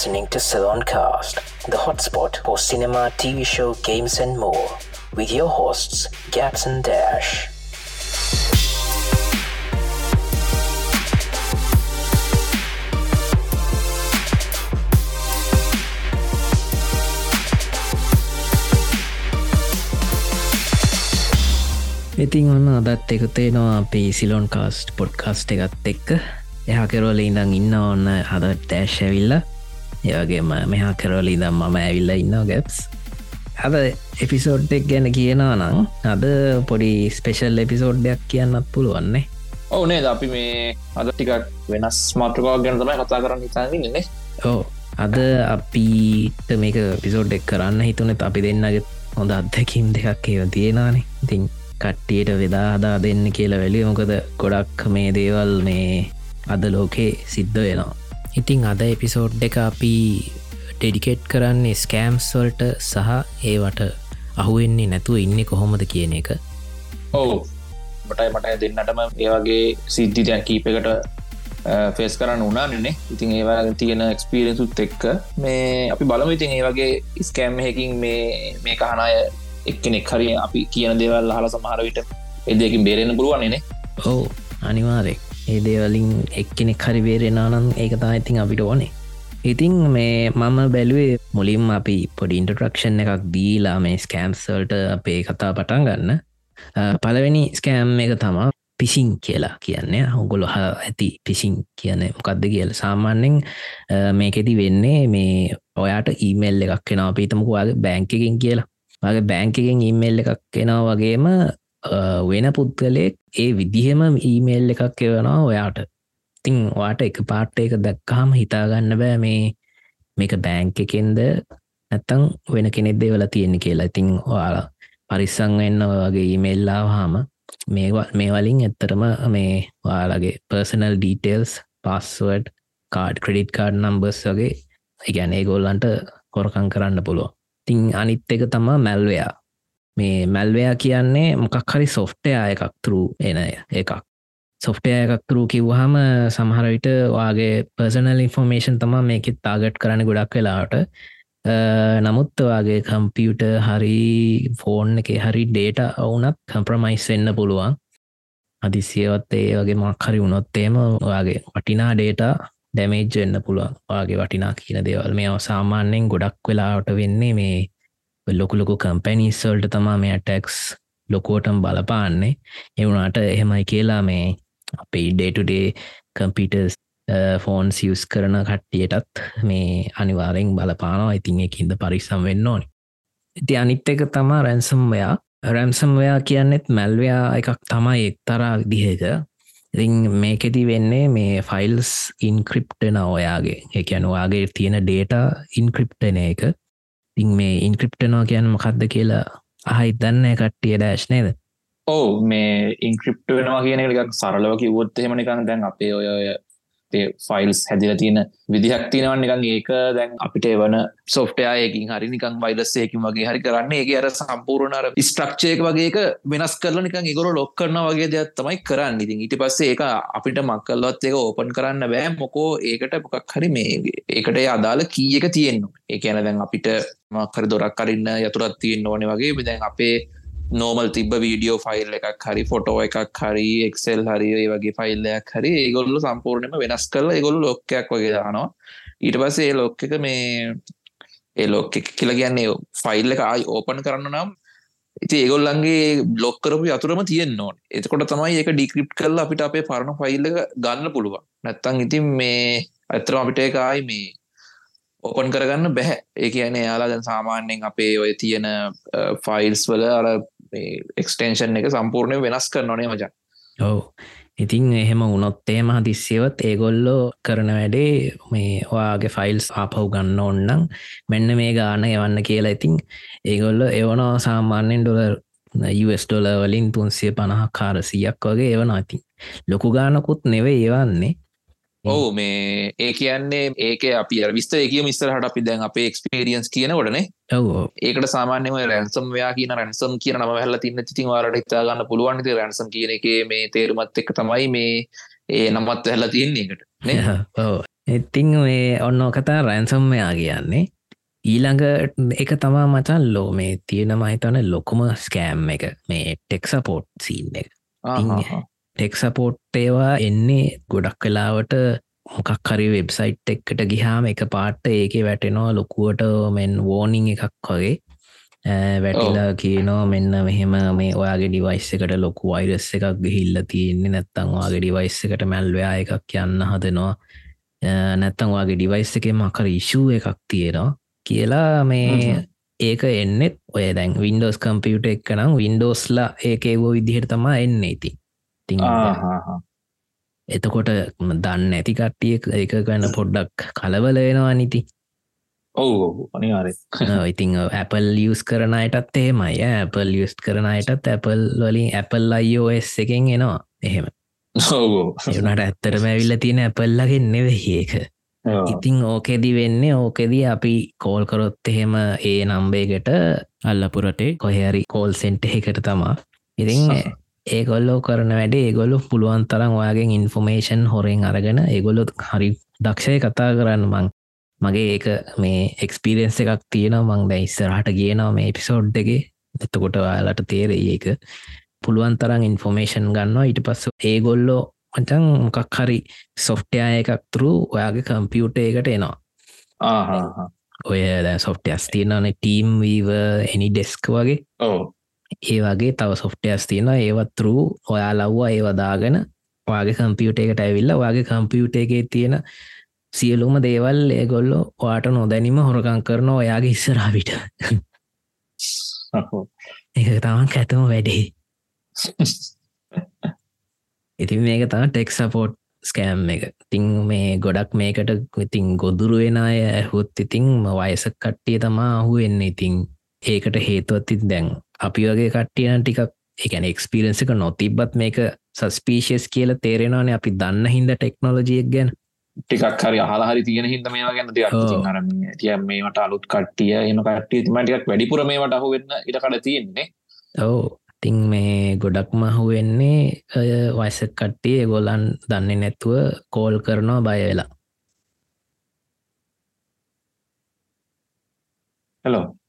listening to Saloncast, the hotspot for cinema, TV show, games, and more, with your hosts, Gaps and Dash. ඉතින් ඔන්න අදත් එකතේනවා අපි Ceylon cast podcast එකත් එක්ක එහා කෙරෝල ඉඳං ඉන්න ඔන්න හද ටෑශ් ඇවිල්ල ඒවගේම මෙහා කෙරෝල ඉදම් මම ඇවිල්ල ඉන්න ගැප්ස් අද එපිසෝඩ් එක් ගැන කියනවා නං අද පොඩි ස්පෙෂල් එපිසෝඩ්ඩයක් කියන්නත් පුළුවන්නේ ඕනේ අපි මේ අද ටිකක් වෙනස් මාට්‍රකාවක් ගැන තමයි කතා කරන්න හිතාන්නේ ඕ අද අපිට මේක පිසෝඩ් එක් කරන්න හිතුනෙත් අපි දෙන්නගේ හොඳ අත්දැකින් දෙකක් ඒව තියෙනනේ ඉතින් කට්ටියට වෙදාදා දෙන්න කියලා වැලි මොකද ගොඩක් මේ දේවල් මේ අද ලෝකේ සිද්ධ වෙනවා ඉතිං අද එපිසෝඩ් එක අපි ඩෙඩිකේට් කරන්නේ ස්කෑම්ස්වල්ට සහ ඒවට අහුවෙන්නේ නැතුව ඉන්න කොහොමද කියන එක. ඔවු. මටයි මටයි දෙන්නටම ඒවගේ සිද්ධිතයන් කීපකට ෆෙස් කරන්න උනානනේ ඉතින් ඒවා තියෙන එක්ස්පිරෙන්සුත් එක්ක මේ අපි බලම. ඉතින් ඒ වගේ ස්කෑම් හැකින් මේ මේ කහනාය එක්කෙනෙක් හරි අපි කියන දේවල් හල සමහර විට එදකින් බේරෙන පුළුවන්න්නේ ඔවු. අනිවාරෙක් ඒ දේවලින් එක්කෙනෙක් හරි බේරෙනනම් ඒකතා ඉතින් අපිට ඕනේ. ඉතිං මේ මම බැලුවේ මුලින්ම අපි පොඩි ඉන්ටරක්ෂන් එකක් දීලා මේ ස්කෑම්සල්ට අපේ කතා පටන් ගන්න. පලවෙනි ස්කෑම් එක තමා පිසින් කියලා කියන්නේ. හොගොල හ ඇති පිසින් කියන මොකක්ද කියල. සාමාන්‍යෙන් මේකෙති වෙන්නේ මේ ඔයාට ඊමේල් එකක් කෙනවා පීතමකුවාගේ බැංකකින් කියලා. මගේ බැංකකින් ඉමේල් එකක් එනවා වගේම වෙන පුද්ගලෙක් ඒ විදිහෙම ඊමේල් එකක් එවනවා ඔයාට. තිං වාට එක පාට්ට එක දැක්කාම හිතාගන්න බෑ මේ මේක බෑංක එකෙන්ද නැත්තං වෙන කෙනෙක්දේ වල තියෙන්නේ කියලා. ඉතිං ඔයාලා පරිස්සං වෙන්න වගේ ඊමේල්ලාව හාම මේවා මේ වලින් ඇත්තරම මේ ඔයාලගේ personal details password card credit card numbers වගේ ඉගැන ඒ ගොල්ලන්ට කොරකං කරන්න පුළුව ඉතිං අනිත් එක තමා මැල්වයා මේ මැල්වයා කියන්නේ මොකක් හරි සොෆ්ටයා එකක් තුරු එන එකක්. සොෆ්ටය එකක් තුරු කිව්හම සමහරවිට වගේ පර්සනල් ඉන්ෆෝර්මේෂන් තමා මේකෙත් තාගට් කරන ගොඩක් වෙලාට නමුත් වගේ කම්පියුට හරි ෆෝන් එක හරි ඩේට ඔවුනත් කම්ප්‍රමයිස් වෙන්න පුළුවන්. අදිසියවත් ඒ වගේ මක්හරි වුණොත්තේම ඔයාගේ වටිනා ඩේට ඩැමේජ් වෙන්න පුළුවන්. වගේ වටිනා කියන දේවල්. මේ සාමාන්‍යයෙන් ගොඩක් වෙලාට වෙන්නේ මේ ලොකු ලොකු කම්පැනිස්සල්ට තමා මේ ටැක්ස් ලොකෝටම් බලපාන්නේ. එවුණට එහෙමයි කියලා මේ අපේ ඩේටුඩේ කම්පිටර්ස් ෆෝන් සියස් කරන කට්ටියටත් මේ අනිවාරෙන් බලපානවා. ඉතින් එකින්ද පරිස්සම් වෙන්න ඕනි. ඉති අනිත් එක තමා රැන්සම්වයා රැම්සම්වයා කියන්නෙත් මැල්වයා එකක් තමයි එක්තරා දිහක ඉතින් මේකෙති වෙන්නේ මේ ෆයිල්ස් ඉන්ක්‍රිප්ටන ඔයාගේ. එකැන ඔයාගේ තියෙන ඩේට ඉන්ක්‍රිප්ටන එක ඉං මේ ඉන්ක්‍රිප්ටනෝ කියන්න මොකක්ද කියලා අහයි දන්න කට්ටිය දෑශ් නේද? ඕ මේ ඉන්ක්‍රිප්ට වෙනවා කියන එකක් සරලව කිවොත් එහෙමනිකං දැන් අපේ ඔය ෆයිල්ස් හැදිල තියෙන විදිහක් තියෙනවන් නිකන් ඒක දැන් අපිට වන සොෆ්ටයයකින් හරි නිකන් වයිලස්සයකින් වගේ හරි කරන්න. ඒක අර සම්පූර්ණර ස්ට්‍රක්ෂයක වගේක වෙනස් කරල නිකන් ඉගොල ලොක් කරන වගේ දෙයක් තමයි කරන්න. ඉතින් ඉට පස්සේ ඒක අපිට මක්කල්ලොත් ඒක ඕපන් කරන්න බෑ. මොකෝ ඒකට මොකක් හරි මේ ඒකට අදාළ කීයක තියෙන්නවා ඒ කියන දැන් අපිට මක්හරි දොරක් කරන්න යතුරත් තියෙන් ඕන වගේ. දැන් අපේ නෝමල් තිබ වීඩියෝ ෆයිල් එකක් හරි ෆොටෝ එකක් හරි එක්සෙල් හරි වගේ ෆයිල්ලයක් හරි ඒගොල්ලු සම්පූර්ණයම වෙනස් කරල ඒගොල්ලු ලොක්කයක් වගේ දානවා. ඊට පස්සේ ඒ ලොක් එක මේ ඒ ලොක් කියලා කියන්නේ ෆයිල් එක ආයි ඕපන් කරන්න නම් ඉති ඒගොල්ලන්ගේ බ්ලොක්කරපු අතුරම තියෙන් ඕන. එතකොට තමයි ඒක ඩික්‍රිප් කරලා අපිට අපේ පරණ ෆයිල් එක ගන්න පුළුවන්. නැත්තං ඉතින් මේ ඇතරම අපිට එකයි මේ ඕපන් කරගන්න බැහැ ඒ කියන්නේ යාලා දැන් සාමාන්‍යයෙන් අපේ ඔය තියෙන ෆයිල්ස් වල අර එක්ස්ටේෂන් එක සම්පූර්ණය වෙනස් කරනනේ මචන් ඔව. ඉතින් එහෙම උනොත්තේම හදිස්සියවත් ඒගොල්ලෝ කරන වැඩේ මේ ඔයාගේ ෆයිල්ස් ආපව් ගන්න ඔන්නම් මෙන්න මේ ගාන යවන්න කියලා. ඉතින් ඒගොල්ල එවනවා සාමාන්‍යෙන් ඩොලර් ඩොල වලින් තුන්සිය පණහ කාරසියක් වගේ එවන අතින් ලොකු ගානකුත් නෙවේ ඒවන්නේ ඔවු මේ ඒ කියන්නේ ඒක අපි විස්ත එක මිස්තරහට අපි දැන් අපේ එක්ස්පේරියන්ස් කියන ගොඩනේ ඒකට සාමාන්‍යම රැන්සම්යා කියන රැන්සම් කියන නම හැල්ල තින්න තිතින් වාරට හිතාගන්න පුළුවන් රැන්සම් කියන එක මේ තේරුමත් එක් තමයි මේ ඒ නමත් හැල්ල තියන්නේ එකට ඉතිං මේ ඔන්න කතා රැන්සම් මෙයා කියන්නේ. ඊළඟ එක තමා මචන් ලෝ මේ තියෙන මහිතන ලොකුම ස්කෑම් එක. මේ ටෙක්සපෝට් සීන් එක ටෙක්සපෝට් ඒවා එන්නේ ගොඩක් කලාවට මොකක් හරි වෙබ්සයිට් එක්කට ගිහාම එක පාට්ට ඒක වැටෙනවා ලොකුවට මෙන් වෝනිං එකක් වගේ. වැටිලා කියනවා මෙන්න මෙහෙම මේ ඔයාගේ ඩිවයිස් එකට ලොකු වයිරස් එකක් ගිහිල්ල තියෙන්නේ. නැත්තං වගේ ඩිවයිස් එකට මැල්වයා එකක් යන්න හදනවා. නැත්තං වගේ ඩිවයිස් එක මකර ඉශූ එකක් තියෙනවා කියලා මේ ඒක එන්නෙත්. ඔය දැන් වින්ඩෝස් කම්පියුට එක් නම් වින්ඩෝස්ලා ඒක ඒවෝ විදිහට තමා එන්න ඉති එතකොට දන්න ඇති කට්ටිය එක ගන්න පොඩ්ඩක් කලවල වෙනවා නිති. ඔවු අනිවාරය ඉතිං Apple ලියස් කරන අයටත් එහෙමයි. Apple ලියස් කරන අයටත් Apple වලින් Apple iOS එකෙන් එනවා. එහෙම. එනට ඇත්තරම ඇවිල්ල තියෙන ඇපල්ලගෙන් නෙවෙහි ඒක. ඉතිං ඕකෙදි වෙන්නේ ඕකෙදී අපි කෝල් කරොත් එහෙම ඒ නම්බේකට අල්ලපුරටේ කොහරි කෝල් සෙන්ට් එකට තමා. ඉතිං ඒගොල්ලෝ කරන වැඩේ ඒගොල්ලු පුළුවන් තරම් ඔයාගෙන් ඉන්ෆෝමේෂන් හොරෙන් අරගෙන ඒගොල්ලොත් හරි දක්ෂය කතා කරන්න. මං මගේ ඒක මේ එක්ස්පිරෙන්න්ස එකක් තියෙන මං දැ ඉස්සරහට කියනවා මේ පිසෝඩ් එක. එතකොට ඔයාලට තේරෙයි ඒක. පුළුවන් තරම් ඉන්ෆෝමේෂන් ගන්නවා. ඊට පස්ස ඒගොල්ලෝ මචන් මොකක් හරි සොෆ්ටය එකක් තුරු ඔයාගේ කම්පියුට එකට එනවා. ඔය සොෆ්ටයස් තියනන ටීම් වීව එනි ඩෙස්ක් වගේ ඒ වගේ තව සොෆ්ටයස් තියෙන ඒවත්තුරු ඔයා ලව්වා ඒවදාගෙන ඔයාගේ කම්පියුට එකට ඇවිල්ල ඔයාගේ කම්පියුට එකේ තියෙන සියලුම දේවල් ඒගොල්ලො වාට නොදැනීම හොරකං කරන ඔයාගේ ඉස්සරාවිට එක තමන් ඇතම වැඩේ. ඉතින් මේක තම ටෙක් සපෝට් ස්කෑම් එක. තිං මේ ගොඩක් මේකට ඉතින් ගොදුරු වෙන අය ඇහුත් ඉතිං වයස කට්ටිය තමා අහු එන්න ඉතිං ඒකට හේතුවත්ති දැන් අපි වගේ කට්ටියන ටිකක් එකන එක්ස්පිරන්ස එක නොතිබ්බත් මේක සස්පීශස් කියල තේරෙනවානේ අපි දන්න හින්ද ටෙක්නෝලජියක් ගැන. ටිකක් හරි හරි තියෙන හිද මේවා ගැන තිය තිය මේට අලුත් කට්ටිය එන කට්ටිය තිමටික් වැඩිපුර මේට අහු වෙන්න ඉටකට තියෙන්නේ. ඔව. තිං මේ ගොඩක් මහු වෙන්නේ වයිස කට්ටිය ගොලන් දන්නේ නැත්තුව කෝල් කරනවා බය වෙලා. හෙලෝ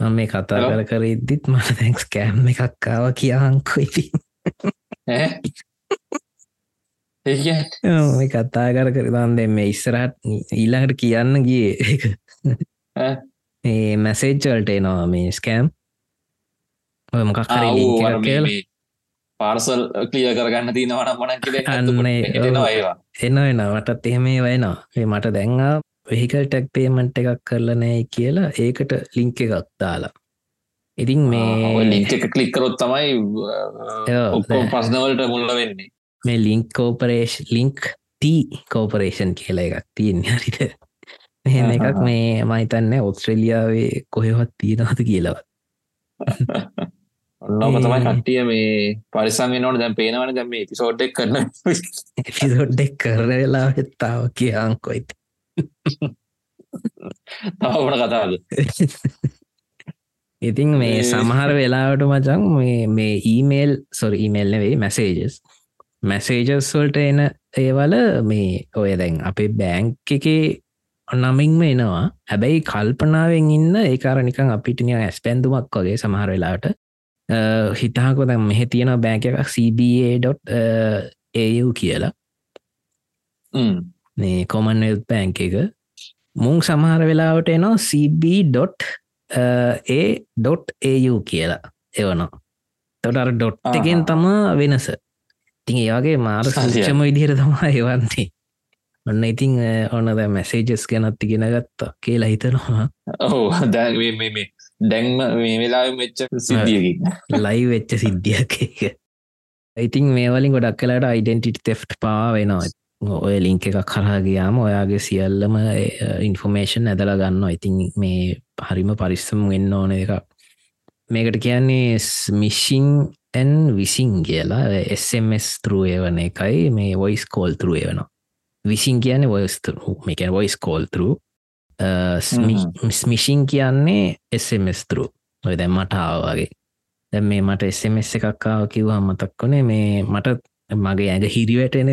මම මේ කතා කර කර ඉද්දිත් මට දැන්ක්ස් කෑම් එකක්කාව කියහන්කො ඉති මේ කතා කර කරතන් දෙ මේ ඉස්සරහත් ඊළඟට කියන්න ගිය ඒ මැසේජ්වල්ට එනවා මේ ස්කෑම් ඔය මොකක් කියල. පාර්සල් කලිය කරගන්න තිනවන අන්න එන එන මටත් එහෙමේ වයනවා ඒ මට දැන්වා වෙහිකල් ටැක් පේමන්ට් එකක් කරලනෑ කියලා ඒකට ලිංක එකක් දාලා. ඉතින් මේ ලිංක කලික්කරොත් තමයි පස්නවලට මුල්ල වෙන්නේ. මේ ලිංක් කෝපරේෂ් ලිංක් ටී කෝපරේෂන් කියලා එකක් තියෙන් හරිද? මෙහෙම එකක් මේ මහිතන්න ඔස්ට්‍රෙලියාවේ කොහෙවත් තියෙනවද කියලවත්. ඔන්නම තමයි කට්ටිය මේ පරිසංගෙන නොට දැම් පේනවන දැම පිසෝඩ්ඩක් කරන පිසෝඩ්ඩෙක් කරන වෙලා හෙත්තාව කියංකොයිත තවට කතාද ඉතින් මේ සමහර වෙලාවට මචන් මේ ඊමේල් සොර ඊමේල් නෙවෙයි මැසේජස් මැසේජස් වල්ට එන ඒවල මේ ඔය දැන් අපේ බෑංක් එක නමින්ම එනවා හැබැයි කල්පනාවෙන් ඉන්න ඒකාර නිකං අපිටිනිය ඇස් පැන්දුමක් වගේ සමහර වෙලාට හිතාකො දැම් මෙහ තියෙන බෑක එකක් CBA.au කියලා මේ කොමන්ල් බෑංක එක. මුං සමහර වෙලාවට එනවා CB.A.au කියලා එවනවා. තොට අර ඩොට් එකෙන් තමා වෙනස. ඉතින් ඒවාගේ මාර සූක්ෂම විදිහර තමා එවන්නේ. ඔන්න ඉතිං ඔන්න දැ මැසේජස් ගැනත් ඉගෙන ගත්තා කියලා හිතනවා. ඕ දැ මේ දැන්ම මේ වෙලා මෙච්ච සිදියකින් ලයි වෙච්ච සිද්ධියක් එක ඉතින් මේවලින් ගොඩක් කලාට අයිඩෙන්ටිට තෙෆ් පා වෙනවා ඔය ලිංක එකක් කරාගයාම ඔයාගේ සියල්ලම ඉන්ෆෝමේෂන් ඇදලා ගන්න ඉතින් මේ හරිම පරිස්සම වෙන්න ඕන එකක්. මේකට කියන්නේ ස්මිෂිං ඇන් විසින් කියලා. SMS තරුව වන එකයි මේ වොයිස් කෝල් තරුව වනවා විසින් කියන්නේ වොස් මේකැන වොයිස් කෝල් තරු ස්මිෂින් කියන්නේ SMS තරු ඔය දැම් මට ආවගේ දැම් මේ මට SMS එකක්කාව කිව්වා මතක් කොනේ මේ මට මගේ ඇඟ හිරිවැටෙන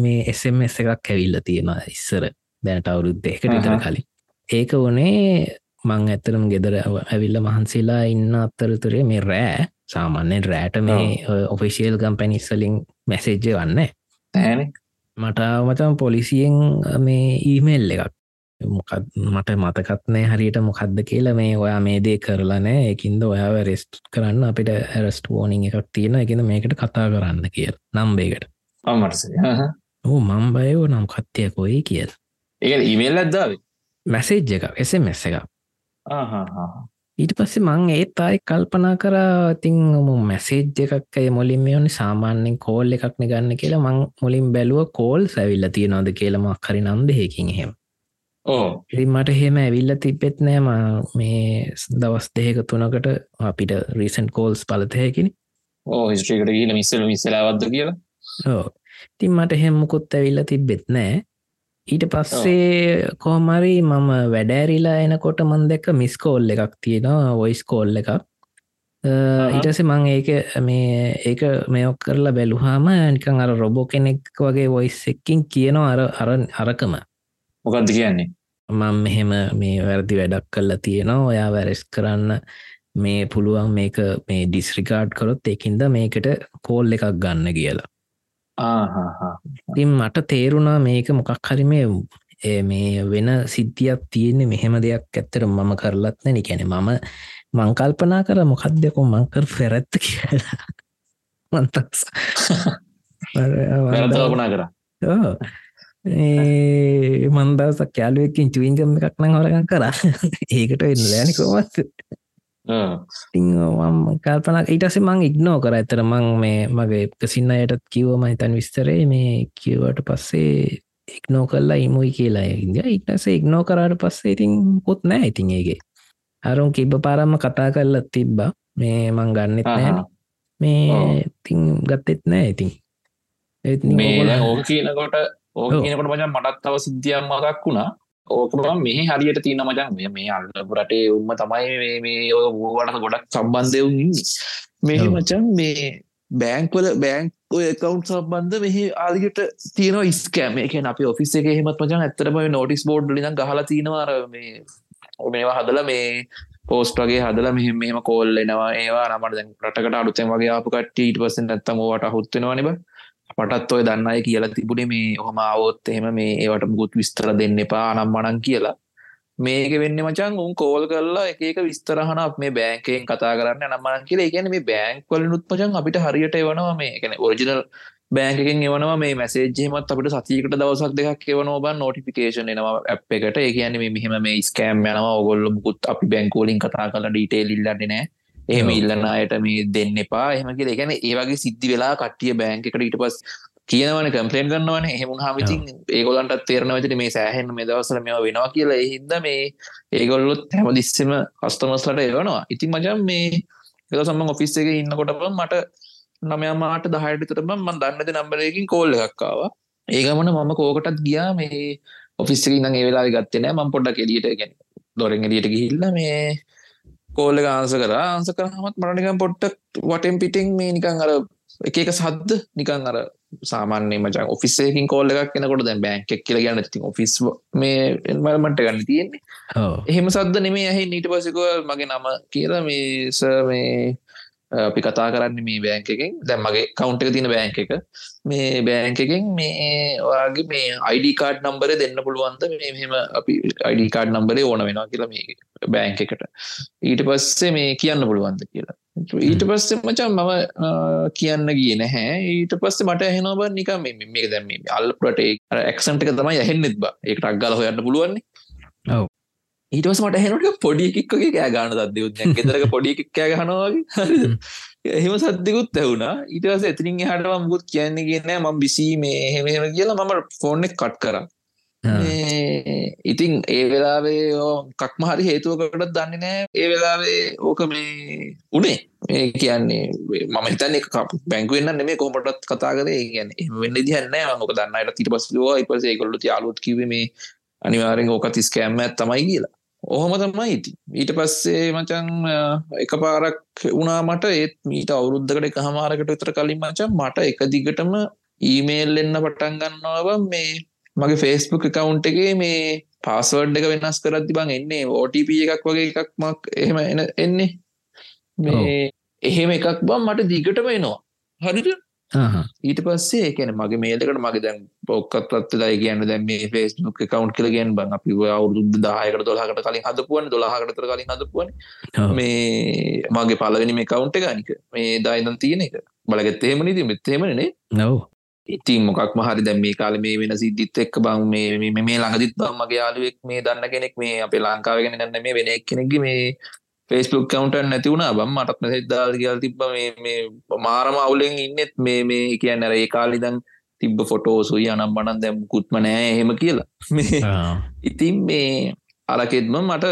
මේ එස්MS එකක් ඇවිල්ල තියෙනවා ඉස්සර දැනට අවුරුද්ධ එකට ඉතර කලින්. ඒක වනේ මං ඇත්තරම් ගෙදර ඇවිල්ල මහන්සේලා ඉන්න අත්තරතුරේ මේ රෑ සාමාන්‍යෙන් රෑට මේ ඔෆිසිියල් කම්පැනිස්සලින් මැසේජ්ජ වන්න තෑන. මට මතම් පොලිසියෙන් මේ ඊමේල් එකක් මට මතකත්නෑ හරියට මොකක්ද කියලා. මේ ඔයා මේ දේ කරලා නෑ. එකින්ද ඔයාව රෙස්ට් කරන්න අපිට ඇරස්ට ෝනිං එකක් තියෙන එකන මේකට කතා කරන්න කිය නම්බේකට අමටස ඕ මම් බයෝ නම් කත්තිය කොයි කියල්. ඒ ඉමේල් ඇද්දාව මැසේජ් එක එසමස් එක ඊට පස්සේ මං ඒත් අයි කල්පනා කර ඉතිං මැසේජ් එකක් මොලින් මේ ඕනි සාමාන්‍යෙන් කෝල් එකක් ගන්න කියලා. මං මුලින් බැලුව කෝල් සැවිල්ල තියෙනවාද කියලමක් කරි නම්දහෙකින් හෙම ඕ ඉතින් මට හෙම ඇවිල්ල තිබෙත් නෑම මේ දවස් දෙක තුනකට අපිට රීසන් කෝල්ස් පලතයකිනි ඕ හිස්ට්‍රීකට කියල මිස්සල මිස්සලාවද්ද කියලා. ඕ තින් මට හෙම්මකුත් ඇවිල්ල තිබෙත් නෑ. ඊට පස්සේ කෝමරි මම වැඩෑරිලා එනකොට මන් දෙක මිස්කෝල් එකක් තියෙනවා ඔයිස් කෝල් එකක්. ඊටස මං ඒක මේ ඒක මෙයොක් කරලා බැලුහාම නිකං අර රොබෝ කෙනෙක් වගේ වොයිස් එක්කින් කියනවා අර අර අරකම මොකක්ද කියන්නේ? මං මෙහෙම මේ වැරදි වැඩක් කල්ලා තියෙනවා. ඔයා වැරෙස් කරන්න මේ පුළුවන් මේක මේ ඩිස්රිකාඩ් කරොත් එකින්ද මේකට කෝල් එකක් ගන්න කියලා. තින් මට තේරුණා මේක මොකක් හරි මේ මේ වෙන සිද්ධියක් තියෙන්නේ මෙහෙම දෙයක් ඇත්තට මම කරලත් නැනි කැනෙ මම මංකල්පනා කර මොකක්දයකො මංකර ફෙරැත්ත කියලා. මන්තක්ස කල්පනා කර මන්දසක් කෑලුවකින් චුවිංගම එකක් නං හොරගන් කර. ඒකට වෙන්න ලෑනි කොමත් තිං කල්පන ඉටස මං ඉක්නෝ කර. ඇතර මං මේ මගේ කසින්න අයටත් කිව්වම හිතන් විස්තරේ මේ කිව්වට පස්සේ එක්නෝ කල්ලා ඉමුයි කියලා. ඉද ඉටස ඉක්නෝ කරට පස්සේ ඉතින් පොත් නෑ ඉතින් ඒගේ අරුන් කිබ්බ පාරම්ම කතා කරලත් තිබ්බා. මේ මං ගන්නෙත් නෑ. මේ තිං ගත්තෙත් නෑ ඉතින්. මේ ඕක කියනකොට ඕක කියනකොට මචන් මටත් තව සිද්ධියම් මගක් වුණා. ඕකම මේ හරියට තියන මචන් මේ මේ අල්ලපුරටේ උම්ම තමයි මේ ඔය වූවට ගොඩක් සම්බන්ධයවුන් මේ මචන් මේ බෑංක්වල බෑංක් කවන්් සම්බන්ධ මෙහි ආලිගට තියන ස්කෑම එක අපි ඔෆිස් එක හෙමත් මචන් ඇතරම නෝටිස් බෝඩ් ලින ගහල තිනවාර මේ මේවා හදල මේ පෝස්ට වගේ හදල මෙහම මෙහම කෝල් එනවා. ඒවා නමට දැන් රටකට අඩුතෙන් වගේ අපකට ඊට පසෙන් ඇත්තම වට හුත්වෙනවානිබ පටත් ඔය දන්නයි කියලා තිබුණේ මේ හොම අවොත් එහෙම මේ ඒවට මුකුත් විස්තර දෙන්න එපා නම් මනන් කියලා. මේක වෙන්න මචන් උන් කෝල් කරලා එක විස්තරහන මේ බෑන්කෙන් කතා කරන්න නම්මනන් කියලා. එකන මේ බෑන්ක්වල නුත්මචන් අපිට හරියට එවනවා මේ එකන ඔරිජිනල් බෑන්කෙන් එවනවා මේ මැසේජ්ජීමත් අපට සතියකට දවසක් දෙකක් එවනවා බන් නෝටිෆිකේෂන් එනවා ඇ් එකට. ඒ කියන්නේ මෙහෙම මේ ස්කෑම් යනවා. ඔගොල්ල මුකුත් අපි බැංකෝලින් කතා කල ඩීටේල් ඉල්ලන්නේ නෑ එහෙම ඉල්ලන්න අයට මේ දෙන්න එපා. එහෙම කිය එකන ඒවගේ සිද්ධි වෙලා කට්ටිය බෑංක එකට ඊට පස් කියනවන කම්පලේන් ගන්නවන එහෙමුණ හමිතින් ඒගොලන්ට තේරනවචට මේ සෑහෙන් මේ දවසල මෙ වෙනවා කියලා. එහින්ද මේ ඒගොල්ලොත් හැම දිස්සම කස්තමස්ලට ඒවනවා ඉතින් මචන් මේ එක සම්ම ඔෆිස් එක ඉන්නකොටම මට නමයාමාට දහයටතරම මන් දන්නද නම්බරයකින් කෝල්ල එකක්කාව ඒගමන මම කෝකටත් ගියා. මේ ඔෆිස්සක ඉන්න ඒ වෙලා ගත්තනෑ මම් පොඩ්ඩක් එලියට ගැන දොරෙන් එලියට ගිහිල්ල මේ කෝල්ල ආන්ස කර. ආන්ස කරහමත් මරනිකම් පොට්ට වටෙන් පිටිං මේ නිකං අර එක එක සද්ද නිකං අර සාමාන්‍ය මචන් ඔෆිස්සේකින් කෝල්ල එකක් කෙනකොට දැ බෑන්කෙක් කියල ගන්න ති ඔෆිස් මේ එන්වල්මට ගන්න තියෙන්නේ. එහෙම සද්ද නෙමේ ඇහි නීට පසිකුව මගේ නම කියල මේස මේ අපි කතා කරන්න මේ බෑංක එකෙන්. දැම්මගේ කවුන්ට එක තින බෑංක එක. මේ බෑංක එකෙන් මේ ඔයාගේ මේ අයිඩ කාඩ් නම්බර දෙන්න පුළුවන්ද මෙහෙම අපි අයිඩ කාඩ් නම්බරේ ඕන වෙනවා කියලා මේ බෑංක එකට. ඊට පස්සේ මේ කියන්න පුළුවන්ද කියලා. ඊට පස්සේ මචන් මම කියන්න ගිය නැහැ. ඊට පස්සේ මට ඇහෙනව නික මේ දැම අල්පට එක්සන්ට එක තමයි ඇහෙන්නෙත් බා ඒකට අක්ගල හොයන්න පුළුවන්නේ ඊටවස් මට හෙනට පොඩි එකක්ගේ කෑ ගාන දදයුත් ගෙතරක පොඩි එකක් කෑ ගනවාගේ එහෙම සද්දිකුත් ඇවුණා ඊටවස ඇතිරින් හටම මුකුත් කියන්නේ කියන්න ම බිසි මේ එහෙම කියලා මම ෆෝර්නෙක් කට් කර. ඉතින් ඒ වෙලාවේ කක්ම හරි හේතුවකට දන්නේ නෑ. ඒ වෙලාවේ ඕක මේ උනේ. ඒ කියන්නේ මම හිතන්නේ බැංකුවෙන්න්න නෙමේ කොමටත් කතා කරේ. කියන්න වෙන්න දිහන්න මොක දන්නයට තිට පස්ලවා ඉපසේ කොල්ලු යාලුත් කිව මේ අනිවාරෙන් ඕකත් ස්කෑම්ම තමයි කියලා. ඔහොම තමයි ඉති ඊට පස්සේ මචන් එක පාරක් වුණා මට ඒත් මීට අවුරුද්ධකට එක හමාරකට විතර කලින් මචන් මට එක දිගටම ඊමේල් එන්න පටන් ගන්නව මේ මගේ ෆේස්බුක් කවුන්් එකේ මේ පාස්වර්ඩ් එක වෙනස් කරදදි බං එන්නේ ඕටප එකක් වගේ එකක් මක් එහෙම එන එන්නේ. මේ එහෙම එකක් බම් මට දිගටම එනවා. හරිට ඊට පස්සේ කියන මගේ මේලකට මගේ දැන් පොක්කත් ලයි කියන්න දැන් මේ ෆේස්බුක් කවුන්් කල ගෙන් බං අපි අවුරුදු දායකට දොලාහකට කලින් හදපුුවන්. දොලාහකටතර කලින් හදපුුවන්. මේ මගේ පලවෙනි මේ කවුන්ට ගනික මේ දායිදන් තියෙන එක. බලගත්තේමනි ති මෙත්තේමනේ නව ඉතින් මොකක් මහරි දැම් මේ කාල මේ වෙන සිද්ධිත් එක් බං මේ මේ ළඟදිත් බම් මගේ යාලුවෙක් මේ දන්න කෙනෙක් මේ අපේ ලංකාවගෙන ගන්න මේ වෙන එක් කෙනෙක්ගේ මේ ෆේස්බුක් කවුන්ටන් නැතිවුණා බම් මටත් මෙසෙත් දාල් කියල් තිබ මේ මාරම අවුලෙන් ඉන්නෙත් මේ මේ කියන්න අර ඒ කාලිදන් තිබ්බ ෆොටෝසුයි අනම් බනන් දැම් කුත්ම නෑ එහෙම කියලා. ඉතින් මේ අලකෙත්ම මට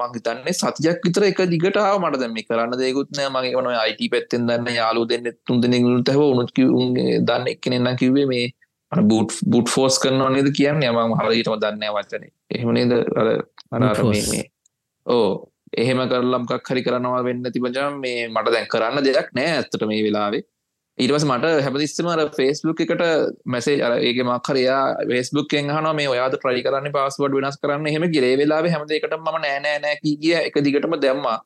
මංහිතන්නේ සතියක් විතර එක දිගට මට දැම කරන්න දෙකුත්නෑ මගේ වන අයිට පැත්තෙන් දන්න යාලු දෙන්න තුන් දෙනෙකුට හැව උනුත් දන්න එක්කනෙන්න කිවේ මේ බුට් බුට් ෆෝස් කරන නේද කියන්න. යම හරහිටම දන්න වචන. එහෙමනේද අර මේ. ඕ එහෙම කරලම්කක් හරි කරනවා වෙන්න තිබජම් මේ මට දැන් කරන්න දෙයක් නෑ ඇත්තට මේ වෙලාවේ. ඊටවස් මට හැපතිස්සමර ෆේස්බුක් එකට මැසේ අර ඒගේ මක්කරයා වේස්බුක් එහන මේ ඔයාද ප්‍රයි කරන්න පස්සවඩ වෙනස් කරන්න හෙම ගිරේ වෙලාව හැමදකට ම නෑනෑ කිය එක දිගටම දැම්මා.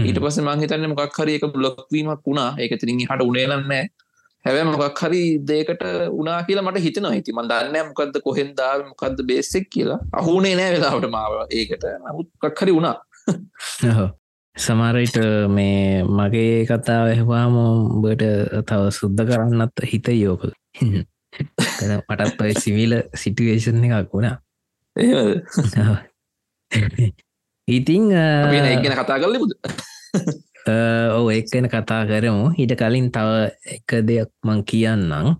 ඊට පස මංහිතන්න මොකක් හරි එක බ්ලොක්වීමක් වුණා. ඒක තිරින් හට උනේලන්නෑ හැබැ මොකක් හරි දේකට උනා කියලා මට හිතන හිති මන් දන්න මොකක්ද කොහෙන්දා මොකක්ද බේසෙක් කියලා. අහුනේ නෑ වෙලාවට මාව ඒකට. නමුත් කක්හරි වුණා සමරයිට මේ මගේ කතා ඇහවාම බට තව සුද්ධ කරන්නත් හිත යෝක. මටත් ඔය සිවිල සිටුවේෂන් එකක් වුණා. ඉතිං ගැන කතා කරල බුද ඕ එක්කෙන කතා කරමු. හිට කලින් තව එක දෙයක් මං කියන්නම්.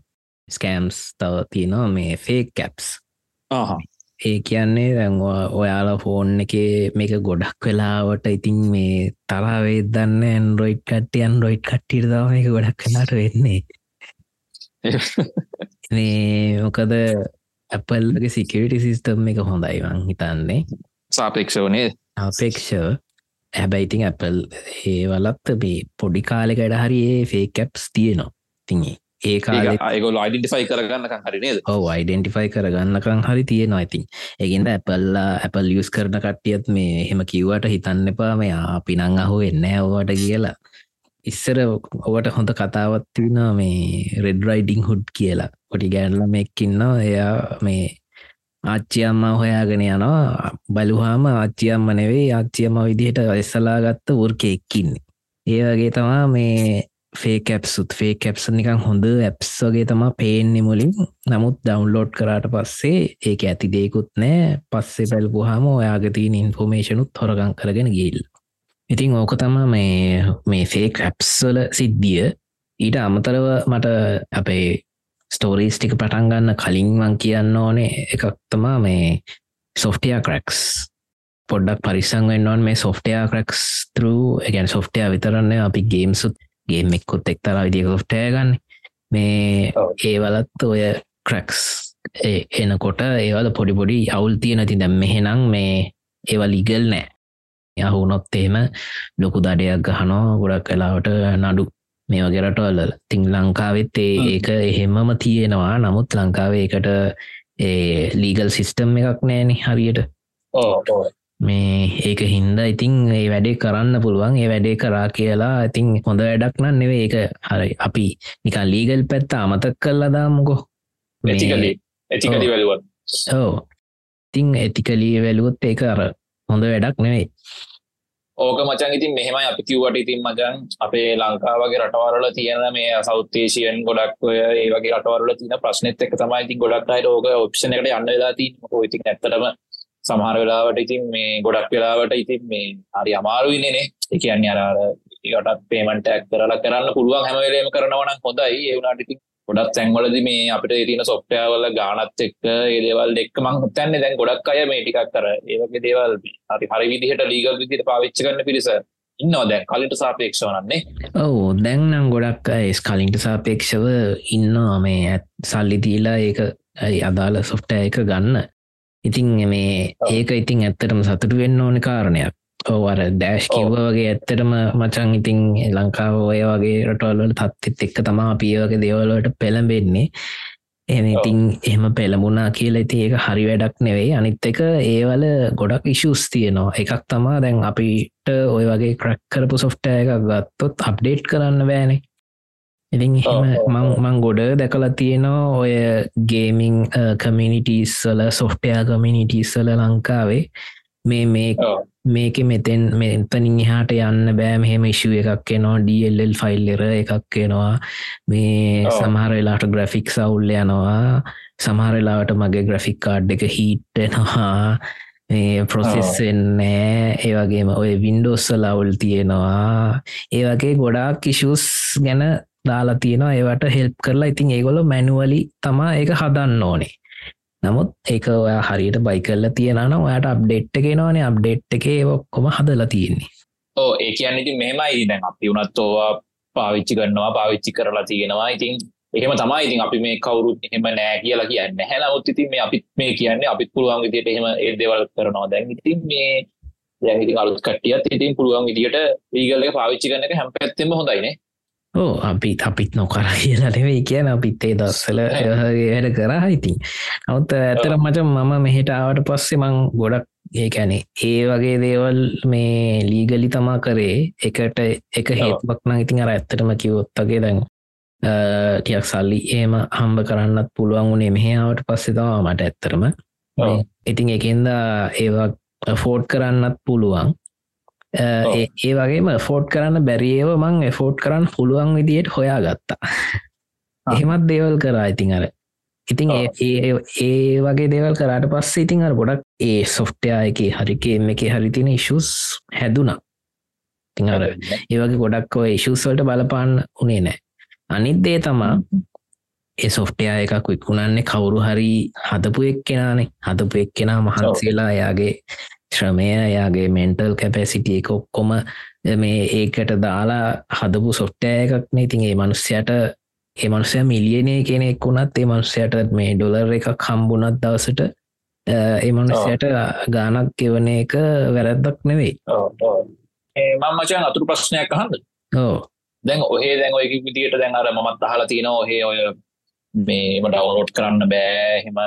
ස්කෑම්ස් තව තියෙනවා මේ ෆේක් කැප්ස් ඒ කියන්නේ දැන්වා ඔයාලා ෆෝන් එක මේක ගොඩක් වෙලාවට ඉතින් මේ තරාවේ දන්න ඇන්රොයිඩ් කට්ටිය අන්රොයිඩ් කට්ටිට තම එක ගොඩක් කලාට වෙන්නේ. මේ මොකද ඇපල්ගේ සිකවිටි සිිස්ටම් එක හොඳයිවන් හිතන්නේ. සාපේක්ෂවනේ අපේක්ෂ හැබැයිතින් ඇපල් ඒ වලත් මේ පොඩි කාලෙකට හරි ඒ ෆේ කැප්ස් තියනවා. තිගේ ඒ ඒගොල අයිඩෙන්ටිෆයි කරගන්නකම් හරිනේද ඔව අයිඩෙන්ටිෆයි කරගන්නකං හරි තියෙනවා ඉතින්. ඒගෙන්ද ඇපල්ලා ඇපල් යස් කරන කට්ටියත් මේ එහෙම කිව්වට හිතන්න එපා මේ අපි නං අහු එන්න ඕවට කියලා. ඉස්සර ඔවට හොඳ කතාවත් තිබෙනවා මේ රෙඩ්රයිඩිං හුඩ් කියලා. පොටි ගෑන්ලම එක්කින්න එයා මේ ආච්චියම්ම හොයාගෙන යනවා. බලුහාම ආච්චියම්ම නෙවේ ආච්චියම විදිහට වෙස්සලා ගත්ත වර්ක එක්කින්නේ ඒ වගේ තමා මේ ෆේ කැප්සුත් ෆේ කැප්ස නිකං හොඳ ඇප්ස් වගේ තමා පේන්නේ මුලින්. නමුත් ඩවන්ලෝඩ් කරාට පස්සේ ඒක ඇති දෙකුත් නෑ. පස්සේ පැල්පුහම ඔයාගතිීන ඉන්ෆෝමේෂනුත් හොරගං කරගෙන ගිල් ඉතිං ඕක තම මේ මේ ෆේක් ඇප්ස්වල සිද්ධිය. ඊට අමතරව මට අපේ ස්ටෝරීස් ටික පටන්ගන්න කලින්වන් කියන්න ඕනේ එකක් තමා මේ සොෆ්ටිය කරක්ස් පොඩ්ඩක් පරිසංවෙන්වන් මේ සොෆ්ටයා කරක්ස් තරු එකගැන් සොෆ්ටයා විතරන්න අපි ගේම්සුත් ගේම් එක්කොත් එක්තර විදික කොට්ටය ගන්න. මේ ඒවලත් ඔය ක්‍රක්ස් එනකොට ඒවල පොඩිපොඩි අවුල් තියෙන ති දැම් මෙහෙනම් මේ ඒවල් ඉගල් නෑ. යහුනොත් එහෙම ලොකු දඩයක් ගහනෝ ගොඩක් කලාවට නඩු මේ වගේරටවල්ල තිං ලංකාවෙත් ඒක එහෙමම තියෙනවා. නමුත් ලංකාවේ එකට ඒ ලීගල් සිිස්ටම් එකක් නෑන හරියට මේ ඒක හින්ද ඉතිං ඒ වැඩේ කරන්න පුළුවන්. ඒ වැඩේ කරා කියලා ඉතිං හොඳ වැඩක් නම් නෙවේ ඒක හරි අපි නිකා ලීගල් පැත්ත අමතක් කල්ලා දාමුකෝ ඕ ඉතිං ඇතිකලී වැලුවොත් ඒක අර හොඳ වැඩක් නෙවෙයි. ඕක මචන් ඉතින් මෙහෙමයි අපි කිව්වට ඉතින් මචන් අපේ ලංකාවගේ රටවරල තියෙන මේ සෞත්තේශයන් ගොඩක් ඔය ඒවගේ රටවරල තින ප්‍රශ්නෙත් එක තමයි ඉතින් ගොඩක් අයට ඕක ඔප්ෂණ එකට යන්න වෙලා තින් ඉතින් ඇත්තටම සමහර වෙලාවට ඉතින් මේ ගොඩක් වෙලාවට ඉතින් මේ හරි අමාරුවිනනේ එකන්න අරාර ඒකටත් පේමටක් කරලා කරන්න පුළුවන් හැමවෙලේම කරනවන හොඳයි. ඒවුණට ඉතින් ගොඩත් තැන්වලද මේ අපිට තින සොප්ටයාවල ගානත් එක්ක ඒදේවල් එක් මං තැන්නේ දැන් ගොඩක් අය මේ ටිකක් කර ඒවගේ දේවල් හරි හරි විදිහට ලීගල් විදිට පාවිච්ච කරන්න පිරිස ඉන්නවා දැන් කලින්ට සාපේක්ෂවනන්නේ ඔවු දැන්නම් ගොඩක් ඒස් කලින්ට සාපේක්ෂව ඉන්නවා මේ ඇත් සල්ලි දීලා ඒක අදාළ සොෆ්ට එක ගන්න. ඉතින් මේ ඒක ඉතින් ඇත්තටම සතුටු වෙන්න ඕන කාරණයක්. ඕවර ඩෑශ් කිව්ව වගේ ඇත්තටම මචන් ඉතින් ලංකාව ඔය වගේ රටවල්වල තත්තිත් එක්ක තමා පියවගේ දෙවලට පෙළඹෙන්නේ. එම ඉතින් එහෙම පෙළඹුණා කියලා ඉති ඒක හරි වැඩක් නෙවෙයි. අනිත් එක ඒවල ගොඩක් ඉශුස් තියනවා. එකක් තමා දැන් අපිට ඔය වගේ ක්‍රක් කරපු සොෆ්ටය එකක් ගත්තොත් අප්ඩේට් කරන්න බෑනේ ඉතින් එහෙම මං ගොඩ දැකලා තියෙනවා ඔය ගේමිං කමිනිිටස්වල සොෆ්ටයා කමිනිිටස්වල ලංකාවේ. මේ මේ මේක මෙතෙන් මෙතනින් එහාට යන්න බෑ. මෙහෙම ඉශුව එකක් එනවා. ඩල් ෆයිල්ලෙර එකක් එනවා. මේ සමහර වෙලාට ග්‍රෆික් සවුල්ල යනවා. සමහරලාට මගේ ග්‍රෆික් කාඩ් එක හිට්ටනවා මේ ප්‍රොසෙස් වෙන්නෑ ඒවගේම ඔය වින්ඩෝස්ස ලවුල් තියෙනවා. ඒ වගේ ගොඩාක් කිෂුස් ගැන දාලා තියෙනවා. ඒවට හෙල්ප් කරලා ඉතින් ඒගොල මැනුවලි තමා ඒක හදන්න ඕනේ. නමුත් ඒක ඔයා හරියට බයි කරලා තියෙනන ඔයාට අප්ඩේට් එකෙනවානේ අප්ඩේට් එක ඔක්කොම හදලා තියෙන්නේ. ඕ ඒ කියන්න ඉතින් මෙහෙමයි. දැන් අපි වනත් ඕවා පාවිච්චි කරනවා පාවිච්චි කරලා තියෙනවා. ඉතින් එහෙම තමයි ඉතින් අපි මේ කවුරුත් එහෙම නෑ කියලා කියන්න. හැනමුත් ඉතින් මේ අපිත් මේ කියන්නේ අපිත් පුළුවන් විදියට එහෙම ඒ දේවල් කරනවා. දැන් ඉතින් මේ දැන් ඉතින් අලුත් කට්ටියත් ඉතින් පුළුවන් විදියට ලීගල් එක පාවිච්චි කරන එක හැම පැත්තෙම හොඳයිනේ ඕ අපිත් අපිත් නොකර කියලනෙවෙයි කියන අපිත්තේ දස්සල වැඩ කරා ඉතින්. නවත් ඇතර මච මම මෙහෙට ආවට පස්සේ මං ගොඩක් ඒකැනේ ඒ වගේ දේවල් මේ ලීගලි තමා කරේ එකට එක හේතුවක්න ඉතින් අර ඇත්තටම කිවොත්තගේ දැන් ටියක් සල්ලි ඒම හම්බ කරන්නත් පුළුවන් වුණේ මෙහාවට පස්සෙ තවා මට ඇත්තරම ඉතින් එකෙන්ද ඒවා ෆෝඩ් කරන්නත් පුළුවන් ඒ වගේම ෆෝට් කරන්න බැරිේව මං එෆෝට් කරන්න පුළුවන් විදියට හොයා ගත්තා එහෙමත් දේවල් කරා ඉතින් අර. ඉතින් ඒ වගේ දේවල් කරට පස්සේ ඉතින් අර ගොඩක් ඒ සොෆ්ටයා එක හරිකේම එක හරිතින ඉශුස් හැදුනා. තිං අර ඒවගේ ගොඩක් ඔය ඉශුස්වලට බලපාන්න උනේ නෑ. අනිත්දේ තමා ඒ සොෆ්ටයා එකක් විකුණන්නේ කවුරු හරි හදපු එක්කෙනනේ. හදපු එක්කෙනා මහන්සේලා එයාගේ ශ්‍රමය යාගේ මෙන්ටල් කැපැසිටිය එක ඔක්කොම මේ ඒකට දාලා හදපු සොට්ටය එකක්නේ ඉතින් ඒ මනුස්්‍යයට ඒ මනුසය මිලියනය කෙනෙක් වුණත් ඒ මනුස්්‍යයට මේ ඩොලර් එකක් හම්බුණත් දවසට ඒ මනුස්්‍යයට ගානක් ගෙවන එක වැරැද්දක් නෙවෙයි. මංමචයන් අතුරු ප්‍රශ්නයක් අහන්න. ඕ දැන් ඔහේ දැන් ඔය විදිට දැන් අර මත් අහලා තින ඔහේ ඔය මේම ඩවනෝට් කරන්න බෑ. හෙම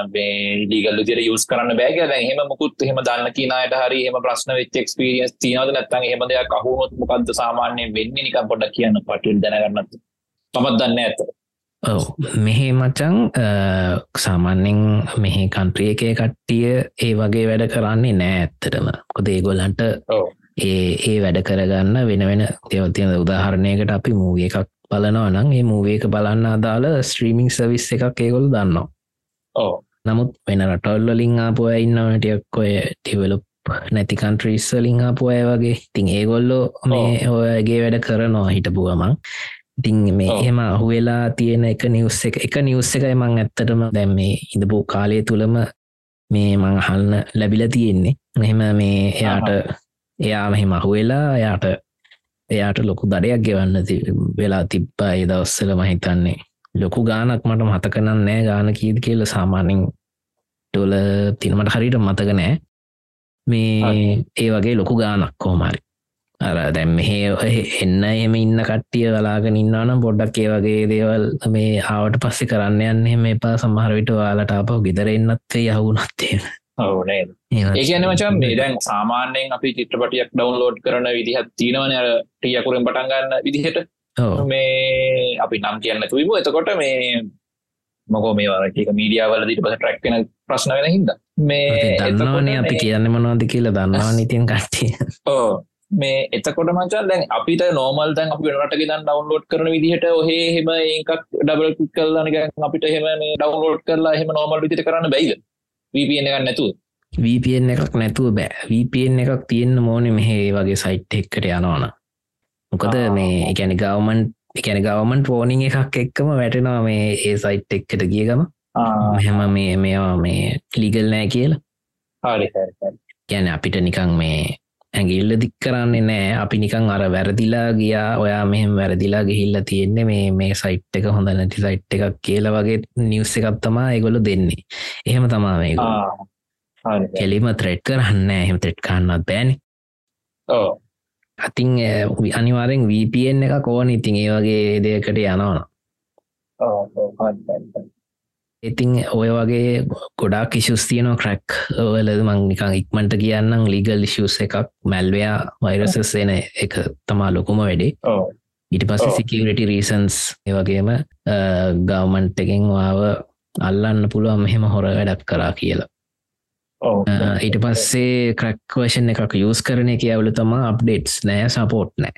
ලීගල් විදිර යස් කරන්න බෑග හෙම මුකුත් හෙම දන්න කියනයට හරි එම ප්‍රශ්න වෙච් ක්ස්පිරියස් තියනද නැත්තන් හෙම දෙයක් අහුනොත් මොකක්ද සාමාන්‍යය වෙන්න නිකම් පොඩක් කියන්න පටල් දැනගන්නත්? තමත් දන්න ඇත ඔව. මෙහෙ මචං සාමාන්‍යෙන් මෙහි කන්ත්‍රිය එකේ කට්ටිය ඒ වගේ වැඩ කරන්නේ නෑ ඇත්තටම. කොද ඒගොල්ලන්ට ඒ ඒ වැඩ කරගන්න වෙන වෙන දෙවතියන උදාහරණයකට අපි මූග එකක් බලනවා නම් ඒ මූවේක බලන්න අදාළ ස්ත්‍රීමිං සවිස් එකක් ඒගොල් දන්නවා. ඕ නමුත් වෙන රටවල්ල ලිං ආපුය ඉන්නවනටයක් ඔය ටිවලප් නැති කන්ට්‍රීස්සලිං ආපු අය වගේ. තින් ඒගොල්ලෝ මේ ඔයගේ වැඩ කරනවා හිටපුුවමං ඉතිං මේ එහෙම අහුවෙලා තියෙන එක නිවස් එක. එක නිවස් එකයි මං ඇත්තටම දැම් මේ ඉඳපු කාලය තුළම මේ මං අහල්න ලැබිල තියෙන්නේ. එහෙම මේ එයාට එයා මෙහෙම අහුවෙලා එයාට එයාට ලොකු දඩයක් ගෙවන්න වෙලා තිබ්බා ඒ දවස්සල මහිතන්නේ ලොකු ගානක් මට මතකනන් නෑ ගාන කීද කියල සාමානින් ටොල තිනමට හරිට මතක නෑ. මේ ඒ වගේ ලොකු ගානක් කෝමරි අර දැම් මෙහේ එන්න එම ඉන්න කට්ටිය වලාගෙන ඉන්නනම් පොඩ්ඩක් ඒ වගේ දේවල් මේ ආවට පස්සෙ කරන්න යන්න එම එපා සමහරවිට වාලට අප ගෙදර එන්නත්වේ යහුනත්තේ ඕනේ ඒ කියන මචන් මේ දැන් සාමාන්‍යයෙන් අපි චිත්‍රපටියක් ඩවන්ලෝඩ් කරන විදිහත් තියෙනවන අර ටියකුරෙන් පටන්ගන්න විදිහට. මේ අපි නම් කියන්න තුයිම එතකොට මේ මොකෝ මේ වරටික මීඩියාවල දිට පස ට්‍රක්න ප්‍රශ්න වෙන හිද මේ දන්නවනේ අපි කියන්න මනවාද කියලා දන්නවා නිතින් කට්ටිය. ඕ මේ එතකොට මචන් දැන් අපිට නෝමල් දැන් අපි වෙනට ගෙදන් ඩවන්ලෝඩ් කරන විදිහට ඔහේ හෙම ඒකක් ඩබල් කල්ලනක අපිට හෙම මේ ඩවන්ලෝඩ් කරලා හෙම නෝමල් විදිට කරන්න බැයිද VPN එකක් නැතුව? VPN එකක් නැතුව බෑ. VPN එකක් තියෙන්න්න මෝන මෙහේ වගේ සයිට් එක්කට යනවාන මොකද මේ එකැනි ගවමන් එකැන ගවමන් පෝනිං එකක් එක්කම වැටෙනවා මේ ඒ සයිට් එක්කට ගියගම මෙහෙම මේ මේවා මේ ලිගල් නෑ කියලා. ගැන අපිට නිකං මේ ඇගිල්ල දික් කරන්නේ නෑ. අපි නිකං අර වැරදිලා ගියා. ඔයා මෙහෙම වැරදිලා ගිහිල්ල තියෙන්නේ මේ මේ සයිට් එක හොඳ නැති සයිට් එකක් කියල වගේ නිවස් එකත්තමා ඒගොල දෙන්නේ. එහෙම තමා මේ කෙලිම ත්‍රෙඩ් කරන්න එහෙම ත්‍රෙඩ් කන්නත් බෑන. අතින් අනිවාරෙන් වපන් එක කෝන ඉතින් ඒ වගේ දෙයකට යනවන ඉතින් ඔය වගේ ගොඩා කිශුස් තියනෝ ක්‍රැක් වලද මං නිකං ඉක්මට කියන්නම් ලීගල් ශස් එකක්. මැල්වයා වෛරසස් එන එක තමා ලොකුම වැඩේ. ඉට පස්ස සිකරටි රීසන්ස් ඒවගේම ගවමන්ට් එකෙන් වාව අල්ලන්න පුළුවන් මෙහෙම හොර වැඩක් කරා කියලා. ඊට පස්සේ ක්‍රක්වර්ෂන් එකක් යස් කරන කියවලු තමා අප්ඩේට්ස් නෑ සපෝට් නෑ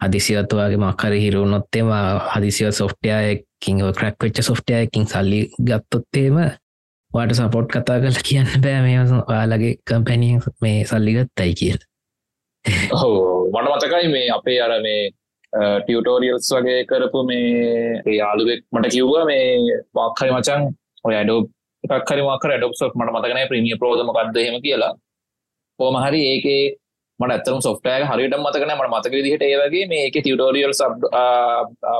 හදිසිවත්තුවාගේ මක්කර හිරුණොත්තේම හදිසිව සොෆ්ටයකින් ක්‍රක් වෙච්ච සොෆ්ටයකින් සල්ලි ගත්තොත්තේම වාට සපෝට් කතා කල කියන්න බෑ. මේ ඔයාලගේ කම්පැනිය මේ සල්ලිගත්තයි කියල්. මට මතකයි මේ අපේ අර මේ ටියටෝරියල්ස් වගේ කරපු මේ යාළුවෙක් මට කිව්ව මේ පක්හරි මචන් ඔය අඩෝ එකක්හරි මක්කර ඩොක්සොක් මට මතකන ප්‍රමිය ප්‍රෝධම කක්දහෙම කියලා. හෝම හරි ඒකේ මට ඇතරම් සොෆ්ටය හරිට මතකන මට මතක විදිහට ඒවගේ මේ එක ටියටෝරියල්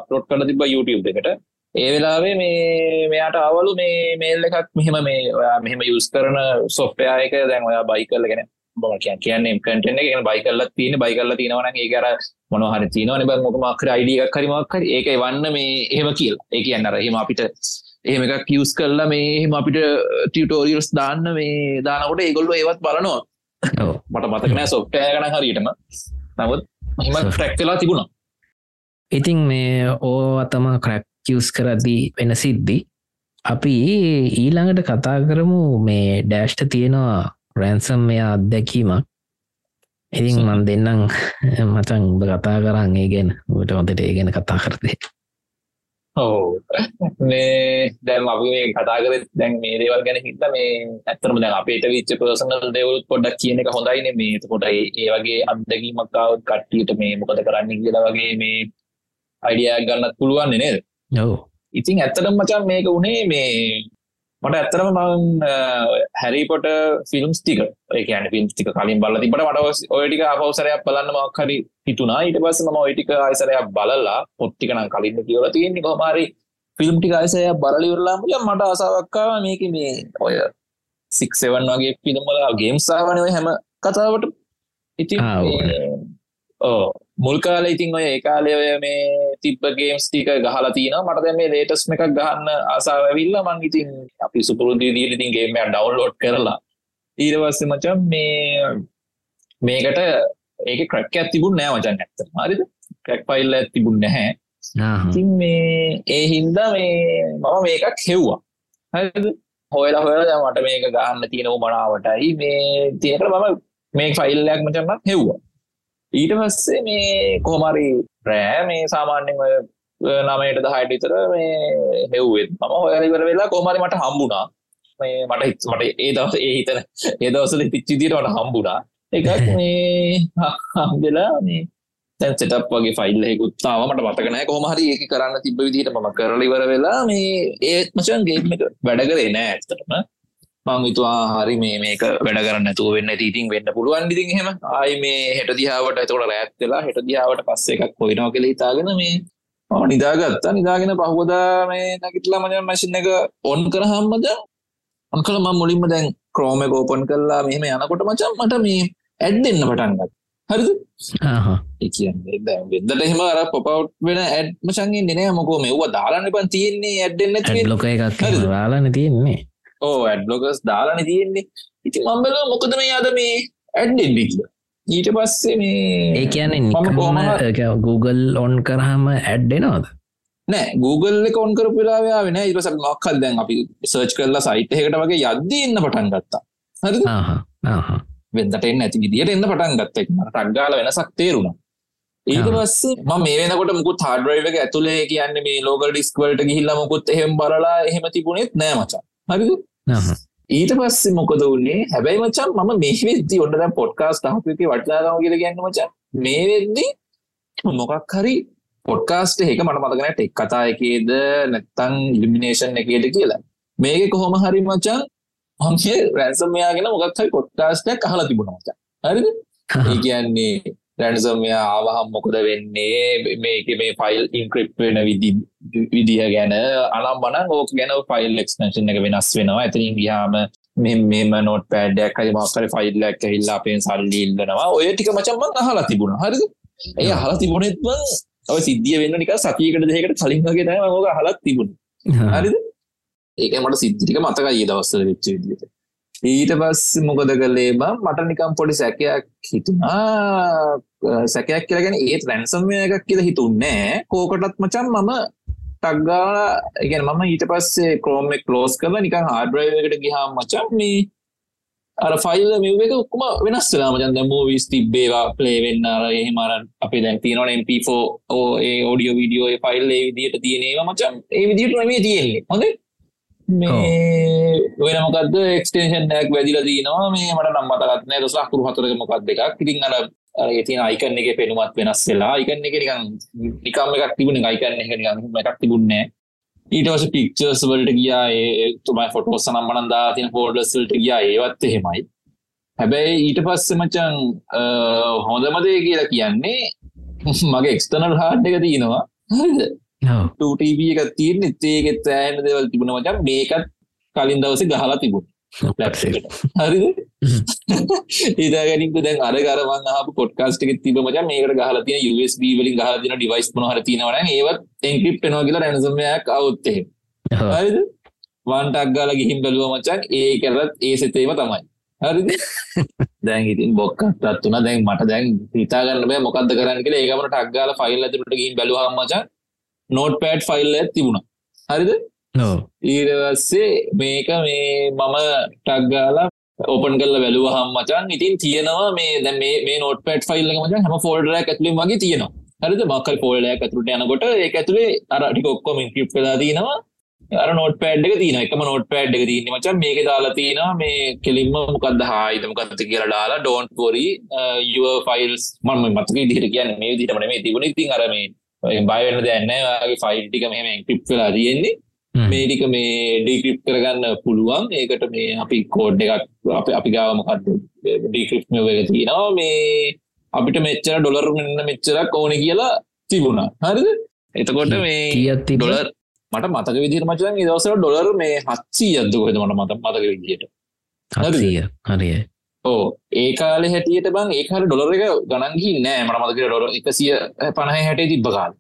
පලොට් කල තිබ YouTube එකට. ඒ වෙලාවේ මේ මෙයාට අවලු මේ මේල් එකක් මෙහෙම මේ ඔයා මෙහෙම යුස් කරන සොෆ්ටය එක. දැන් ඔයා බයි කරලගෙන බම කිය කියන්නේ කටන එක. බයි කල්ල තියන බයි කල්ල තිනවන ඒ කර මොනහර තිනවන බ මොකමක්කර අයිඩියක් කරිමක්කර ඒක වන්න මේ එහෙම කියල්. ඒ කියන්නර එහෙම අපිට එහෙම එකක් කිවස් කරලා මේ එහෙම අපිට ටියටෝරියල්ස් දාන්න මේ දානකොට ඒගොල්ලු ඒවත් බලනවා. මට මතකනෑ සොෆ්ටය ගන හරියටම. නමුත් හිම ට්‍රැක් වෙලා තිබුණා. ඉතින් මේ ඕ අතම ක්‍රැක්කියස් කරදී වෙන සිද්ධි. අපි ඊළඟට කතා කරමු මේ ඩෑෂ්ට තියෙනවා රැන්සම් මෙයා අත්දැකීමක්. ඉතින් මන් දෙන්නම් මචන් උඹ කතා කරන්න ඒ ගැන. ට හොඳට ඒ ගැන කතා කරදේ ඔව් මේ දැන් අපි මේ කතා කරේ දැන් මේ දේවල් ගැන හිතා මේ ඇත්තටම දැන් අපේට විච්ච පර්සනල් දේවල් පොඩ්ඩක් කියන එක හොඳයිනේ මේ එතකොට ඒ වගේ අත්දැකීමක් ආවොත් කට්ටියට මේ මොකද කරන්න කියලා වගේ මේ අයිඩියා ගන්නත් පුළුවන් නේද? ඔව්. ඉතින් ඇත්තටම මචං මේක උනේ මේ මට ඇත්තරම මං හැරිපොට ෆිල්ම්ස් ටික ඒ කියන්නේ ෆිල්ම්ස් ටික කලින් බලලා තිබ්බට මට ඔය ටික ආපෞසරයක් බලන්න මොකක් හරි හිතුණා. ඊට පස්සේ මම ඔය ටික ආයසරයක් බලලා පොත් ටික නම් කලින්ම කියවලා තියෙන්නේ කොහොම හරි ෆිල්ම් ටික ආයසරයක් බලලා ඉවරලාම මට ආසාවක් ආවා මේකේ මේ ඔය 6 7 වගේ ගේම්ස් ආවනේ ඔය හැම කතාවට ඉතින් ඕ මුල් කාල ඉතින් ඔය ඒකාලය ඔය මේ තිබ්බ ගේම්ස් ටික ගහලා තියෙනවා. මට දැන් මේ ලේටස්ට් එකක් ගහන්න ආසාව ඇවිල්ලා මං ඉතින් අපි සුපුරුදු විදිහට ඉතින් ගේම් එක ඩවුන්ලෝඩ් කරලා ඊට පස්සේ මචං මේ මේකට ඒක ක්‍රැක් එකක් තිබුණ නෑ මචං ඇත්තටම. හරිද? ක්‍රැක් ෆයිල් එකක් තිබුණ නැහැ. ඉතින් මේ ඒ හින්දා මේ මම මේකක් හෙව්වා. හරිද? හොයලා හොයලා දැන් මට මේක ගන්න තියෙන උමනාවටයි මේ තියෙනකොට මම මේ ෆයිල් එකක් මචං මම හෙව්වා ඊට පස්සේ මේ කොහමරි රෑ මේ සාමාන්‍යෙන් ඔය නමයට දහයට විතර මේ හෙව්වෙත් මම හොයරිවර වෙලා කොහමරි මට හම්බුණා. මේ මට මට ඒ දවස ඒ හිතන ඒ දවසල පිච්චිදියට මට හම්බුණා. එකක් මේ හම්දලා මේ තැන් සෙටප් වගේ ෆයිල් හෙකුත්තාව මට මතකනෑ කොහමහරි ඒක කරන්න තිබ විදිහට මම කරලිවර වෙලා මේ ඒත් මචන් ගේම වැඩ කරේ නෑ ඇත්තටම මං විතුවා හරි මේ මේක වැඩ කරන්න ඇතුව වෙන්න. ඉතින් වෙන්න පුළුවන්. ඉතින් හෙම ආයි මේ හෙට දිහාාවට ඇතකොට රැත් වෙලා හෙට දිහාාවට පස්ස එකක් කොයිනවා කෙළ හිතාගෙන මේ නිදාගත්තා. නිදාගෙන පහුවදා මේ නැගිටලා මජ මැසින් එක ඔන් කරහම්මද අන් කළ මං මුලින්ම දැන් ක්‍රෝම ගෝපන් කරලා මෙහෙම යනකොට මචන් මට මේ ඇඩ් දෙන්න පටන්ගත් හරිද? කියන්නේ වෙදට එහෙම අර පොපව් වෙන ඇඩ් මචන්ගේ නෑ. මොකෝ මෙව්ව දාලාන පන් තියෙන්නේ. ඇඩ්ඩෙන්න ලොක එකක් දාලාන තියෙන්නේ ඕ ඇඩ්ලොගස් දාලාන තියෙන්නේ. ඉති මම්බල මොකද මේ අද මේ ඇඩ්ඩෙන්ඩික්ද ඊට පස්සේ මේ ඒ කියන්නේ Google ඔන් කරහම ඇඩ්ඩෙනවද නෑ Google එක ඔන් කර පිලාවා වෙන ඉරස මක්කල් දැන් අපි සර්ච් කරලා සයිට් එකට වගේ යද්ද එන්න පටන් ගත්තා. හරි වෙදට එන්න ඇති විදිට එන්න පටන් ගත්තෙක් ටක්ගාල වෙනසක් තේරුණා. ඊට පස්සේ ම මේ වෙනකොට මුකුත් හාඩරයිව එක ඇතුලේ කියන්නේ මේ ලෝකල් ඩිස්කවලට ගිහිල්ල මුකුත් එහෙම බලලා එහෙම තිබුණෙත් නෑ මචා. හරිද ඊට පස්සේ මොකද වන්නේ හැබැයි මචන් මම මේ වෙද්දි ඔන්න දැන් පොඩ්කාස්ට් අහපු එකේ වටිනාකම කියලා කියන්නේ මචන් මේ වෙද්දි මොකක් හරි පොඩ්කාස්ට් එක මට මතක නැහැ ටෙක් කතා එකේද නැත්නම් ඉලිමිනේෂන් එකේද කියලා. මේකේ කොහොම හරි මචන් මම රැන්සම් මෙයාගෙන මොකක් හරි පොඩ්කාස්ට් එකක් අහලා තිබුණා මචන් හරිද? ඒ කියන්නේ රැන්සම් මෙයා ආවහම් මොකද වෙන්නේ? මේක මේ ෆයිල් ඉන්ක්‍රිප් වෙන විදි විදිහ ගැන අනම් බනන් ඕක ගැන ෆයිල් එක්ස්නේෂන් එක වෙනස් වෙනවා. ඇතිරින් ගියාම මෙම නොට පෑඩයක් හරි මක්කර ෆයිල්ලක් හිල්ලා අපෙන් සල්ලි ඉල්ලනවා. ඔය ටික මචම්මන් අහලා තිබුණ. හරිද? ඒ අහලා තිබුණෙත්ම ඔය සිද්ධිය වෙන්න නික සතියකට දෙකට කලින් වගේ තම ඕක හලත් තිබුණ. හරිද? ඒක මට සිද්ධික මතක ඒ දවස්සල වෙච්ච විදිට ඊට පස් මොකද කළේ බම් මට නිකම් පොඩි සැකයක් හිතුනා සැකයක් කියලගෙන ඒත් රැන්සම්ය එකක් කියල හිතුන්නෑ කෝකටත් මචන් මම ටක්ගාලා ඉගෙන මම ඊට පස්සේ ක්‍රෝම කලෝස් කරල නිකං හාඩරයකට ගහා මචන් මේ අර ෆයිල් මෙක ඔක්කම වෙනස් වෙලා මචන් දැ මූවිස් තිබ්බේවා පලේවෙන්න අර එහෙමරන් අපි දැන් තියනවන MP4 ඕ ඒ ඕඩියෝ වීඩියෝ ෆයිල් ඒ විදිට තියනවා මචන් ඒ විදිට මේ තියෙන්නේ. හොඳ? මේ වෙන මොකක්ද එක්ස්ටේෂන්යක් වැදිල දීනවා මේ මට නම් මතකත්නෑ දොස් ලක්කුරු හතරක මොකක් දෙකක් ඉතින් අර ඒතින අයිකන්න එක පෙනුමත් වෙනස් වෙලා අයිකන්න එක නිකන් නිකම් එකක් තිබුණ අයිකන්න එක නිකම් එකක් තිබුන්නේ ඊටවස පික්චර්ස් වලට ගියා ඒ තුමයි ෆොටෝස් නම්මනන්දා තින පෝඩස්වලට ගියා. ඒවත් එහෙමයි. හැබැයි ඊට පස්ස මචන් හොඳමදය කියලා කියන්නේ මගේ එක්ස්ටනල් හාඩ් එක තියෙනවා. හරිද ටටව එක තියන ඒගෙත් ෑන දෙවල් තිබුණ මචන් මේකත් කලින් දවස ගහලා තිබුණ. හරි ඒදාගනික දැන් අර ගරවන් හප පොට්කාස්ටක තිබ මච. මේකට ගහල තින USB වලින් ගහදින ඩිවයිස් පන හර තිනවන ඒවත් එන්ක්‍රිප් නවා කියලා රැනසමයක් අවුත්තේ හරිද? වන්ටක් ගාල ගිහිම් බැලුව මචන් ඒ කරත් ඒ සතේම තමයි. හරිද? දැන් ඉතින් බොක්කත් වුන දැන් මට දැන් හිතාගන්න මොකක්ද කරන්න කියලා. ඒකමට ටක්ගාල ෆයිල් ඇතුට ගිහිම් බැලුවම මචන් නෝට් පෑඩ් ෆයිල් ඇත් තිබුණා. හරිද? ඊරවස්සේ මේක මේ මම ටක්ගාලා ඕපන් කල්ල වැලුව හම් මචන් ඉතින් තියෙනවා මේ දැ මේ නෝට පට ෆයිල්ල මචන් හම ෆෝල්ඩර ඇතුලින් වගේ තියෙනවා. හරිද? මක්කල් පෝල්ඩයක් ඇතුරට යනකොට ඒ ඇතුලේ අරටි ඔක්කොම කිප් කලා තිනවා අර නොට පෑඩ්ක තින එකම නොට පෑඩ් එක තින්න මචන්. මේක දාලා තිනවා මේ කෙලින්ම මොකක්ද හායිද මොකක්ද කියලා දාලා ඩෝන්් පොරි යුව ෆයිල්ස් මම මතක දිට කියන්න මේ දිටමන මේ තිබුණ. ඉතින් අර මේ බයවෙන්න දැන්න ගේ ෆයිල් ටික මෙහම ක්‍රිප් වෙලා තියෙන්නේ. මේටික මේ ඩීක්‍රිප් කරගන්න පුළුවන්. ඒකට මේ අපි කෝඩ් එකක් අප අපි ගාවමකත් ඩීක්‍රිප් එක තියෙනවා. මේ අපිට මෙච්චර ඩොලර් මෙන්න මෙච්චරක් ඕන කියලා තිබුණා. හරිද? එතකොට මේ ඩොලර් මට මතක විදිර මචන් දවසර ඩොලර් මේ හත්සී අදකොද මට මත මතක විදියට හරිය ඕ ඒ කාල හැටියට බං ඒකාල ඩොලර එක ගණන්හි නෑ. මට මතක ඩොර එකසිය පණහ හැටේ තිබ්බ කාල.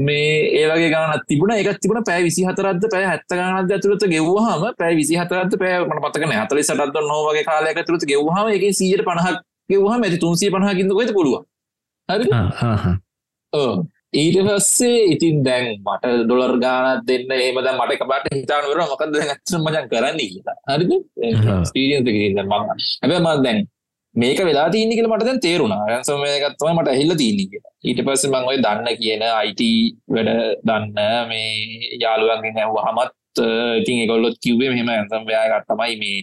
මේ ඒවගේ ගාන තිබුණ. එක තිබුණ පෑ විසි හතරද පෑ හැත්ත ගානද ඇතුළත ගෙව්වාහම පෑ විසි හතරද පෑ මට පතකන හතලි සටත් නොවගේ කාලයක තුළත ගෙව්වාම එක සීට පණහක් ගෙව්හම ඇති තුන්සිය පණහකින්ද කොයිද පුළුව හරි ඊට පස්සේ ඉතින් දැන් මට ඩොලර් ගානත් දෙන්න ඒමද මට කබට හිතානවර මොකද ඇත්ම මචන් කරන්න කියලා. හරිද? ස්පීරියන්ස ම හැබ මත් දැන් මේක වෙලා තියන්න කියල මට දැන් තේරුණා. රැන්සමයකත්වම මට හිල්ල තියන්නේ කියලා. ඊට පස්ස මං ඔය දන්න කියන අයිට වැඩ දන්න මේ යාළුවන්ගේ නැව්ව හමත් ඉතින් එකොල්ලොත් කිව්වේ මෙහෙම ඇන්සම්වයාගත් තමයි මේ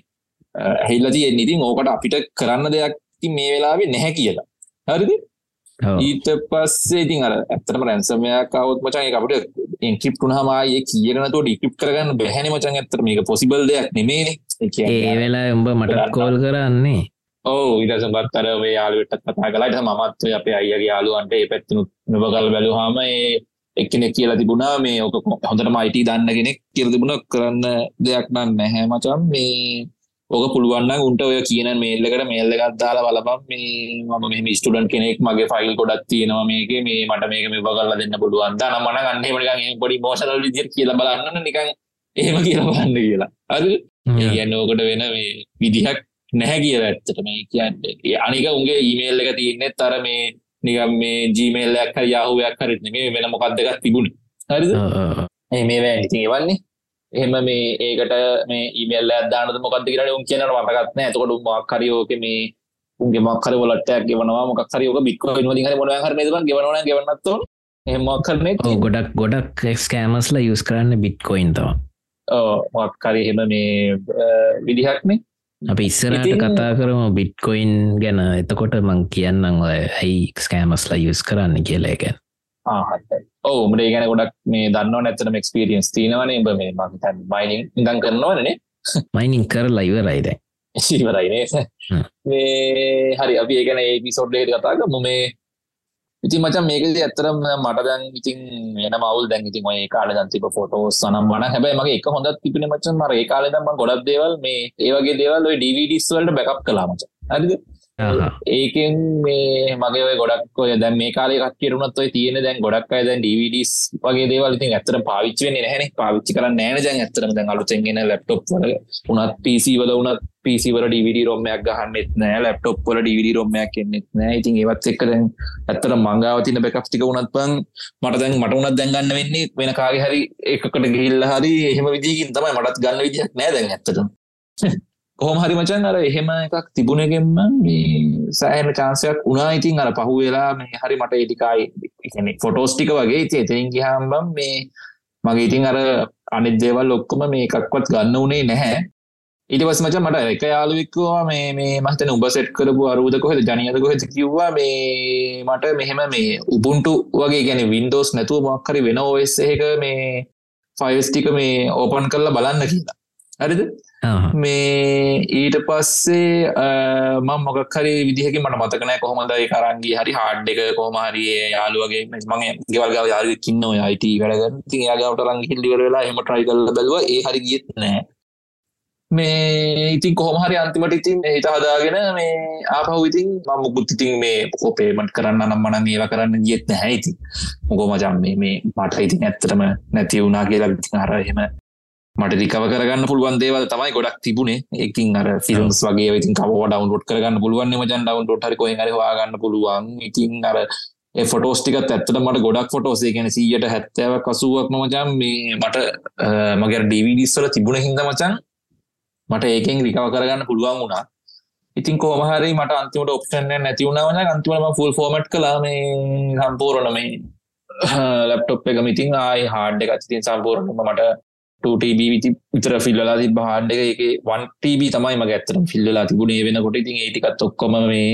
ඇහිල්ල තියෙන් ඉතින් ඕකට අපිට කරන්න දෙයක් ති මේ වෙලාවේ නැහැ කියලා. හරිද ඊට පස්සේ ඉතින් අර ඇත්තටම රැන්සමයක් කවුත් මචන් එක අපිට එන්ක්‍රිප්ට් වුණාම ආයේ කියනතෝ ඩික්‍රිප්ට් කරගන්න බැහැනේ මචන් ඇත්තට මේක පොසිබල් දෙයක් නෙමෙයිනේ. ඒ වෙලාවේ උඹ මට කෝල් කරන්නේ. ඕ ඉදසම්බත් අර මේ යාළුවටත් කතා කලාට මමත් අපේ අයියගේ යාළුවන්ට ඒ පැත්තිනුත් මෙබකල් බැලුහාම ඒ එක්කෙනෙක් කියලා තිබුණා මේ ඕක හොඳටම අයිට දන්න කෙනෙක් කියල තිබුණ. කරන්න දෙයක් නම් නැහැ මචන් මේ ඕක පුළුවන්න උන්ට ඔය කියන මේල්ලකට මේල්ල ගත්දාලා බලබම් මේ මම මෙම ස්ටඩන් කෙනෙක් මගේ ෆයිල් ගොඩත් තියෙනවා මේක. මේ මට මේක මේ බගල්ල දෙන්න පුළුවන්. ද මන ගන්නේමට පොඩි මෝෂනල් විදිර කියලා බලන්න නිකන් එහෙම කියලා බලන්න කියලා. අද කියන්න ඕකට වෙන මේ විදිහක් නැහැ කිය ඇත්තට මේ කියන්න අනික උන්ගේ ඊමේල් එක තියන්නේ තර මේ නිකම් මේ ජීමේල්ලයක් හරි යාහුවයක් හරිත් මේ වෙන මොකක් දෙකක් තිබුණ. හරිද? මේ වැෑ ඉතින් වන්නේ එහෙම මේ ඒකට මේ ඉමල් දාන මොකක්ද කියර උන් කියන මටගත්න ඇතකොට මක්කරයෝක මේ උන්ගේ මක්කර වලටයක් ගෙවනවා මොක්කරයෝක බික්ව ද මොන හර ම ගවන ගවන්නත්තු එමක් කරන ගොඩක් ගොඩක් ක්ස්කෑමස්ල යුස් කරන්න බිට්කොයින් තවා මක්කර එහෙම මේ විදිහක්නේ අප ඉස්සරට කතා කරම බිට්කොයින් ගැන. එතකොට මං කියන්නම් ඇයි ස්කෑමස්ලා යුස් කරන්න කියලා ගැන් ඕ මට ගැන ගොඩක් මේ දන්න නැතන ක්ස්පිරියන්ස් තිනවනේ බ මේ මතන් මයිනිං ඉදන් කරනවනේ මයිනිං කර ලයිවරයිද ඉවරයිනේ මේ හරි අපි ඒගන ඒපිසෝඩ්ඩේට කතාගම මේ ඉතින් මචන් මේකද ඇත්තරම් මට දැන් ඉතින් එන මවල් දැන් ඉතින් ඔය කාල දන්තිප ෆොටෝස් සනම් වන හැබැයි මගේ එක හොඳත් තිබෙන මචන් මර ඒ කාලේ දම්ම ගොඩක් දේවල් මේ ඒවගේ දේවල් ඔය DVDs වලට බැකප් කළා මචන් හරිද Uh-huh. ඒකෙන් මේ මගේ ඔය ගොඩක් ඔය දැන් මේ කාලේ කට්ටියරුණත් ඔය තියෙන දැන් ගොඩක් අය දැන් DVDs වගේ දේවල් ඉතින් ඇත්තට පාවිච්චි වෙන්නේ නැහැනේ පාවිච්චි කරන්නේ නැහැ දැන් ඇත්තටම දැන් අලුතෙන් එන ලැප්ටොප් වල. උනත් PC වල උනත් PC වල DVD ROM එකක් ගහන්නෙත් නැහැ. ලැප්ටොප් වල DVD ROM එකක් එන්නෙත් නැහැ. ඉතින් ඒවත් එක්ක දැන් ඇත්තට මංගාව තියෙන බෑකප්ස් ටික උනත් බං මට දැන් මට උනත් දැන් ගන්න වෙන්නේ වෙන කාගේ හරි එකකට ගිහිල්ලා හරි එහෙම විදිහකින් තමයි මටත් ගන්න විදිහක් නැහැ දැන් ඇත්තටම. කොහොම හරි මචන් අර එහෙම එකක් තිබුණගෙන්ම මේ සෑහෙන චාන්සයක් උනා ඉතින් අර පහු වෙලා මේ හරි මට ඒටිකයි ෆොටෝස් ටික වගේ ඉති එතරින් ගිහාම්බම් මේ මගේ ඉතින් අර අනිත් දේවල් ඔක්කොම මේ එකක්වත් ගන්න උනේ නැහැ. ඊට පස් මච මට එක යාළුවෙක්වා මේ මේ මහතන උඹ සෙට් කරපු අරුද කොහෙද ජනයද කොහෙද කිව්වා. මේ මට මෙහෙම මේ උබුන්ටු වගේ ගැන වින්ඩෝස් නැතුව මක්කරි වෙන ඔස් එක මේ ෆයිස්ටික මේ ඕපන් කරලා බලන්න කියලා. හරිද? මේ ඊට පස්සේ මං මොකක් හරි විදිහක මට මතකනෑ කොහොමදයි කරන්ගේ හරි හාඩ් එක කොහමහරිය යාළුවගේ මගේ ගෙවල්ගාව යාරුවකින්න ඔය අයිට වැඩග ති යාගවට රං හිල්ලිවර වෙලා එම ට්‍රයි කල්ල බැලව. ඒ හරි ගියත් නෑ මේ ඉතින් කොහොමහරි අන්තිමට ඉතින් හිත හදාගෙන මේ ආපහු ඉතින් මම මුකුත් ඉතින් මේ පේමට කරන්න නම් මන ඒවා කරන්න ගියත් නැහැ ඉතින්. මොකෝ මචන් මේ මේ මට ඉතින් ඇත්තටම නැති වුණා කියලා හර එහෙම මට රිකව කරගන්න පුළුවන් දේවල් තමයි ගොඩක් තිබුණේ. එකින් අර ෆිල්ම්ස් වගේ ඉතින් කව ඩවන්ලෝඩ් කරගන්න පුළුවන් මචන්. ඩවන්ලෝඩ් හරි කොහෙන් හරි හොයාගන්න පුළුවන්. ඉතින් අර ඒ ෆොටෝස් ටිකත් ඇත්තට මට ගොඩක් ෆොටෝස් ඒ කියන්නේ 100ට 70ක් 80ක් මචං මේ මට මගේ DVDs වල තිබුණ හින්දා මචං මට ඒකෙන් රිකව කරගන්න පුළුවන් වුණා. ඉතින් කොහොම හරි මට අන්තිමට ඔප්ෂන් එක නැති වුණා මචං අන්තිමට මම ෆුල් ෆෝමැට් කළා මේ සම්පූර්ණ මේ ලැප්ටොප් එක මිතින් ආයි හාඩ් එකත් ඉතින් සම්පූර්ණයෙන්ම මට 2TB විති විතර ෆිල්ලලා තිබ හාඩ් එක. එක 1TB තමයි මගේ ඇත්තරම් ෆිල්ලලා තිබුණේ. වෙනකොට ඉතින් ඒටිකත් ඔක්කොම මේ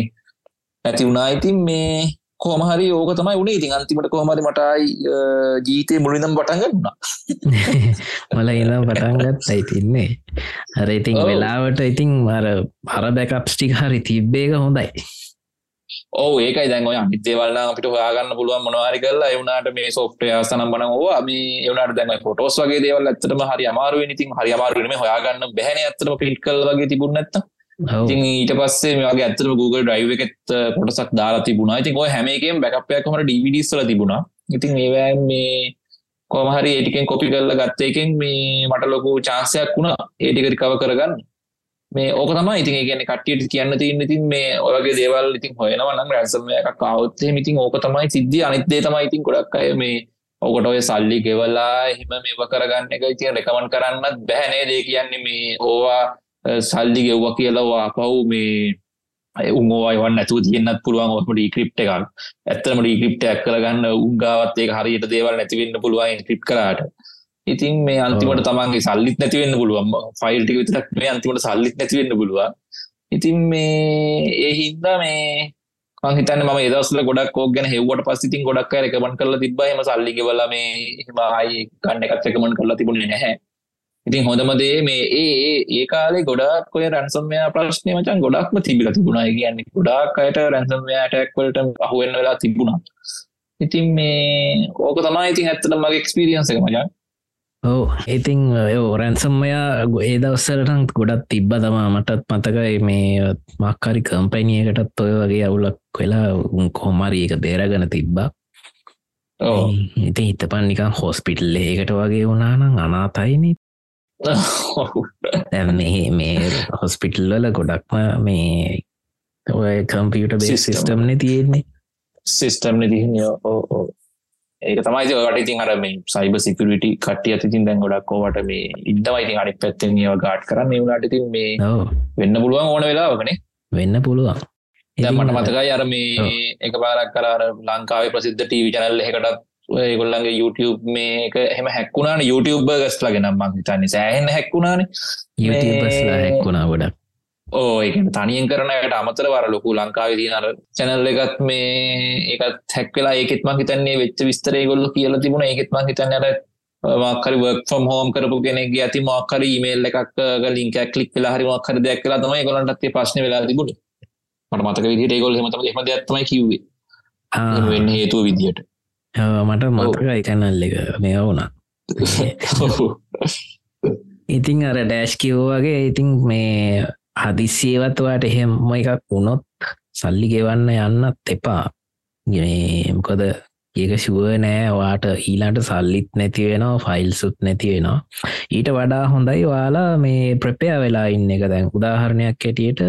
ඇති වුණා. ඉතින් මේ කෝමහරි ඕක තමයි උනේ. ඉතින් අන්තිමට කොහමරි මටයි ජීතය මුලිදම් පටන් ගන්නා මල එලා පටන්ගත් අයි තින්නේ. හර ඉතින් වෙලාවට ඉතින් මර හර බැකප්ස්ටික් හරි තිබ්බේක හොඳයි ඕ ඒකයි දැන් ඔය අනිත් දේවල් නම් අපිට හොයාගන්න පුළුවන් මොනවාරි කරලා ඒ වුණාට මේ සොෆ්ට්වෙයාර් සනම් බනම් ඕවා මේ ඒ වුණාට දැන් ඔය ෆොටෝස් වගේ දේවල් ඇත්තටම හරි අමාරු වෙන ඉතින් හරි අමාරු වෙන මේ හොයාගන්න බැහැනේ ඇත්තටම ක්ලික් කරලා වගේ තිබුණ නැත්තම් ඉතින් ඊට පස්සේ මේ වගේ ඇත්තටම Google Drive එකෙත් කොටසක් දාලා තිබුණා. ඉතින් ඔය හැම එකෙම බෑකප් එකක් කොහමද DVDs වල තිබුණා. ඉතින් ඒවැයෙන් මේ කොහොම හරි ඒ ටිකෙන් කොපි කරලා ගත්ත එකෙන් මේ මට ලොකු එකක් වුණා ඒ ටික රිකවර් කරගන්න. මේ ඕක තමයි ඉතින් ඒ කියන්නේ කට්ටියට කියන්න තියෙන ඉතින් මේ ඔය වගේ දේවල් ඉතින් හොයනවා නම් රැන්සම්වෙයාර් එකක් ආවොත් එහෙම ඉතින් ඕක තමයි සිද්ධිය. අනිත් දේ තමයි ඉතින් ගොඩක් අය මේ ඔකට ඔය සල්ලි ගෙවලා එහෙම මේව කරගන්න එක ඉතින් රෙකමන්ඩ් කරන්නත් බැහැ නේද? ඒ කියන්නේ මේ ඕවා සල්ලි ගෙව්වා කියලා ආපහු මේ උන්ෝවයිවන් නැතුව තියෙන්න්නත් පුළුවන්. ඔත්ම ඩීක්‍රිප් එකක්. ඇත්තම ඩීක්‍රිප්ට ඇක් කරගන්න උන්ගාවත් ඒ හරියට දේවල් නැතිවෙන්න පුළුවන් ක්‍රිප් කරට. ඉතින් මේ අන්තිමට තමන්ගේ සල්ලිත් නැතිවෙන්න පුළුවන්. ෆයිල්ටි විතරක් මේ අන්තිමට සල්ලිත් නැතිවෙන්න පුළුවන්. ඉතින් මේ ඒ හින්දා මේ හිතන්න ම දසල ගොඩක් ගැන හෙවට පස්සිතින් ගොඩක් රකමන් කරල තිබ්බහම සල්ලිගෙවල මේ හිමයි ගන්න එකත් එකමන් කරලා තිබුණ නැහැ. ඉතින් හොඳමදේ මේ ඒ ඒ කාලේ ගොඩක් ඔය රැන්සම්මයා ප්‍රශ්නය මචන් ගොඩක්ම තිබිල තිබුණා. කියන්නේ ගොඩක් අයට රැන්සම්මයාටැක්වලට අහුවෙන් වෙලා තිබුණා. ඉතින් මේ ඕක තමයි ඉතින් ඇත්තට මගේ එක්ස්පිරියන්ස එක මචන් ඕ ඉතිං රැන්සම්මයා ඒ දවස්සරටන් ගොඩත් තිබ්බ තමා. මටත් මතකයි මේ මක්කරි කම්පැනියකටත් ඔය වගේ අවුලක් වෙලා උන් කොහමරි එක බේරගන තිබ්බා. ඉති හිත පන්නිකන් හොස්පිටල් ඒකට වගේ වුණානම් අනාතයිනේ මේ මේ හොස්පිටල්වල ගොඩක්ම මේ ඔය කම්පියට බේ සිිස්ටම්න තියෙන්නේ. සිිස්ටම්න ඕ ඕ ඒක තමයි වට ඉතින් අර මේ සයිබ සිකරිට කටිය තින් දැන් ගොඩක් ඕවට මේ ඉදමයිති අනි පැත්තෙන් ඒව ගාට් කරන්න. ඒවුණට ඉතින් මේ වෙන්න පුළුවන් ඕන වෙලාවකනේ. වෙන්න පුළුවන්. මට මතකයි අර මේ එක පාරක් කරර ලංකාවේ ප්‍රසිද්ධ ටීවි චැනල් එකටත් ඒගොල්ලන්ගේ YouTube මේක එහෙම හැක්කුණාන. YouTube ගස්ලාගෙන මං හිතන්නේ සෑහෙන් හැක්කුණාන. හැක්කුණා ගොඩක් ඕ ඒක තනියෙන් කරනයට අමතර වර ලොකු ලංකාව තියනර චැනල් එකත් මේ ඒකත් හැක්වෙලා ඒකෙත්ම හිතන්නේ වෙච්ච විස්තරේ ගොල්ල කියල තිබුණ. ඒකෙත්ම හිතන්නට මක්කරි වර්ක් ෆම් හෝම් කරපු කෙනෙක් ඇති මක්කර මේල් එකක් ලින්ක කලික් වෙලා හරි මක්කර දෙයක් කලා තමයි ගොලන්ටත් ප්‍රශ්න වෙලා තිබුණ. මට මතක විදිට ගොල් හමතම එම කිව්වේ. ආ, වෙන්න හේතුව විදියට මට මතකයි කැනල් එක. මේ වුණා ඉතිං අර ඩෑශ් කිවෝ වගේ ඉතිං මේ හදිස්සේවත්වාට එහෙම එකක් වුණොත් සල්ලි ගෙවන්න යන්නත් එපා. මොකද ඒක ශුව නෑ. වාට ඊලාට සල්ලිත් නැති වෙනවා ෆයිල් සුත් නැති වෙනවා. ඊට වඩා හොඳයි. වාලා මේ ප්‍රපය වෙලා ඉන්න එක. දැන් උදාහරණයක් ඇටියට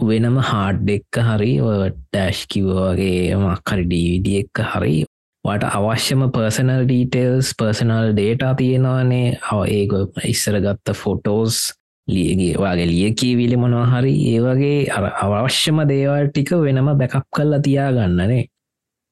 වෙනම හාඩ් එක්ක හරි ඩෑශ් කිව්වාගේ මක්හරි ඩීවිඩ එක්ක හරි වට අවශ්‍යම පර්සනල් ඩීටේල්ස් පර්සනල් ඩේටා තියෙනවානේ. අව ඒක ඉස්සර ගත්ත ෆොටෝස් ලියගේ වගේ ලියකීවිලි මොනවා හරි ඒවගේ අර අවශ්‍යම දේවල් ටික වෙනම බැකප් කල්ලා තියාගන්නනේ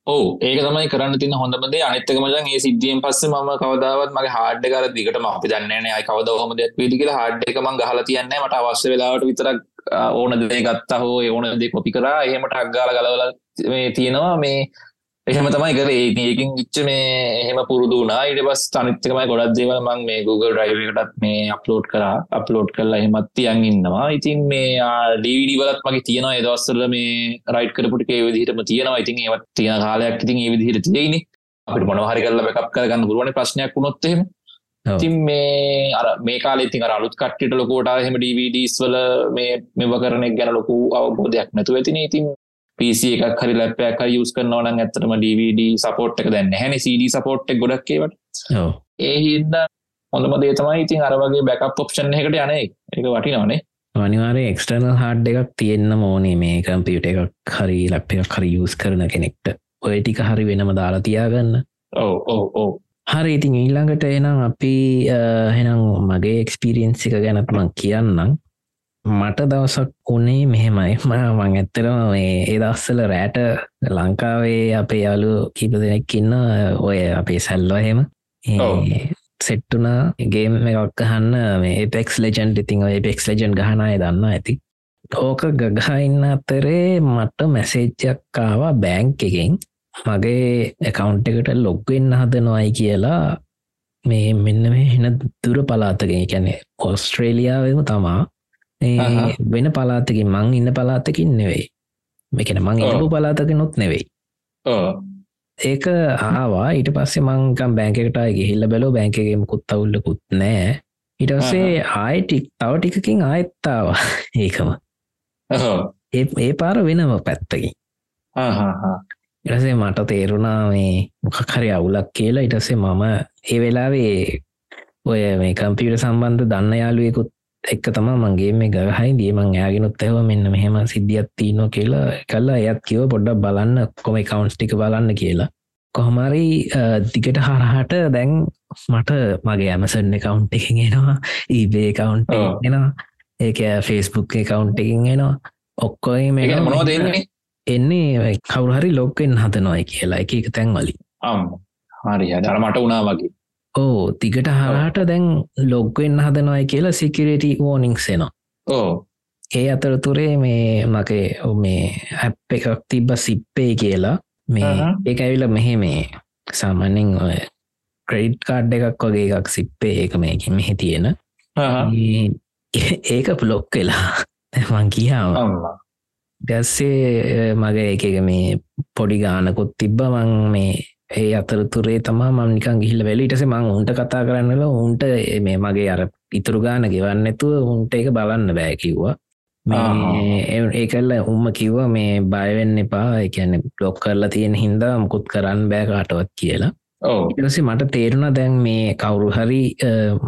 ඕ ඒක තමයි කරන්න තින හොඳමදේ අනිත්තක මචන් ඒ සිද්ධියෙන් පස්ස ම කවදාවත් මගේ හාඩ කර දිගට ම අපි දන්නන අයි කවද හොම දෙයක් පිදි කියලා හාඩ් එක මං ගහල තියන්න මට අවශ්‍ය වෙලාවට විතරක් ඕන දේ ගත්තා හෝ ඕන දේ කොපි කරා. එහෙමට අක්ගාල ගලවල මේ තියෙනවා මේ එහෙම තමයි කර. ඒකින් ඉච්ච මේ එහෙම පුරුදුනා ඉට පස් තනිත්තකමයි ගොඩක් දේවල් මං මේ Google ඩ්‍රයිවකටත් මේ අප්ලෝඩ් කර. අප්ලෝඩ් කරලා එහෙමත් තියන් ඉන්නවා. ඉතින් මේ ඩීවිඩි වලත් මගේ තියෙනවා. ඒදවස්සල මේ රයිට් කරපුට ඒ විදිහටම තියෙනවා. ඉතින් ඒවත් තියෙන කාලයක් ඉතින් ඒ විදිහට තියෙන්නේ අපිට මොනවහරි කරලා බැකප් කරගන්න පුළුවන් ප්‍රශ්නයක් වුණොත් එහෙම. ඉතින් මේ අර මේ කාල ඉතින් අර අලුත් කට්ටිට ලොකෝට එහෙම DVDs වල මේ මෙව කරන ගැන ලොකු අවබෝධයක් නැතුව ඇතිනේ. ඉතින් PC එකක් හරි ලැප්පයක් හරි යූස් කරනවා නම් ඇත්තටම DVD සපෝට් එක දැන් නැහැනේ CD සපෝට් එක ගොඩක් ඒවට. ඒ හින්දා හොඳම දේ තමයි ඉතින් අර වගේ බැකප් ඔප්ෂන් එකකට යන්නේ ඒක වටිනවනේ අනිවාරය එක්ස්ටර්නල් හාඩ් එකක් තියෙන්න්න ඕනේ. මේ කම්පියුට එකක් හරි ලැප් එකක් හරි යස් කරන කෙනෙක්ට. ඔය ටික හරි වෙනම දාලා තියාගන්න. ඕ හරි ඉතින් ඊළඟට එනම් අපි හෙනම් මගේ එක්ස්පිරියන්සි එක ගැනත්මං කියන්නම් මට දවසක් උනේ මෙහෙමයි. මං ඇත්තරම මේ ඒ දස්සල රෑට ලංකාවේ අපේ යාලු කීප දෙනෙක් ඉන්න ඔය අපේ සැල්ලෝ හෙම සෙට්ටුනා ගේම් එකක් හන්න මේ පෙක්ස් ලෙජන්් ඉතින් ඔය පෙක්ස් ලෙජන් ගහනය දන්න ඇති. ඕක ගගහඉන්න අතරේ මට මැසේජ්ජක්කාවා බෑංක් එකෙන්. මගේ එකකවුන්් එකට ලොග්වෙන්න හදනවායි කියලා. මේ මෙන්න මේ හෙන දුර පලාතගෙන කැනෙ ඔස්ට්‍රේලියාවම තමා වෙන පලාතකින් මං ඉන්න පලාතකින් නෙවෙයි. මෙකෙන මං ඉපු පලාතක නොත් නෙවෙයි. ඒක ආවා. ඊට පස්සේ මංකම් බැංකකටයි ගිහිල්ල බැලෝ බැංකගේ මුකුත් අවුල්ලකුත් නෑ ඉටසේ ආයිටික් තව ටිකකින් ආයත්තාව ඒකම. ඒ පාර වෙනම පැත්තකින්. ඉටසේ මට තේරුණා මේ මොකක්හරි අවුලක් කියලා. ඉටසේ මම ඒ වෙලාවේ ඔය මේ කම්පියට සම්බන්ධ දන්න යාලුවෙකුත් එක්ක තම මගේ මේ ගහයි දියමං යාගෙනුත් ඇව මෙන්න මෙහෙම සිද්ධියත් තියනො කියලා. කල්ලා එයත් කිව පොඩ්ඩක් බලන්න කොම කවන්ස් ටික බලන්න කියලා. කොහමරි දිගට හරහට දැන් මට මගේ ඇමසන් එකකවුන්් එකින් එනවා ඒබේ කවුන්් එනවා ඒක ෆෙස්බුක් එකකවුන්් එකින් එනවා. ඔක්කොයි මේ මොනෝ දෙන්නේ එන්නේ? කවුහරි ලොක්කෙන් හතනොයි කියලා එක එක තැන්වලි හරි හදර මට උනා වගේ ඕ තිකට හරට දැන් ලොග්වෙන් හදනොයි කියලා සිකරට ෝනිික්සෙනවා ඕ ඒ අතරතුරේ මේ මගේ මේ ඇප් එකක් තිබ්බ සිප්පේ කියලා. මේ ඒ ඇවිල මෙහෙ මේ සාමන්‍යෙන් ඔය ක්‍රඩ් කාඩ් එකක් වගේ එකක් සිප්පේ ඒක මේකින් මෙහි තියෙන. ඒක ප්ලොක් වෙලා මං කියාව දැස්සේ මගේ එක මේ පොඩි ගානකුත් තිබ්බ. මං මේ ඒ අතරතුරේ තමා මංනිකන් ගිහිල්ල වෙලිටස මං උන්ට කතා කරන්නල උන්ට මේ මගේ අර ඉතුරු ගාන ගෙවන්නඇතුව උන්ට එක බලන්න බෑකිව්වා ඒකල්ල උම්ම කිව්ව මේ බයවෙන්න එපා. එකන බ්ලොක් කරලා තියෙන හින්දා මුකුත් කරන්න බෑ කාටවත් කියලා. ඉටසේ මට තේරුණ දැන් මේ කවුරු හරි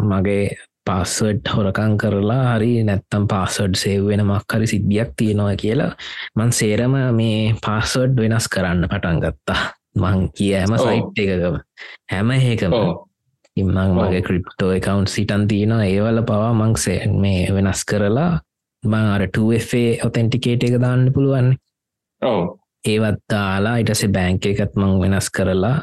මගේ පාස්වඩ් හොරකං කරලා හරි නැත්තම් පාසඩ් සේව් වෙන මක්හරි සිද්ධියක් තියෙනවා කියලා මන් සේරම මේ පාස්වඩ් වෙනස් කරන්න පටන් ගත්තා මං කිය හැම සයිට් එකකම. හැම ඒකම ඉම්මං මගේ ක්‍රිප්ටෝ එකකවන්් සිටන් තියෙනවා. ඒවල පවා මංසේ මේ වෙනස් කරලා මං අර 2FA ඔතෙන්ටිකේට එක දාන්න පුළුවන්. ඒවත් දාලා ඉටසේ බෑංක එකත් මං වෙනස් කරලා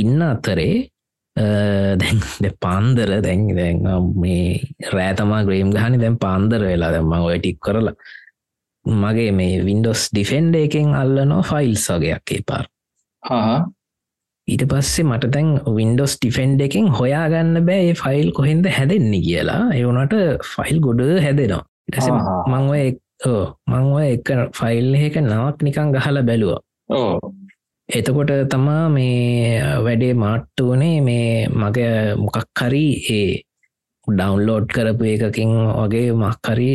ඉන්න අතරේ දැන් පාන්දර දැන් දැන් මේ රෑතමා ග්‍රේම් ගහනි දැන් පාන්දර වෙලා දැම්ම ඔය ටික් කරලා මගේ මේ වින්ඩෝස් ඩිෆෙන්ඩ එකෙන් අල්ලනෝ ෆයිල්ස් වගේයක් ඒ පාර ඊට පස්සේ මට තැන් වින්ඩෝස් ටිෆෙන්ඩ එකෙන් හොයාගන්න බෑ ෆයිල් කොහෙන්ද හැදෙන්නේ කියලා. එවනට ෆයිල් ගොඩ හැදෙනවා. ඉටස මංව මංව එක ෆයිල් එක නවක් නිකං ගහල බැලුව. එතකොට තමා මේ වැඩේ මාට්ටුවනේ මේ මගේ මොකක් හරි ඒ ඩවන්ලෝඩ් කරපු එකකින් වගේ මක්කරි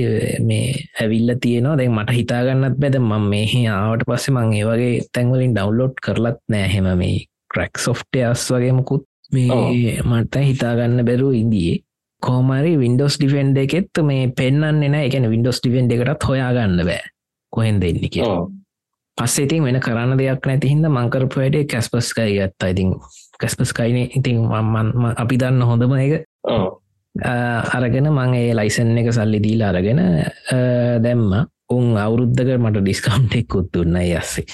මේ ඇවිල්ල තියනවා. දැන් මට හිතාගන්නත් බැද මං මේ ආවට පස්සේ මං ඒ වගේ තැන්වලින් ඩවන්ලෝඩ් කරලත් නෑහෙම මේ ක්‍රක් සොෆ්ටයස් වගේමකුත් මේ මට හිතාගන්න බැරු ඉදියේ. කෝමරි වින්ඩෝස් ඩිෆෙන්ඩ එකෙත් මේ පෙන්න්න එන එකන වින්ඩෝස් ඩිෆෙන්ඩ එකටත් හොයාගන්න බෑ. කොහෙන් දෙන්න කිය පස්සේ ඉතින් වෙන කරන්න දෙයක් නැති හිද මංකරපු වැඩේ කැස්පස්කයි ගත්තා. ඉතින් කැස්පස්කයින ඉතින් අපි දන්න හොඳම එක අරගෙන මං ඒ ලයිසන් එක සල්ලි දීලා අරගෙන දැම්ම. උන් අවුරුද්ධක මට ඩිස්කවන්්ටෙක් උත්තුන්න යස්සේ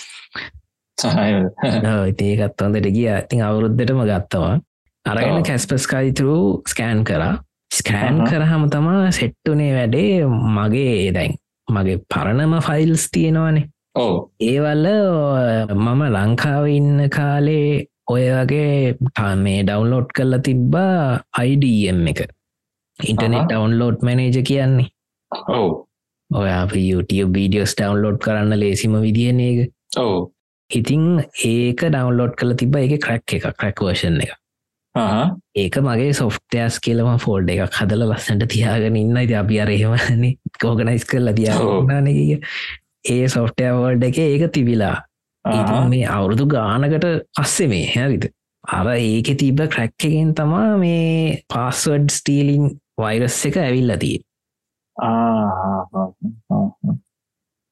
ඒකත් හොඳට ගිය. ඉතින් අවුරුද්ධටම ගත්තවා අරගෙන කැස්පස්කායිතුරු ස්කෑන් කරා. ස්කෑන් කරහම තමා සෙට්ටුනේ වැඩේ මගේ දැන් මගේ පරණම ෆයිල්ස් තියෙනවානේ. ඕ ඒවල්ල මම ලංකාව ඉන්න කාලේ ඔය වගේ මේ ඩවන්ලෝඩ් කරලා තිබ්බා IDM එක ඉන්ටනෙට් ඩවන්ලෝඩ් මැනේජ කියන්නේ. ඔව්. ඔය YouTube වීඩියෝස් ඩවන්ලෝඩ් කරන්න ලේසිම විදින එක ඔව්. ඉතිං ඒක ඩවන්ලෝඩ් කළ තිබ එක ක්‍රැක් එක ක්‍රැක් වර්ෂන් එක ඒක මගේ සොෆ්ටයස් කියලම ෆෝල්ඩ එකක් හදල ලස්සට තියාගෙන ඉන්න ඉති අපි අරහෙමන කෝගනයිස් කරලා තියාගන්න ඒ සොෆ්ටයවල්ඩ එක ඒක තිබිලා. මේ අවුරුදු ගානකට අස්සේ මේ හැරිද? අර ඒක තිබ ක්‍රැක්කගෙන් තමා මේ පාස්වඩ් ස්ටීලිං වෛරස් එක ඇවිල්ලතිය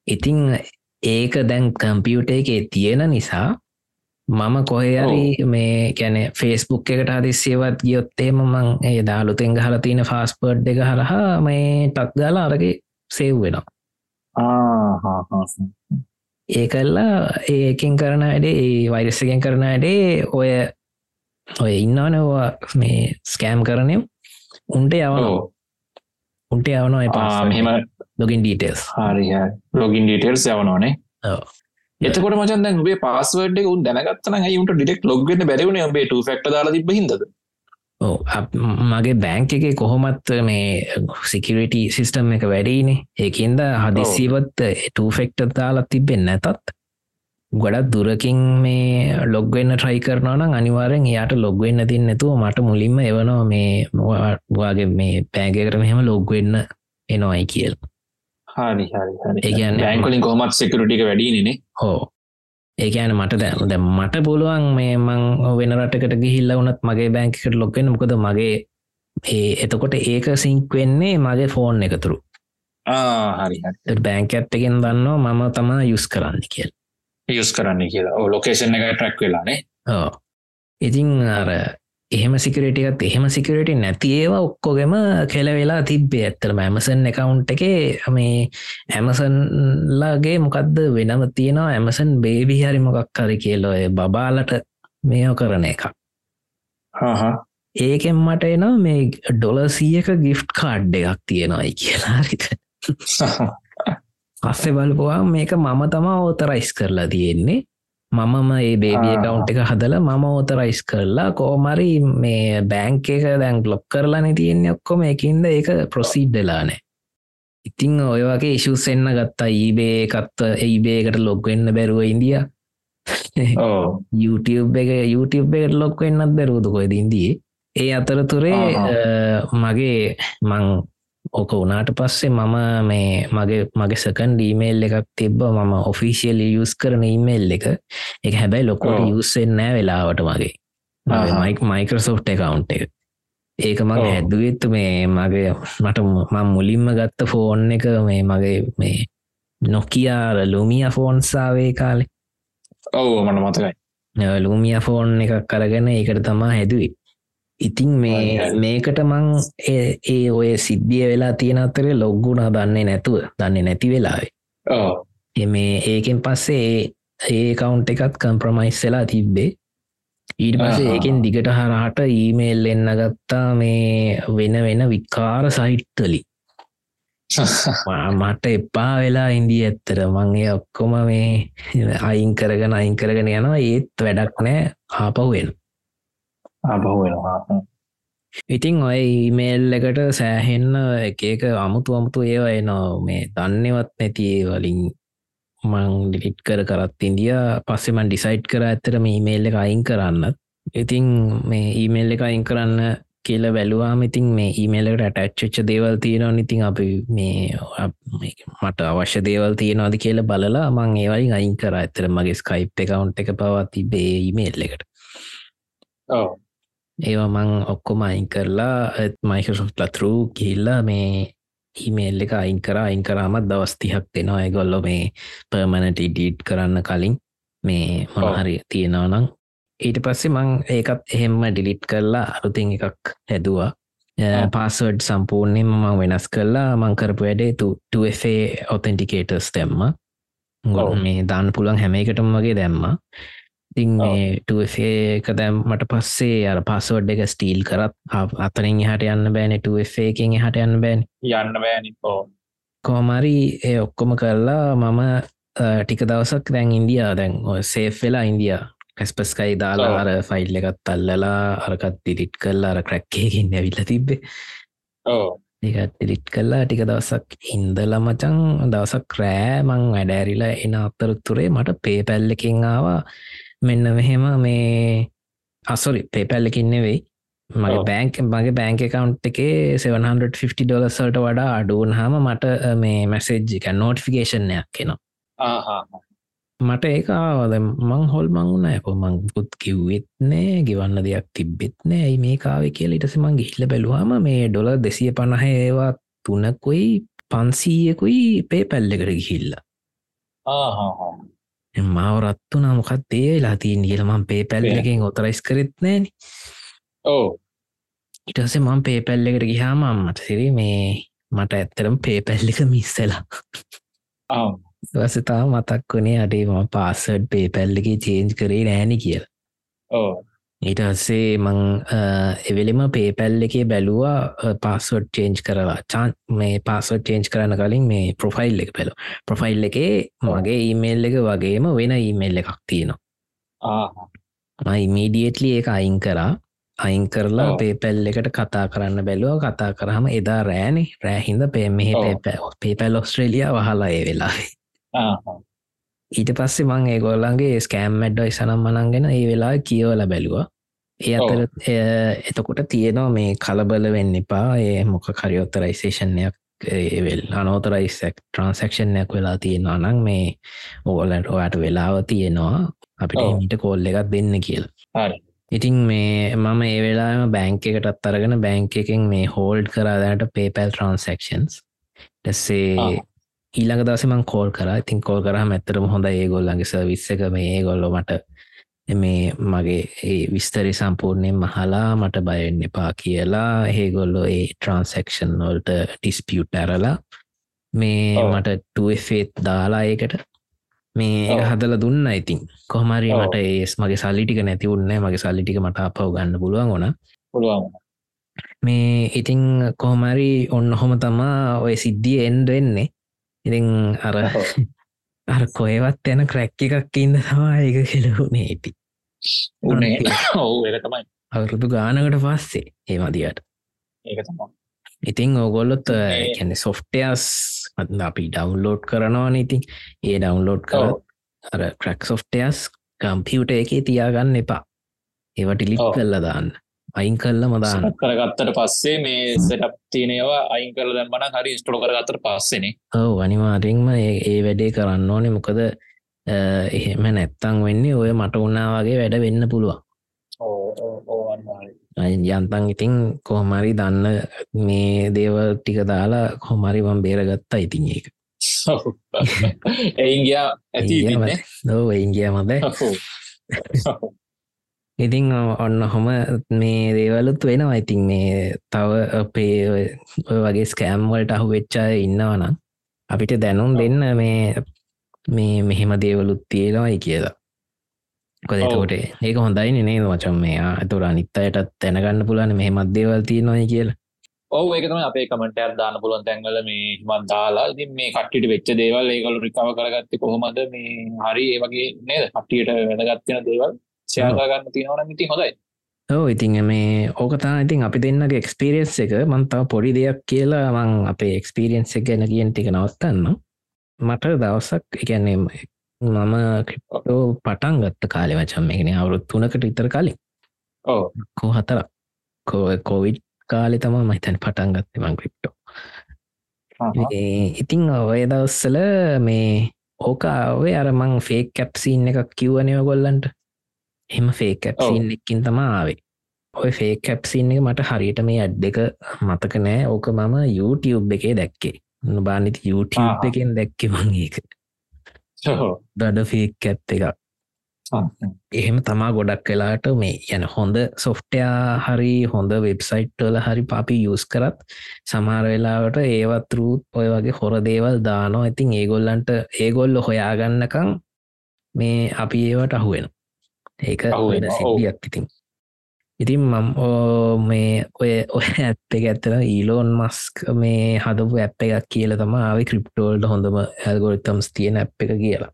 ඉතිං ඒක දැන් කම්පියුට එකේ තියෙන නිසා මම කොහයරි මේ කැන ෆේස්බුක් එකට අදිස්සේවත් ගියොත්තේම මං ඒ දාලුතෙන් හල තියෙන ෆාස්පර්ඩ් එක හරහා මේ ටක් ගලා අරගේ සෙව් වෙනවා. ඒකල්ලා ඒකින් කරන වැඩේ ඒ වෛරස්සකෙන් කරන වැඩේ ඔය ඔය ඉන්නවනවා මේ ස්කෑම් කරනය උන්ට යවන උන්ට යවනවා මෙම ලොගින් ඩීටෙල්ස් හරි ලොගින් ඩීටෙල්ස් යවනෝනේ එතකොට මචන් දැන් ඔබේ පාස්වර්ඩ් එක උන් දැනගත්තන ඇයිුන්ට ඩිටෙක් ලොග්ගෙන බැරිවුණ ඔබේ ට ෆෙක්ට දාලා තිබ හිද මගේ බෑංක එක කොහොමත් මේ සිකරට සිිස්ටම් එක වැඩීනේ ඒකන්ද හදිසිවත් ටෆෙක්ට දාලා තිබෙන් නැතත් ගොඩත් දුරකින් මේ ලොග්වෙන්න ට්‍රයි කරනවන අනිවාරෙන් එයාට ලොග්වෙන්න තින් නැතුව මට මුලින්ම එවනවා මේ වාගේ මේ පෑගකට මෙහෙම ලොග්වෙන්න එනොයි කියල්. හරි ඒගැන් බැංකලින් කොමත් සෙකරටික වැඩීනේ හෝ ඒකෑන මට දැ මට පුළුවන් මේ මං වෙන රටකට ගිහිල්ල වනත් මගේ බැංකට ලොක්වෙන මොකද මගේ ඒ එතකොට ඒක සිංක් වෙන්නේ මගේ ෆෝන් එකතුරු. හරි බැංක ඇත්තගෙන් දන්නවා මම තමා යුස් කරන්න කියල් යුස් කරන්න කියලා. ලොකේෂන් එක ට්‍රක් වෙලානේ ඕ ඉතිං අර එහෙම සිකරටියත් එහෙම සිකරට නැති ඒවා ඔක්කොගෙම කෙල වෙලා තිබ්බේ ඇත්තලම ඇමසන් එකකවුන්් එක. මේ ඇමසන්ලාගේ මොකක්ද වෙනම තියෙනවා? ඇමසන් බේබි හරි මොකක් කරි කියලොය බබාලට මේෝ කරන එක ඒකෙන් මට එනවා මේ ඩොලසීයක ගිෆ්ට් කාඩ් එකක් තියෙනවායි කියලා රිත පස්සෙ බලපුවා මේක මම තමා ඕතරයිස් කරලා තියෙන්නේ. මමම ඒ බේබිය කවුන්් එක හදල මම ඕතරයිස් කරලා කෝමරි මේ බෑංක එක දැන් බ්ලොක් කරලාන තියෙන්නේ ඔක්කොම. එකින්ද ඒක ප්‍රොසිඩ්ඩලානෑ ඉතිං ඔය වගේ ඉශුස් එන්න ගත්තා. ඊබේ එකත්ව ඒබේකට ලොක්වෙන්න බැරුව ඉන්දිය. YouTube එක YouTube එකට ලොක් වෙන්නත් බැරුවද කොයිද ඉන්දිය? ඒ අතරතුරේ මගේ මං ඕක වනාට පස්සේ මම මේ මගේ මගේ සකන් ඩීමේල් එකක් තිබ්බ. මම ඔෆිසිියල් යස් කරන ඉමේල් එක. එක හැබැයි ලොකොට යුස්සෙන් නෑ වෙලාවට මගේ. මයික් මයිකරසෝට් එකකවුන්් එක. ඒක මං හැදුවත්තු මේ මගේ මට මං මුලින්ම ගත්ත ෆෝන් එක මේ මගේ මේ නොකියාර ලුමිය ෆෝන්සාවේ කාලේ. ඔව මට මතකයි. ලුමිය ෆෝන් එකක් කරගෙන ඒකට තමා හැදුවේ ඉතින් මේ මේකට මං ඒ ඔය සිද්ධිය වෙලා තියෙන අතරේ ලොග්ගුණ දන්නේ නැතුව දන්නේ නැති වෙලාවේ. මේ ඒකෙන් පස්සේ ඒ කවුන්් එකත් කම්ප්‍රමයිස් වෙලා තිබ්බේ. ඊට පසේ ඒකෙන් දිගට හරහට ඊමේල් එන්න ගත්තා මේ වෙන වෙන විකාර සහිට්තලි මට එපා වෙලා ඉන්දිය ඇත්තර මංගේ ඔක්කොම මේ අයින් කරගෙන අයින් කරගෙන යනවා. ඒත් වැඩක් නෑ ආපහුවෙන ආබහුවෙනවා ඉතිං ඔය ඊමේල් එකට සෑහෙන්න එක එක අමුතු අමුතු ඒවා එනවා. මේ දන්නවත් නැති වලින් මං ඩිලිට් කර කරත් ඉන්දිය. පස්සෙමන් ඩිසයිට් කර ඇතර මේ ඊමේල් එක අයින් කරන්න. ඉතින් මේ ඊමේල් එක අයින් කරන්න කියල බැලුවාම ඉතින් මේ ඊමේලකට ඇටච්චච්ච දේවල් තියෙනවා ඉතින් අපි මේ මට අවශ්‍ය දේවල් තියෙනවාද කියල බලලා මං ඒවයි අයින් කර. ඇතර මගේ ස්කයිප් එකකවුන්් එක පවා තිබේ ඊමේල් එකට ඒවා මං ඔක්කොම අයින් කරලා මයිකසොෆ් ලතුරු කියල්ලා මේ ඊමේල් එක අයින් කර. අයින් කරාමත් දවස්තිහක් දෙෙනවා ඇගොල්ලො මේ පර්මණට ඩීට් කරන්න කලින් මේ මොනහරි තියෙනවනම් ඊට පස්සේ මං ඒකත් එහෙම්ම ඩිලිට් කරලා අරුතින් එකක් හැදවා. පාස්වඩ් සම්පූර්ණයෙන් මං වෙනස් කරලා මංකරපු වැඩේ තුේ ඔතෙන්ටිකේටර්ස් දැම්ම. ගො මේ දාන්න පුළන් හැම එකටම වගේ දැම්ම ඉතින් එක දැම්මට පස්සේ අර පස්සවඩ් එක ස්ටීල් කරත් අතරින් හට යන්න බෑන එකෙන් හට යන්න බෑන්. යන්න බෑනි කෝමරි ඒ ඔක්කොම කරලා මම ටික දවසක් දැන් ඉන්දියා. දැන් සේෆ් වෙලා ඉන්දිය. කැස්පස්කයි දාලා අර ෆයිල් එකත් අල්ලලා අරකත් දිරිට් කරලා අර ක්‍රැක්කයකින් ඇවිල්ල තිබ්බේ. ඒකත් ඩිලිට් කල්ලා ටික දවසක් ඉන්දල මචන් දවසක් රෑ මං වැඩෑරිලා එන අත්තරතුරේ මට පේ පැල්ලකින් ආවා මෙන්න මෙහෙම මේ අසොරි පේපැල්ලකින් නෙවෙයි. මගේ බෑන්ක් මගේ බෑන්ක කවන්් එකේ 750 ඩොලසල්ට වඩා අඩුවන් හම මට මේ මැසේජ් එක නෝටිෆිකේෂන්යක් කෙනවා මට ඒකාවද මං හොල් මංුණ ඇප මං පුත් කිව්වෙත් නෑ ගෙවන්න දෙයක් තිබ්බෙත් නෑ. ඇයි මේ කාව කියල ඉටස මං ගිහිල්ල බැලුවම මේ ඩොල දෙසිය පණහ ඒවා තුනකුයි පන්සීයකුයි පේ පැල්ලෙකට ගිහිල්ල මාවරත්තුනා මොකත් ඒ වෙලා තිීන් කියලමම් පේ පැල්ලකින් ඔතරයිස් කරෙත් නෑන ඕ ඉටසේ මං පේ පැල්ලෙකට ගිහාම අම්මට සිරි මේ මට ඇත්තරම් පේ පැල්ලික මිස්සලා වසතා මතක් වනේ අඩේ ම පාසඩ් පේ පැල්ලකි චේන්ජ් කරේ නෑනි කියල. ඕ ඊට අස්සේ මං එවෙලෙම පේපැල් එකේ බැලුවා පාස්වඩ් චේන්ජ් කරලා. චාන් මේ පාස්වඩ් චේන්ජ් කරන්න කලින් මේ ප්‍රොෆයිල් එක පැලු ප්‍රොෆයිල් එකේ මගේ ඊමේල් එක වගේම වෙන ඊමේල් එකක් තියෙනවා. මයි මීඩියටලි එක අයින් කරා. අයින් කරලා පේපැල් එකට කතා කරන්න බැලුව. කතා කරහම එදා රෑනේ. රෑහින්ද පේ මෙහ පේපැල් ඔස්ට්‍රේලිය වහලා ඒ වෙලාවේ ඊට පස්සේ මං ඒගොල්ලන්ගේ ස්කෑම් මැඩ්ඩයි සනම් මනන්ගෙන ඒ වෙලා කියවල බැලුව. ඒ අතර එතකොට තියෙනවා මේ කලබල වෙන්න එපා. ඒ මොක කරියොත්තරයිසේෂන්යක් වෙල් අනෝතරයිසක් ට්‍රන්සක්ෂන්යක් වෙලා තියෙනවා නං මේ ඕලට ඔයාට වෙලාව තියෙනවා. අපිට මීට කෝල්ල එකක් දෙන්න කියල. ඉතින් මේ මම ඒ වෙලාම බැංක එකටත් අරගෙන බැංක එකෙන් මේ හෝල්ඩ් කරාදනට පේපැල් ට්‍රන්සක්ෂන්ස් ටස්සේ ඊළඟ දසමං කෝල් කර. ඉතින් කෝල් කරහම ඇත්තරම හොඳ ඒගොල්ලගේ සවිස්ස එක මේ ඒගොල්ලො මට මේ මගේ ඒ විස්තරි සම්පූර්ණයෙන් මහලා මට බයෙන් එපා කියලා ඒගොල්ලො ඒ ට්‍රන්සක්ෂන් වල්ට ටිස්පියුට් ඇරලා මේ මට ටුවේත් දාලා ඒකට මේ හදල දුන්න ඉතින්. කොහමරි මට ඒස් මගේ සල්ලිටික නැති උන්න මගේ සල්ලිටික මට අපව ගන්න පුළුවන් ඕන පුළුවන්. මේ ඉතිං කොහමරි ඔන්න හොම තමා ඔය සිද්ධිය එන්ඩ වෙන්නේ ඉතින් අර අර කොයවත් යන ක්‍රැක්ක එකක් ඉන්න තමා එක කෙලුනේ ඇති උනේ. ඔවු එක තමයි. අවුරුදු ගානකට පස්සේ ඒ මදියට. ඒක තමා ඉතිං ඕගොල්ලොත් කැන සොෆ්ටයස් අපි ඩවන්ලෝඩ් කරනවා ඉතින්. ඒ ඩවන්ලෝඩ් කර අර ක්‍රක් සොෆ්ටයස් කම්පියුට එකේ තියාගන්න එපා. ඒවට ලික් කල්ල දාන්න අයින් කල්ල මදාන්න කරගත්තට පස්සේ මේ සටප් තියනවා අයින් කල දැම්මන හරි ස්ටොල කරගත්තට පස්සෙන. ඔව අනිවාරෙන්ම ඒ වැඩේ කරන්න ඕනේ. මොකද එහෙම නැත්තං වෙන්නේ ඔය මට උන්නාවගේ වැඩ වෙන්න පුළුවන්. යන්තන් ඉතින් කොහමරි දන්න මේ දේවල් ටික දාලා කොහමරි වම් බේරගත්තා ඉතින් ඒක. එයින්ගයා ඇති දෝ එයින්ගිය මද ඉතිං ඔන්න හොම මේ දේවලුත් වෙනවා. ඉතින් මේ තව අපේ වගේ ස්කෑම්වලට අහු වෙච්චා ඉන්නවනම් අපිට දැනුම් දෙන්න මේ මේ මෙහෙම දේවලුත් තියෙනවයි කියලා. කොදතකොට ඒක හොඳයි නේ වචන් මේයා ඇතුර අනිත් අයටත් තැනගන්න පුලන මෙහෙමත් දේවල් තියෙනවයි කියලා. ඔව ඒකතම අපේ කමටර් දාන පුලුවන් තැන්ගල මේ මත් දාලා. ඉති මේ කට්ටිට වෙච්ච දේවල් ඒකලු රිකාව කරගත්ත කොහොමද? මේ හරි ඒ වගේ නේද? කට්ටියට වැදගත්වෙන දේවල් ෂයාගන්න තියෙනවන ඉති හොඳයි. ඕ ඉතින් මේ ඕකතා ඉතින් අපි දෙන්නගේ එක්ස්පිරියන්ස් එක. මන්තාව පොඩි දෙයක් කියලා මං අපේ එක්ස්පිරියන්ස් එක ගැන කියෙන් ටික නවත්තන්න මට දවසක් එකන්නේ මම ක්‍රිප්ටෝ පටන් ගත්ත කාලෙ වචම් එකන අවුරුත් තුනකට ඉතර කලින්. ඕ කෝ හතර කෝවිඩ් කාලෙ තම මහිතන් පටන් ගත්තමන් ක්‍රිප්ටෝ ඉතිං ඔය දවස්සල මේ ඕකාවේ අර මං ෆේක් කැප්සින් එකක් කිව්වනය ගොල්ලන්ට එම ෆේ කැප්සින් එක්කින් තමාවේ ඔය ෆේ කැප්සින් එක මට හරියට මේ ඇඩ් දෙක මතක නෑ. ඕක මම YouTube එකේ දැක්කේ. නොබානිති YouTube එකෙන් දැක්කෙ මං ඒක. දඩ ෆේක් කැප් එකක්. එහෙම තමා ගොඩක් වෙලාට මේ යන හොඳ සොෆ්ටයා හරි හොඳ වෙබ්සයිට්වල හරි පාපි යස් කරත් සමාර වෙලාවට ඒවත් රූත් ඔය වගේ හොර දේවල් දානෝ ඉතින් ඒගොල්ලන්ට ඒගොල්ල හොයාගන්නකං මේ අපි ඒවට අහුවෙන ඒක වෙන සිද්ධියක් ඉතින්. ඉතින් මම් මේ ඔය ඔය ඇත්ත එක ඇත්තන ඊලෝන් මස්ක මේ හදපු ඇප් එකක් කියල තම ආව ක්‍රිප්ටෝල්ට හොඳම ඇල්ගොරිතම්ස් තියෙන ඇප් එක කියලා.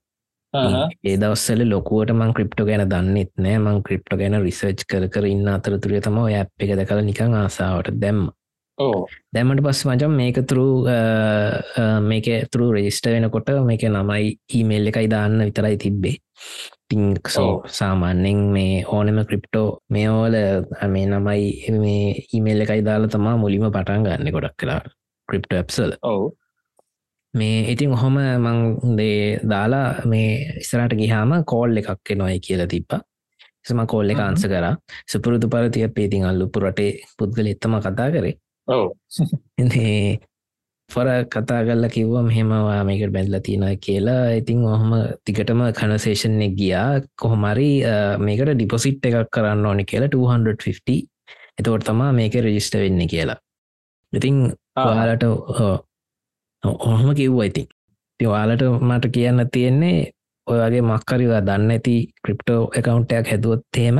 ඒ දවස්සල ලොකුවට මං ක්‍රිප්ටෝ ගැන දන්නෙත් නෑ. මං ක්‍රිප්ටෝ ගැන රිසර්ච් කර කර ඉන්න අතරතුරිය තම ඔය ඇප් එක දැකල නිකං ආසාාවට දැම්ම දැමට පස් මචම් මේක තුරු මේක තුරු රෙජිස්ට වෙනකොට මේක නමයි ඊමේල් එකයි දාන්න විතරයි තිබ්බේ. ටිංක්සෝ සාමාන්‍යෙන් මේ ඕනම ක්‍රිප්ටෝ මේෝල මේ නමයි මේ ඊමේල් එකයි දාලා තමා මුලිම පටන් ගන්න ගොඩක් කලා ක්‍රිප්ට ඇප්සල ඔව. මේ ඉතින් ඔහොම මංදේ දාලා මේ ඉස්සරට ගිහාම කෝල් එකක් නොයි කියලා තිබ්බා. සම කෝල්ල එක අන්ස කර. සුපුරුදු පරතිය පේතින් අල්ලුපු රටේ පුද්ගල එත්තම කතා කරේ ඔව. ෆොර කතා කල්ල කිව්ව මෙහෙමවා මේකට බැඳල තියෙන කියලා. ඉතින් ඔහොම තිකටම කනසේෂන් එක ගියා. කොහොමරි මේකට ඩිපොසිට් එකක් කරන්න ඕනි කියලා 250 එතවට තමා මේක රජිස්ට වෙන්න කියලා. ඉතින් ඔයාලට ඔහොම කිව්ව ඉතින්. තිවාලට මට කියන්න තියෙන්නේ ඔයගේ මක්කරිවා දන්න ඇති ක්‍රිප්ටෝ එකකවුන්ටයක් හැදුවොත්තේම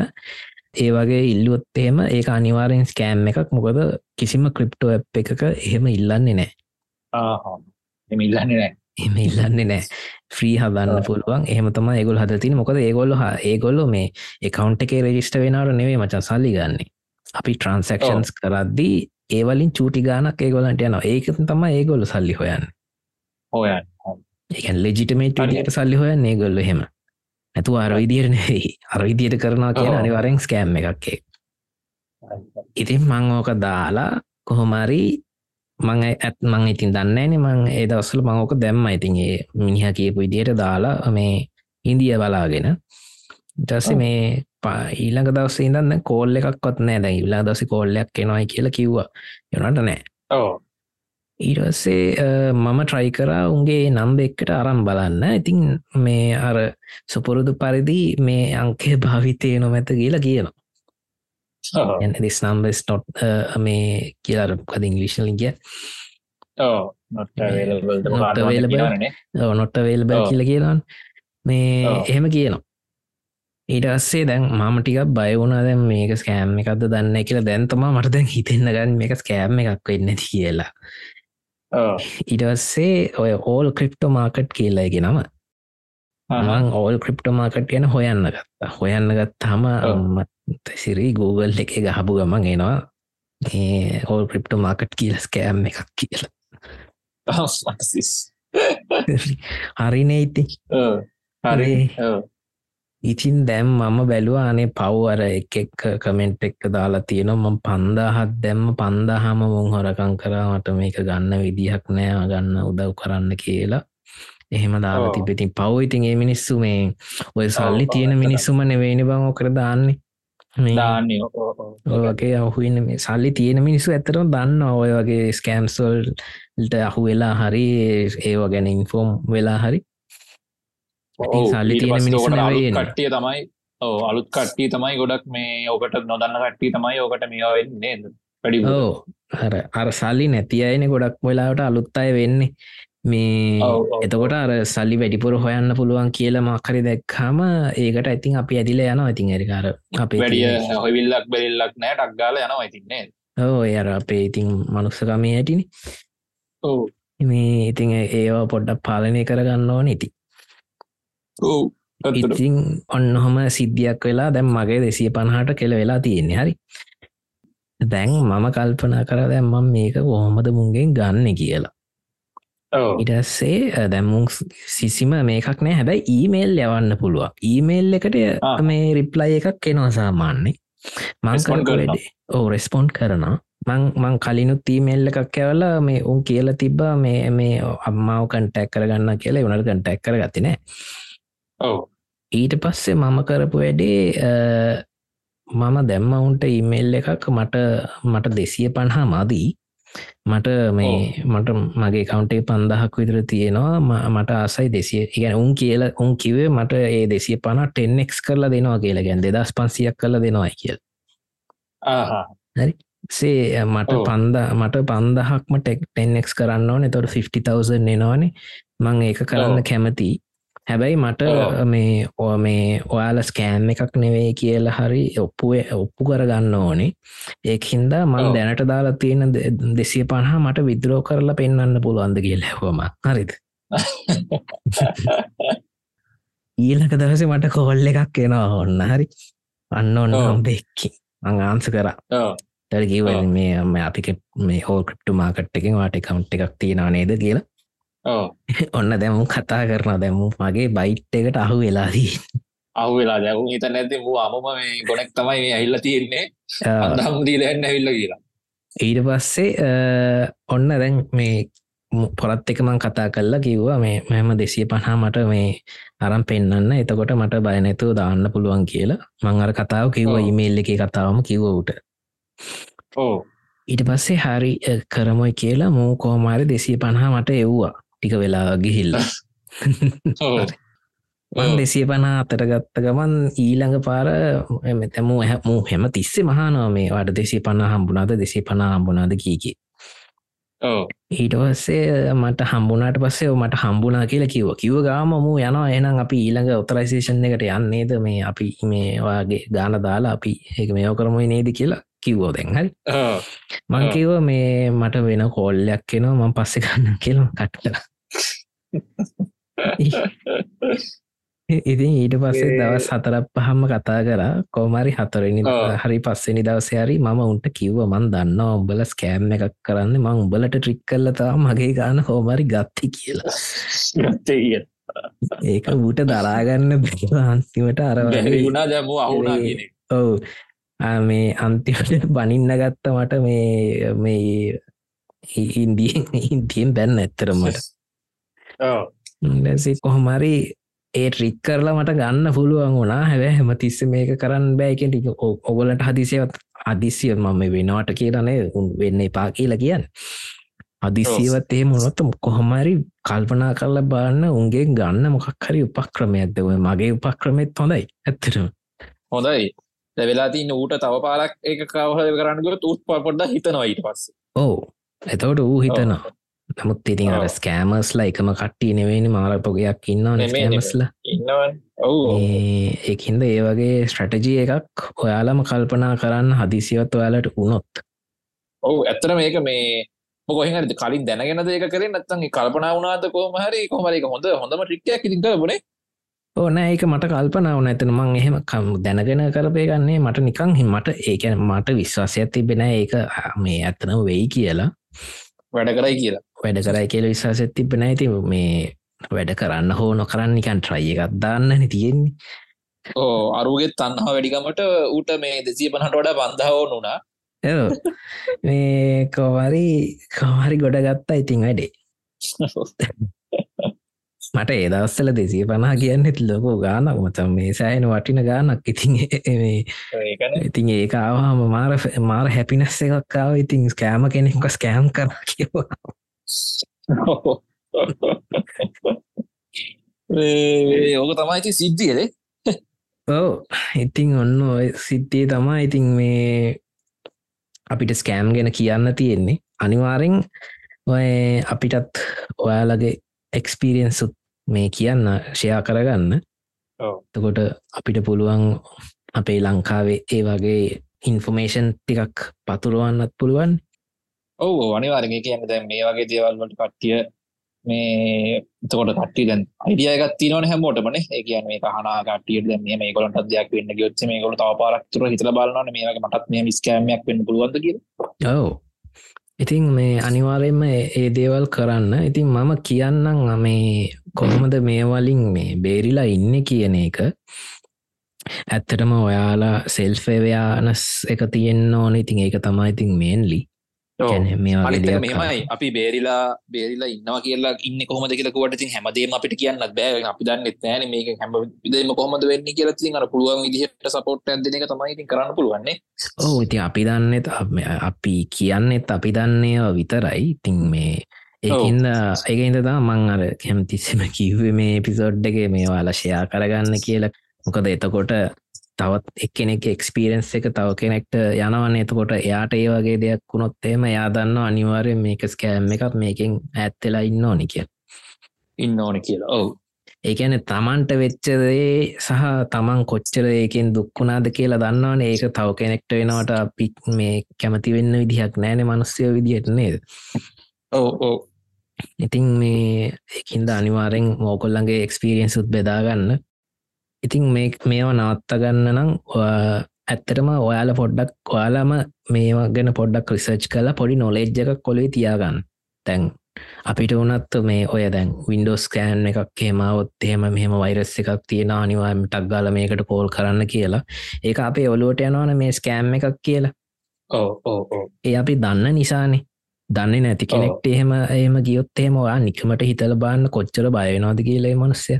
ඒ වගේ ඉල්ලුවොත් එහෙම ඒ අනිවාරෙන් ස්කෑම් එකක්. මොකද කිසිම ක්‍රිප්ටෝ ඇ් එකක එහෙම ඉල්ලන්නේ නෑ ඉල්ලන්නේ නෑ එම ඉල්ලන්නේ නෑ ෆ්‍රී හදන්න පුළුවන්. එහෙම තම ඒගොල් හදතින මොකද ඒගොල්ල ඒගොල්ලො මේ එකකවන්් එකේ රෙජිස්ට වෙනට නෙවේ මචන් සල්ලි ගන්නේ. අපි ට්‍රන්සක්ෂන්ස් කරද්දී ඒවලින් චූටි ගානක් ඒගොලන්ට යන ඒක තම ඒගොල්ල සල්ලි හොයන්න. හොයන් ඒකන් ලෙජිටමේට සල්ලි හොය ඒගොල්ල හෙම ඇතු අරවිදියට නෙවෙයි. අරවිදියට කරනවා කියන අනිවරෙන් ස්කෑම් එකක්කේ ඉතින් මං ඕක දාලා කොහොමරි මං ඇත් මං ඉතින් දන්නේන මං ඒ දවස්සල මංෝක දැම්ම. ඉතින්ගේ මිනිහ කියපු ඉදියට දාලා මේ ඉන්දිය බලාගෙන. ටස මේ ඊළඟ දවස ඉදන්න කෝල්ල එකක්වත් නෑ දැ ඉල්ලා දස කෝල්ලයක් කෙනවයි කියලා කිව්වා. යනට නෑ ඊටස්සේ මම ට්‍රයි කරා උන්ගේ නම්බ එක්කට අරම් බලන්න. ඉතින් මේ අර සුපුරුදු පරිදි මේ අංකය භාවිතය නොමැත කියලා කියනවා. this number is not uh, මේ කියලා කද ඉංගලිෂලින් කිය නොට වේල්බ කියල කියලන් මේ එහෙම කියනවා. ඊට අස්සේ දැන් මම ටිකක් බයවුණ දැන් මේක ස්කෑම් එකක්ද දන්න කියලා. දැන්තම මට දැන් හිතෙන්න්න ගන්න මේක ස්කෑම් එකක් වෙන්න කියලා ඉටස්සේ ඔය ඕල් ක්‍රිප්ටෝ මාකට් කියල්ලයිගේ නම. මං ඕල් ක්‍රිප්ටෝ මාකට් ගැන හොයන්න ගත්තා. හොයන්න ගත්තාම සිරි Google එක ගහපු ගමන් එනවා. ඕල් ක්‍රිප්ටෝ මාකට් කියල ස්කෑම් එකක් කියලා. හරිනේ ඉති හරි ඉතින් දැම් මම බැලුව අනේ පව්වර එක එක් කමෙන්ට් එක්ක දාලා තියෙනවා. ම පන්දාහත් දැම්ම පන්දාහම මුං හොරකං කරාමට මේක ගන්න විදිහක් නෑ. ගන්න උදව් කරන්න කියලා. එහෙම දාලා තිබෙතින් පව් ඉතින් ඒ මිනිස්සු මේ ඔය සල්ලි තියෙන මිනිස්සුම නෙවෙයිනි බං ඕකර දාන්නේ. ඔගේ අහුන්න මේ සල්ලි තියෙන මිනිස්සු ඇතරම දන්න ඔය වගේ ස්කෑම්සල්ට අහු වෙලා හරි ඒව ගැන ඉන්ෆෝම් වෙලා හරි සල්ලි කට්ටිය තමයි ඕ අලුත් කට්ටිය තමයි ගොඩක් මේ ඕකට නොදන්න කට්ටිය තමයි ඕකට මේවෙන්නේ වැඩි ඕ අර අර සල්ලි නැති අයන ගොඩක් වෙලාවට අලුත් අය වෙන්නේ. මේ එතකොට අර සල්ලි වැඩිපුර හොයන්න පුළුවන් කියලා මක්කරි දැක්කාම ඒකට ඇතින් අපි ඇදිල යන ඉතින් ඇරිකාර අපේ වැඩිය හොවිල්ලක් බෙල්ලක් නෑ ටක්ගාල යනවා ඉතින්නේ ඕ අර අපේ ඉතින් මනුස්සකමේ හැටිනි. ඕ මේ ඉතින් ඒවා පොඩ්ඩක් පාලනය කරගන්න ඕන ඉති ඉතින් ඔන්නහොම සිද්ධියක් වෙලා දැම් මගේ දෙසිය පණහට කෙල වෙලා තියෙන්නේ. හරි. දැන් මම කල්පනා කර දැම්මම් මේක කොහොමද මුන්ගෙන් ගන්න කියලා. ඉටස්සේ දැම්මුම් සිසිම මේකක් නෑ. හැබැයි ඊමේල් යවන්න පුළුවන්. ඊමේල් එකට. මේ රිප්ලයි එකක් එනවා සාමාන්‍න්නේ Respond කරනවා. මං ඕ රෙස්පොන්් කරනවා. මං මං කලිනුත් ඊමේල්ල එකක් ඇවලා මේ උන් කියල තිබ්බා. මේ මේ අම්මාව කන්ටැක් කරගන්න කියලා. උනට කන්ටැක් කර ගතිනෑ ඊට පස්සේ මම කරපු වැඩේ මම දැම්ම උන්ට ඉමේල් එකක් මට මට දෙසිය පණහා මදී. මට මේ මට මගේ කවන්ටේ පන්දහක් විතර තියෙනවා. මට ආසයි දෙසිය ඉගැන උන් කියල උන් කිවේ මට ඒ දෙසිය පන ටෙන්නෙක් කරලා දෙනවා කියලා. ගැන් දෙදස් පන්සියක් කල දෙනවා කියල්. ආහා සේ මට. පන්ද මට පන්දහක්ම ටෙක් ටෙන්නෙක් කරන්න ඕන. තොට 50,000 එනවානේ. මං ඒක කරන්න. කැමති හැබැයි මට. මේ ඔ මේ ඔයාල ස්කෑම් එකක් නෙවෙයි කියලා හරි ඔප්පුුව ඔප්පු කරගන්න ඕනේ. ඒක හින්දා මං. දැනට දාලා තියෙන දෙසිය පණහා මට විද්‍රෝ කරලා පෙන්න්න පුළුවන්ද කියල හැවම හරිද? ඊලක දවස මට කොල්ල එකක් එනවා ඔන්න හරි? අන්න ඔන්න. හම්බෙක්කි මං ආන්ස කර. ටරකිව ඔව්. මේ අපික මේ හෝ ක්‍රප්ට මාකට් එකෙන් වාට කවුන්් එකක් තියෙනවා නේද කියලා ඔන්න දැමු කතා කරන දැමු මගේ බයිට් එකට අහු වෙලාදී අහු වෙලා දැවු හිත නැති මූ අමම මේ ගොනෙක් තමයි මේ ඇහිල්ල තියෙන්නේ. අදහම් දීලන්න ඇවිල්ල කියලා. ඊට පස්සේ ඔන්න දැන් මේ පොරත් එක මං කතා කල්ලා කිව්වා. මේ මෙම දෙසිය පහා මට මේ අරම් පෙන්න්න එතකොට මට බයනැතුව දාන්න පුළුවන් කියලා. මං අර කතාව කිව්ව. ඉමේල් එක කතාවම කිව්වූට ඕ ඊට පස්සේ හරි කරමොයි කියලා මූ කෝමාරි දෙසිය පණහා මට එව්වා ටික වෙලා ගිහිල්ල. දෙසිය පනා අතට ගත්ත ගමන් ඊළඟ පාර මෙතැම මූ හෙම තිස්සේ මහනවා මේ වට දෙසි පනා හම්බුනාද දෙසි පනා හම්බුනාද කීකි ඊට පස්සේ මට හම්බුනාට පස්සේ මට හම්බුනා කියලා කිව ගාම මූ යනවා. එනම් අපි ඊළඟ ඔතරයිසේෂන් එකට යන්නේද? මේ අපි මේවාගේ ගාන දාලා අපි ඒක මේෝ කරමුයි නේද කියලා කිව්වෝ දැන් හරි. ඕ මංකිව මේ මට වෙන කෝල්ලයක් කෙනවා මං පස්සෙ ගන්න කියලා කට්ට ඉතින් ඊට පස්සේ දවස් හතරක් පහම කතා කරා. කෝමරි හතරනි. හරි පස්සනි දවසයාරි මම උන්ට කිව්ව මන් දන්න උඹල ස්කෑම් එකක් කරන්න. මං උඹලට ට්‍රික් කල්ලතා මගේ ගාන හෝමරි ගත්ති කියලා. ඒක ඌට දරාගන්න බැ අන්තිමට අර වුණා දැමූ ඔව් මේ අන්තිමට බනින්න ගත්ත මට මේ මේ ඉන්දියෙන් ඉන්තියෙන් බැන්න ඇත්තරමට දැසි කොහොමරි ඒ ට්‍රික් කරලා මට ගන්න පුළුවන් වුණා. හැබැ හැම තිස්ස මේක කරන්න බෑකෙන් ටික ඔගලට හදිසියවත් අදිසිය මම වෙනවාට කියරනේ උන් වෙන්න එපා කියලා කියන්න. අදිසියවත් ඒ මොනොත් කොහොමරි කල්පනා කරලා බාන්න උන්ගේ ගන්න මොකක් හරි උපක්‍රමයක්ද? ඔය මගේ උපක්‍රමෙත් හොඳයි. ඇත්තටම. හොඳයි වෙලා තින්න ඌට තව පාලක් ඒක කවහ කරන්නග තුත් පොඩ්ඩ හිතනවා ඊට පස්ස. ඕ එතවට ඌ හිතනවා. නමුත් ඉතින් අර. ස්කෑමස්ලා එකම කට්ටි නෙවෙනි මාරපොගයක් ඉන්නවා නෙමෙයි, නෙමෙයි. ස්කෑමස්ලා ඉන්නවන්. ඔවු. එකින්ද ඒ වගේ ස්ට්‍රටජිය එකක් ඔයාලම කල්පනා කරන්න හදිසිවත් ඔයාලට වුණොත්. ඔවු ඇත්තර මේක මේ මොකොහහරි කලින් දැනගෙන ඒක කරේ? නත්තන් කල්පනා වුණනාද කොහම හරි? කොමරි හොඳ හොඳම ටික්ටයක් ඉතින් කරබනේ ඕන ඒක මට කල්පනාව නැතන මං එහෙම කම් දැනගෙන කරපයගන්නේ මට නිකං හිමට ඒකැන මට විශ්වාසයක් තිබෙන ඒක මේ ඇත්තනම වෙයි කියලා. වැඩ කරයි කියලා. වැඩ කරයි කියල විශ්වාසත් තිබෙන ඇති මේ වැඩ කරන්න හෝ නොකරන්න නිකන් ට්‍රයි එකක් දාන්නන තියෙන්නේ. ඕ අරුගෙත් තන්හා වැඩිකමට ඌට මේ දෙසී පනට වඩ බන්ධාව නුනා. මේ කෝවරි කවරි ගොඩ ගත්තා ඉතින් වැඩේ මට ඒදවස්සල දෙසිය පනා කියන්නෙත් ලොකෝ ගානක්. මතම් මේ සෑහෙන වටින ගානක්. ඉතින් ඉතින් ඒක ආවාම මාර මාර හැපිනස් එකක්කාව ඉතින් ස්කෑම කෙනෙක්ක ස්කෑම් කර කිවා ඕක තමයිති සිද්ධියද ඕ ඉතින් ඔන්න ඔය සිද්ධිය තමා ඉතින් මේ අපිට ස්කෑම් ගැන කියන්න තියෙන්නේ. අනිවාරෙන් ඔය අපිටත් ඔයාලගේ එක්ස්පීරියන්සුත් මේ කියන්න ෂයා කරගන්න. තකොට අපිට පුළුවන් අපේ ලංකාවේ ඒ වගේ ඉන්ෆර්මේෂන් ටිකක් පතුරුවන්නත් පුළුවන්. ඔවු අනිවාරගේ කියන්න දැන් මේ වගේ දේවල්ලට කට්ටිය මේ තකොට කට්ටි දැන් අයිඩියගත් තිනවන හැමෝටමන ඒ කියන මේ කටියට දැන් මේ කොලට දෙයක් වෙන්න ගොත්ස මේ තව පාරක්තුර හිතල බලන්න මේක මටත් මේ විස්කෑමයක් වෙන්න පුළුවන්ද කිය ඔව. ඉතින් මේ අනිවාරයෙන්ම ඒ දේවල් කරන්න. ඉතින් මම කියන්නම් මේ කොහොමද මේවලින් මේ බේරිලා ඉන්න කියන එක? ඇත්තටම ඔයාලා සෙල්ෆේවයානස් එක තියෙන්න්න ඕන. ඉතින් ඒක තමයි ඉතින් මේන්ලි මේ මෙමයි අපි බේරිලා බේරිලා ඉන්නවා කියලා ඉන්න කොහොමද කියලා කුවට තින් හැමදේම අපිට කියන්නත් බෑ. අපි දන්න ෑන මේක හැම විදම කොහොමද වෙන්න කියලා තින් අර පුළුවන් විදිහට සපෝට් ඇදන එක තමයි කරන්න පුළුවන්නේ ඕ ඉති අපි දන්නෙත් අපි කියන්නෙත් අපි දන්නේය විතරයි. ඉතින් මේ ඒකන්ද ඒකඉද තා මං අර කැමතිස්සම කිව්වේ මේ පිසෝඩ්ඩගේ මේවාලා ෂයා කරගන්න කියලා. මොකද එතකොට තවත් එක්කෙනෙක් එක්ස්පිරෙන්ස් එක තව කෙනෙක්ට යනවන්න එතකොට එයාට ඒ වගේ දෙයක් වුණොත් එම එයා දන්න අනිවාරයෙන් මේක ස්කෑම් එකක් මේකින් ඇත්තෙලා ඉන්න ඕනි කිය ඉන්න ඕන කියලා. ඔවු. ඒකැන තමන්ට වෙච්චදේ සහ තමන් කොච්චර ඒකෙන් දුක්කුණාද කියලා දන්නවන. ඒක තව කෙනෙක්ට වෙනවට පික් මේ කැමති වෙන්න විදිහක් නෑන මනුස්්‍යය විදිහට නේද? ඕ ඕ ඉතින් මේ එකින්ද අනිවාරෙන් මෝකොල්ලන්ගේ එක්ස්පිරියන්සුත් බෙදාගන්න ඉතින් මේ මේවා නවත්තගන්න නම් ඇත්තටම ඔයාල පොඩ්ඩක් ඔයාලම මේවා ගැන පොඩ්ඩක් රිසර්ච් කලා පොඩි නොලෙජ් එකක් කොලේ තියාගන්න. තැන් අපිට වනත් මේ ඔය දැන් වින්ඩෝස් කෑන් එකක් හෙමවොත් එහෙම මෙහම වෛරස් එකක් තියෙන අනිවාම ටක් ගාල මේකට කෝල් කරන්න කියලා. ඒක අපේ ඔලුවට යනවන මේ ස්කෑම් එකක් කියලා. ඒ අපි දන්න නිසානේ දන්නේ නැති කෙනෙක්ට එහෙම එහෙම ගියොත් එහෙම ඔයා නිකමට හිතල බාන්න කොච්චර බයනවාද කියලේ මනුස්සය.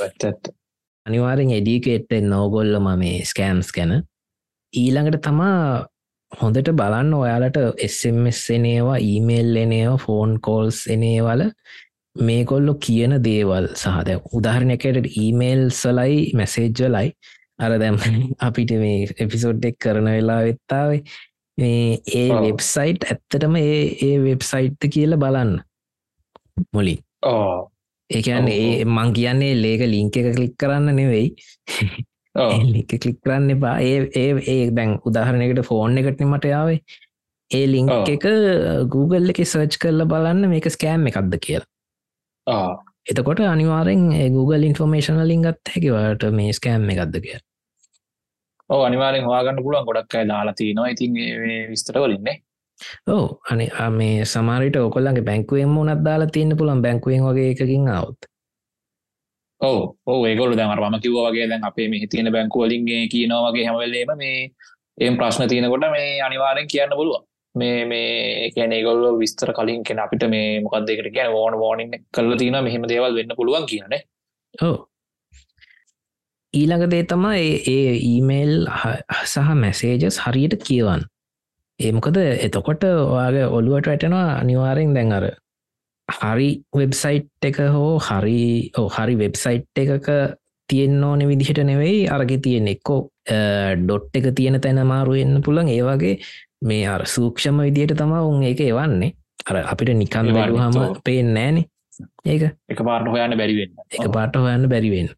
ඇත්ත අනිවාරෙන් එඩිකේට් නෝගොල්ලම මේ ස්කෑම්ස් ගැන. ඊළඟට තමා හොඳට බලන්න ඔයාලට එස්මස් එනේවා ඊමේල් එනේවා ෆෝන් කෝල්ස් එනේවල මේකොල්ලො කියන දේවල් සහද උදාහරණයකට ඊමේල් සලයි මැසේජ්වලයි අර දැම් අපිට මේ එපිසෝඩ්ඩෙක් කරන වෙලා වෙත්තාවේ ඒ වෙබ්සයිට් ඇත්තටම ඒ ඒ වෙබ්සයිට්ත කියල බලන්න. මුලින්. ඒකන්න ඒ මං කියන්නේ ලේක ලිංක එක කලික් කරන්න නෙවෙයි. ලික කලික් කරන්න එපා. ඒ ඒ ඒ දැන් උදාහරණයකට ෆෝන් එකට මටයාවේ ඒ ලිංක් එක Google එක සර්ච් කරල බලන්න මේක ස්කෑම් එකක්ද කියලා. එතකොට අනිවාරෙන් Google ඉන්ෆර්මේශන ලින්ගත් හැකිවට මේ ස්කෑම් එකක්ද කිය ඕ අනිවාරෙන් හවාගන්න පුළුවන් ගොඩක් අයි දාලා තිනවා ඉතින් විස්තර වලින්නේ. ඕ අනි මේ සමාරිට ඔකොල්ලගේ බැංකුවෙන් උනත් දාලා තියන්න පුළන් බැංකුවෙන් වගේ එකකින් අවුත් ඕ ඒගොල දැමරම කිව වගේ දැන් අපේ මේ තියෙන බැංකුවලින්ගේ කියනවාගේ හැමවෙල්ලේම මේ එම් ප්‍රශ්න තියෙනකොට මේ අනිවාරෙන් කියන්න පුළුව මේ මේ කියන ඒගොල්ල විස්තර කලින් කෙන අපිට මේ මොකක්දකට කියන ඕන ෝනින් කල්ල තින මෙහෙම දේවල් වෙන්න පුළුවන් කියනේ ඕ ඊළඟ දේ තමා ඒ ඊමේල් සහ මැසේජස් හරියට කියවන් ඒමකද එතකොට ඔයාගේ ඔළුවට වැටෙනවා අනිවාරෙන් දැන් අර හරි වෙබ්සයිට් එක හෝ හරි ඕ හරි වෙබ්සයිට් එකක තියෙන්න්න ඕන විදිහට නෙවෙයි අරග තියෙන එක්කෝ ඩොට් එක තියෙන තැන මාරු එන්න පුළන් ඒවාගේ මේ අර සූක්ෂම විදියට තමා උන් ඒක එවන්නේ. අර අපිට නිකන් හම පේෙන් නෑනේ ඒක. එක පාට හොයන්න බැරිවෙන්න එක පාට හොයන්න බැරිවෙන්න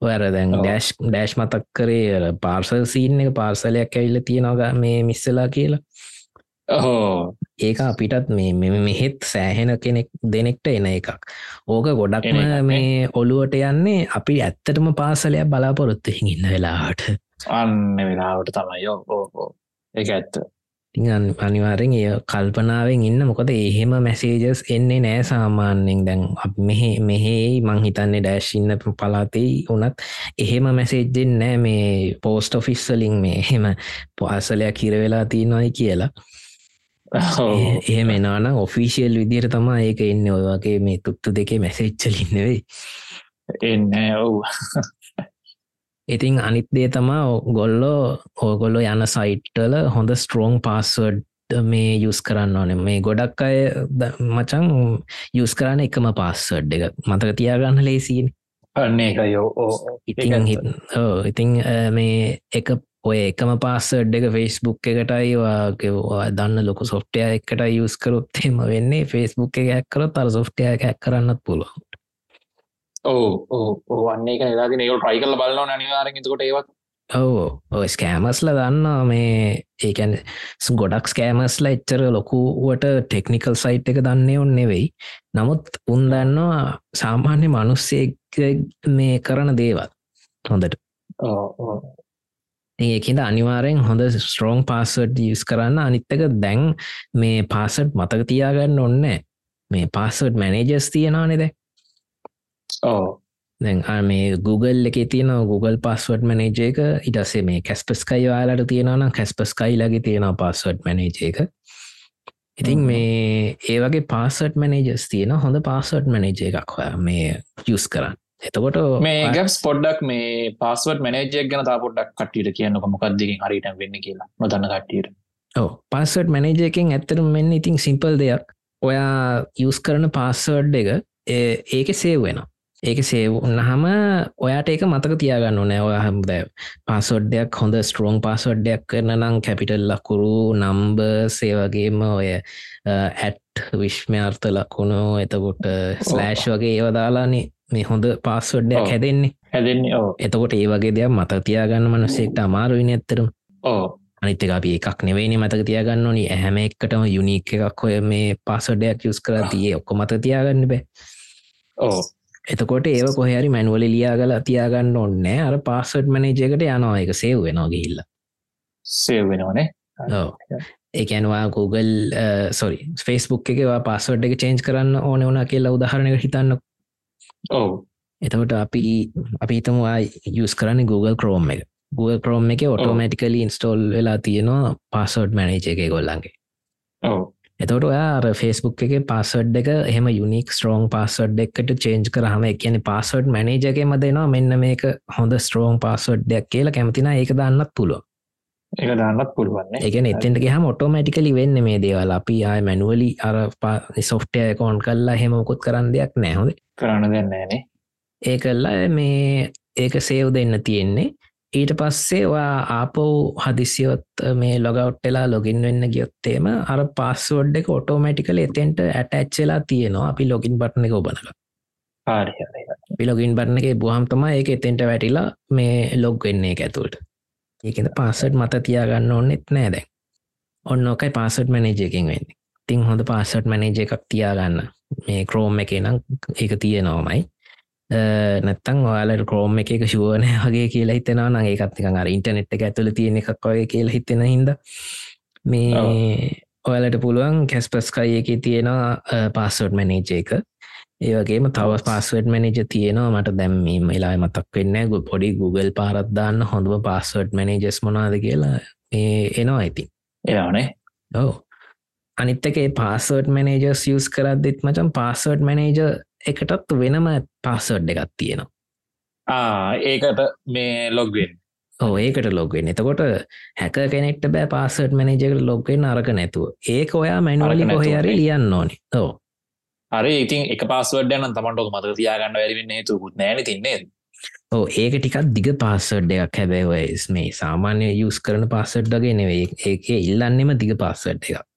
ඔයර දැන් ඩෑශ් ඩෑශ් මතක් කරේ පාර්සල් සීන් එක පාර්සලයක් ඇවිල්ල තියෙනවා මේ මිස්සලා කියලා. ඒක අපිටත් මේ මෙ මෙහෙත් සෑහෙන කෙනෙක් දෙනෙක්ට එන එකක්. ඕක ගොඩක්ම මේ ඔළුවට යන්නේ අපි ඇත්තටම පාසලයක් බලාපොරොත්තු හිඉන්න වෙලාට අන්න වෙලාවට තමයි. යෝ ඒ ඇත්ත අනිවාරෙන් ඒ කල්පනාවෙන් ඉන්න. මොකද එහෙම මැසේජස් එන්නේ නෑ සාමාන්‍යෙන් දැන් මෙහෙ මෙහෙයි මංහිතන්නේ ඩෑශ්ඉන්න පලාතෙයි වනත් එහෙම මැසේජ්ජෙන් නෑ මේ පෝස්ට ඔෆිස්සලින් මේ එහෙම පාසලයක් කිරවෙලා තියෙනවායි කියලා. එහෙම එනාන ඔෆිසිියල් විදිර තමා ඒක එන්න. ඔය වගේ මේ තුත්තු දෙකේ මැසෙච්චලින්නෙවෙයි එන්න ඔව් ඉතිං අනිත්දේ තමා ගොල්ලෝ ඕගොල්ලො යන සයිට්ටල හොඳ ස්ට්‍රෝං පාස්වඩ් මේ යුස් කරන්න ඕන. මේ ගොඩක් අය මචන් යුස් කරන්න එකම පාස්සඩ් එක. මතක තියාගන්න ලේසින් ඉතිං මේ එක ඔය එකම පාස්සඩ් එක ෆෙස්බුක් එකටයි වාගේවා දන්න ලොක සොෆ්ටය එකට යස් කරොත්තේම වෙන්නේ. ෆෙස්බුක් එක හැක්කරොත් අර සොෆ්ටය හැක් කරන්නත් පුළුවන් ඕ ඕන්නේ එක නිලාති නක ට්‍රයි කල බලන්න අනිවාරෙන් කොට ඒවත්? ඔවෝ ඔය ස්කෑමස්ල දන්නා මේ ඒකැන ගොඩක් ස්කෑමස්ල එච්චර ලොකුවට ටෙක්නිකල් සයිට් එක දන්නේ ඔන්න නෙවෙයි. නමුත් උන් දන්නවා සාමාන්‍ය මනුස්සය මේ කරන දේවත් හොඳට. ඒකද අනිවාරෙන් හොඳ ස්ට්‍රෝං පාසඩ් යස් කරන්න අනිත්තක දැන් මේ පාසට් මතක තියාගන්න ඔන්න මේ පාසඩ් මැනේජස් තියෙනවා දැන් මේ Google එක තියෙන Google පස්වඩ් මනේජ එක ඉටසේ මේ කැස්පස්කයි යාලට තියෙනවනම් කැස්පස්කයි ලගේ තියෙන පස්වඩ් මනේජ එක. ඉතින් මේ ඒවගේ පාසට් මනේජස් තියෙන හොඳ පාසට් මනේජ එකක් හොය මේ යස් කරන්න. එතකොට මේ ගැප්ස් පොඩ්ඩක් මේ පස්සවට මනජයක් ගැන පොඩ්ඩක් කටියට කියන්නක මොකක්දකින් හරිට වෙන්න කියලා නොදන්න කට්ටියට. ඕ පස්සට් මනේජ එකෙන් ඇත්තරම් මෙන්න ඉතින් සිම්පල් දෙයක්. ඔයා යස් කරන පාස්සවඩ් එක ඒක සේව් වෙන ඒක සේව් උන්නහම ඔයාට ඒක මතක තියාගන්න නෑ ඔයා හම්ද පාසොඩ්ඩයක් හොඳ ස්ට්‍රෝං පාසොඩ්ඩයක් කරන නම් කැපිටල් ලකුරු නම්බ සේවගේම ඔය ඇට් විශ්මයාර්ථ ලකුණු එතකොට ස්ලෑෂ් වගේ ඒවදාලානේ මේ හොඳ පාස්වඩ්ඩයක් හැදෙන්නේ. හැදෙන්නේ ඕ එතකොට ඒ වගේ දෙයක් මතක තියාගන්න මනුස්සෙක්ට අමාරුවින ඇත්තරම් ඕ අනිත්තක අපි එකක් නෙවෙනි මතක තියාගන්න ඕනි. හැම එක්කටම යුනික් එකක් ඔය මේ පාසොඩයක් යුස් කර තිය ඔක්කො මත තියාගන්න බෑ. ඕ එතකොට ඒ කොහරි මැන්වල ලියාගල තියාගන්න ඔන්න අර පාසඩ් මනජයකට යනවා. එක සේව් වෙනවා ගිහිල්ල. සේව් වෙනවනේ. ඒකැනවා Google සොරි ෆස්බුක් එකවා පස්සඩ් එක චේන්ජ් කරන්න ඕන වනා කියලා උදාහරණක හිතන්න ඔව. එතකොට අපි අපි හිතමවා යස් කරන්න Google Chrome එක. Google Chrome එක ඔටෝමටිකලි ඉන්ස්ටෝල් වෙලා තියෙනවා පස්සෝඩ් මැනේජ එක ගොල්ලන්ගේ ඔව එතකොට ඔයා ෆස්බුක් එක පස්සඩ් එක එහම යුනික් ස්ට්‍රෝන් පස්සඩ් එකට චේන්ජ් කරහම එකන පස්සඩ් මනේජගේම දෙනවා. මෙන්න මේක හොඳ ස්ට්‍රෝන් පස්සඩ්ඩයක් කියලා කැමතින ඒක දන්නත් පුළුව ඒක දන්නත් පුළුවන්න එකන එතෙන්ට හම ඔටෝමටිකලි වෙන්න මේ දේවල්. අපි ආය මැනුවලි අර සොෆ්ටය කෝන් කල්ලා හෙමකුත් කරන්න දෙයක් නෑහොද කරන්න දෙන්නේනේ ඒ කල්ලා මේ ඒක සේව් දෙන්න තියෙන්නේ ඊට පස්සේ වා ආපව් හදිසියොත් මේ ලොගවට්ටලා ලොගින් වෙන්න ගියොත්තේම අර පස්සෝඩ් එක ඔටෝමටිකල එතෙන්ට ඇටච්චලා තියෙනවා. අපි ලොගින් බට්න එක ඔබනක පිලොගින් බරන එක බුහම් තමා ඒක එතෙන්ට වැටිලා මේ ලොග් වෙන්නේ ඇතුළට. ඒකද පාසට් මත තියාගන්න ඔන්නෙත් නෑ දැන්. ඔන්න ඕකයි පාසට් මැනේජයකින් වෙන්නේ. තිං හොඳ පාසට් මැනේජ එකක් තියාගන්න. මේ ක්‍රෝම් එක නම් ඒක තියෙනවමයි නැත්තන් ඔයාල ක්‍රෝම් එක එක ශුවනය වගේ කියලා හිතෙනවා. නං ඒකත්ක අර ඉන්ටනෙට් එක ඇතුළ තියෙන එකක් වගේ කියලා හිතෙන හිද මේ ඔයාලට පුළුවන් කැස්පස්කයි එක තියෙනවා පාසෝඩ් මැනේජ එක. ඒවගේම තව පාස්වඩ් මැනේජ තියෙනවා. මට දැම්මීම වෙලා මතක් වෙන්න ගු පොඩි Google පාරත්දාන්න හොඳම පාස්වඩ් මැනේජස් මොනාද කියලා. එනවා ඇති එයානේ ඔව. අනිත්තකේ පාසවඩ් මැනේජස් යස් කරදදිත් මචන් පාසවඩ් මැනේජ එකටත් වෙනම පාසවඩ් එකක් තියෙනවා. ඒකට මේ ලොග්වෙන් ඒකට ලොග්වෙන් එතකොට හැක කෙනෙක්ට බෑ පාසට් මැනජකට ලොග්වෙන් අරක නැතුව. ඒක ඔයා මැනුවලි කොහයාරි ලියන්න ඕනි. ඕ අර ඉතින් එක පාස්වඩ යන තමන්ටක මත තියාගන්න වැරිවෙන්න තුකුත් නෑන තින්නේ ඕ ඒක ටිකක් දිග පාසඩ් එකක්. හැබැවයිස් මේ සාමාන්‍ය යුස් කරන පාසඩ්ඩගේ නෙවේ ඒක ඉල්ලන්නෙම දිග පාසඩ් එකක්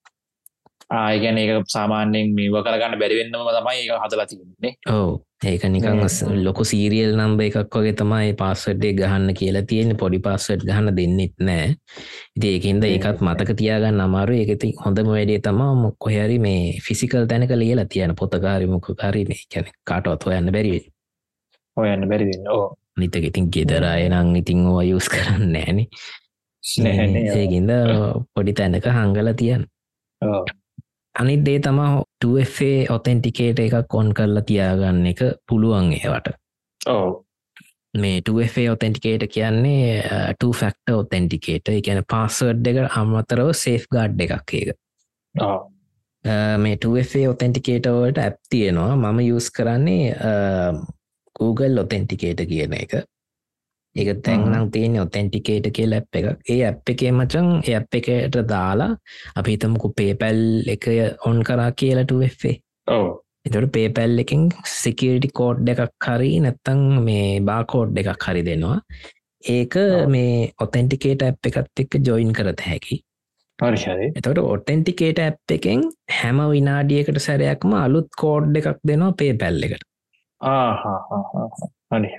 ආයගැන ඒක සාමාන්‍යෙන් මේව කරගන්න බැරිවෙන්නම තමයි ඒක හදලා තින්නේ ඕ ඒක නිකං ලොක සීරියල් නම්බ එකක් වගේ තමයි පාස්සඩ්ඩේ ගහන්න කියලා තියෙන පොඩි පාස්සට් ගහන්න දෙන්නෙත් නෑ. ඉති ඒකින්ද ඒකත් මතක තියාගන්න අමාරු ඒකති හොඳම වැඩේ තමා මොක්කොහැරි මේ ෆිසිකල් තැනක ලියලා තියන පොතකාරි මොකකාරි මේ කැන කාටවත් හොයන්න බැරිවෙ හොයන්න බැරිවෙන්න ඕ නිතක ඉතින් ගෙදරය නං ඉතිං ඕ යුස් කරන්න නෑනේ. ඒකින්ද පොඩි තැනක හංගල තියන් අනිත් දේ තමා 2FA ඔතෙන්ටිකේට එකක් කොන් කරලා තියාගන්න එක පුළුවන් ඒවට. ඕ මේ 2FA ඔතෙන්ටිකේට කියන්නේ ෆක්ට ඔතෙන්ටිකේට එකන පාසඩ් එක අමතරව සේෆ් ගාඩ් එකක් ඒක. මේ 2FA ඔතෙන්ටිකේටවලට ඇප් තියෙනවා. මම යස් කරන්නේ Google ඔතෙන්ටිකේට කියන එක ඒක තැන්නම් තියෙන ඔතෙන්ටිකේට කිය ලැප් එක ඒ ඇප් එකේ මචන් ඒ ඇප් එකට දාලා අපි හිතමකු පේපැල් එක ඔන් කරා කියලටේ ඕ එතට පේපැල් එකින් සිකරිටි කෝඩ් එකක් හරි නැත්තං මේ බාකෝඩ් එකක් හරි දෙනවා. ඒක මේ ඔතෙන්ටිකේට ඇප් එකත් එක්ක ජොයින් කරත හැකි. පරිශරය එතට ඔටෙන්ටිකේට ඇප් එකෙන් හැම විනාඩියකට සැරයක්ම අලුත් කෝඩ් එකක් දෙනවා පේ පැල් එකට අනිහ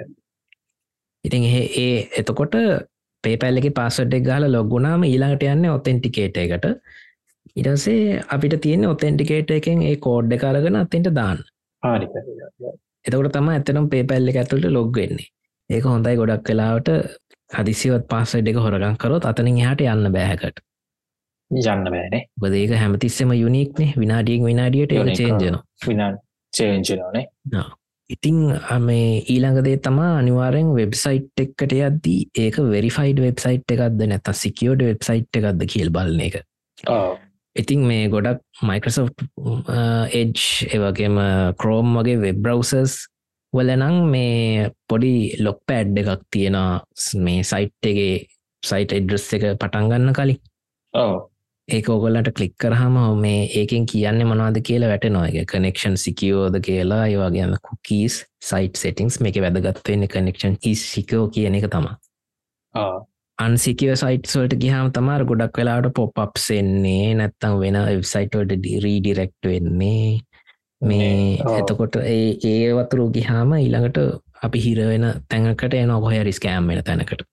ඉතින් ඒ එතකොට පේපැල්ලෙ පාසට්ක් ගාල ලොගුණාම ඊළඟට යන්න ඔතෙන්ටිකේට එකට. ඉටසේ අපිට තියෙන ඔතෙන්ටිකේට එකෙන් ඒ කෝඩ්ඩ කරගෙන අත්තෙන්ට දාන්න. එතකට තම ඇතනම් පේපැල්ලි ඇතුළට ලොග් වෙන්නේ. ඒක හොඳයි ගොඩක් කලාවට හදිසිවත් පාසඩ් එක හොරගන් කරොත් අතනින් එහට යන්න බෑහැකට යන්න බෑනේ බදේක හැමතිස්සම යුනික්නේ විනාඩියෙන් විනාඩියට චේන්ජන විනා චේන්ජනනේ ඉතිං මේ ඊළඟදේ තමා අනිවාරෙන් වෙබ්සයිට් එක්කට යද්දී ඒක වෙරිෆයිඩ් වෙබ්සයිට් එකක්ද නැත සිකියෝඩ වෙබ්සයිට් එකක්ද කියල් බලන එක. ඉතිං මේ ගොඩක් මයිකසෝ් එජ් ඒවගේම කරෝම් වගේ වෙබ් බ්‍රවසර්ස් වලනං මේ පොඩි ලොක් පෑඩ් එකක් තියෙන මේ සයිට්ගේ සයිට එඩ්‍රස් එක පටන්ගන්න කලින් ඒක ඔගොල්ලට කලික් කරහම මේ ඒකෙන් කියන්න මනවාද කියලා වැට නොයගේ කනෙක්ෂන් සිකියෝද කියලා ඒවාගේම කුකීස් සයිට් සෙටිංස් මේක වැදගත්වවෙන්න කනෙක්ෂන් සිකෝ කියන එක තම අන්සිකව සයිට්ස්වලට ගිහම තමාර ගොඩක් වෙලාට පොප්ප්සෙන්නේ නැත්තම් වෙන වෙබ්සයිට්වලට රීඩිරෙක්ට් වෙන්නේ. මේ. එතකොට ඒ ඒ වතුරු ගිහාම ඊළඟට අපි හිරවෙන තැනකට එන ඔහොහරි ස්කෑම් වෙන තැනකට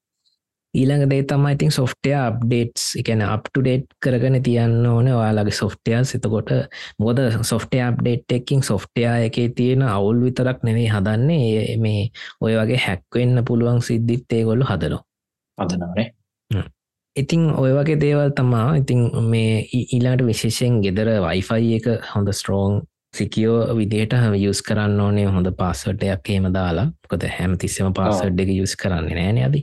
ඊළඟ දේ තමයි ඉතින් සොෆ්ටය අප්ඩේට්ස් එකන අප්ටඩේට් කරගෙන තියන්න ඕන. ඔයාලගේ සොෆ්ටයල් එතකොට මොද සොෆ්ටය අප්ඩේට් එකින් සොෆ්ටය එකේ තියෙන අවුල් විතරක් නෙවෙයි හදන්නේ. මේ ඔය වගේ හැක්වෙන්න පුළුවන් සිද්ධිත් ඒගොල්ලු හදනවා. අදනවනේ ඉතිං ඔය වගේ දේවල් තමා ඉතිං මේ ඊලාට විශේෂයෙන් ගෙදර වයිෆයි එක හොඳ ස්ට්‍රෝන් සිකියෝ විදියට යස් කරන්න ඕනේ. හොඳ පාසටයක් එහෙම දාලා. කොද හැම තිස්සම පාසඩ් එක යුස් කරන්නේ නෑන අද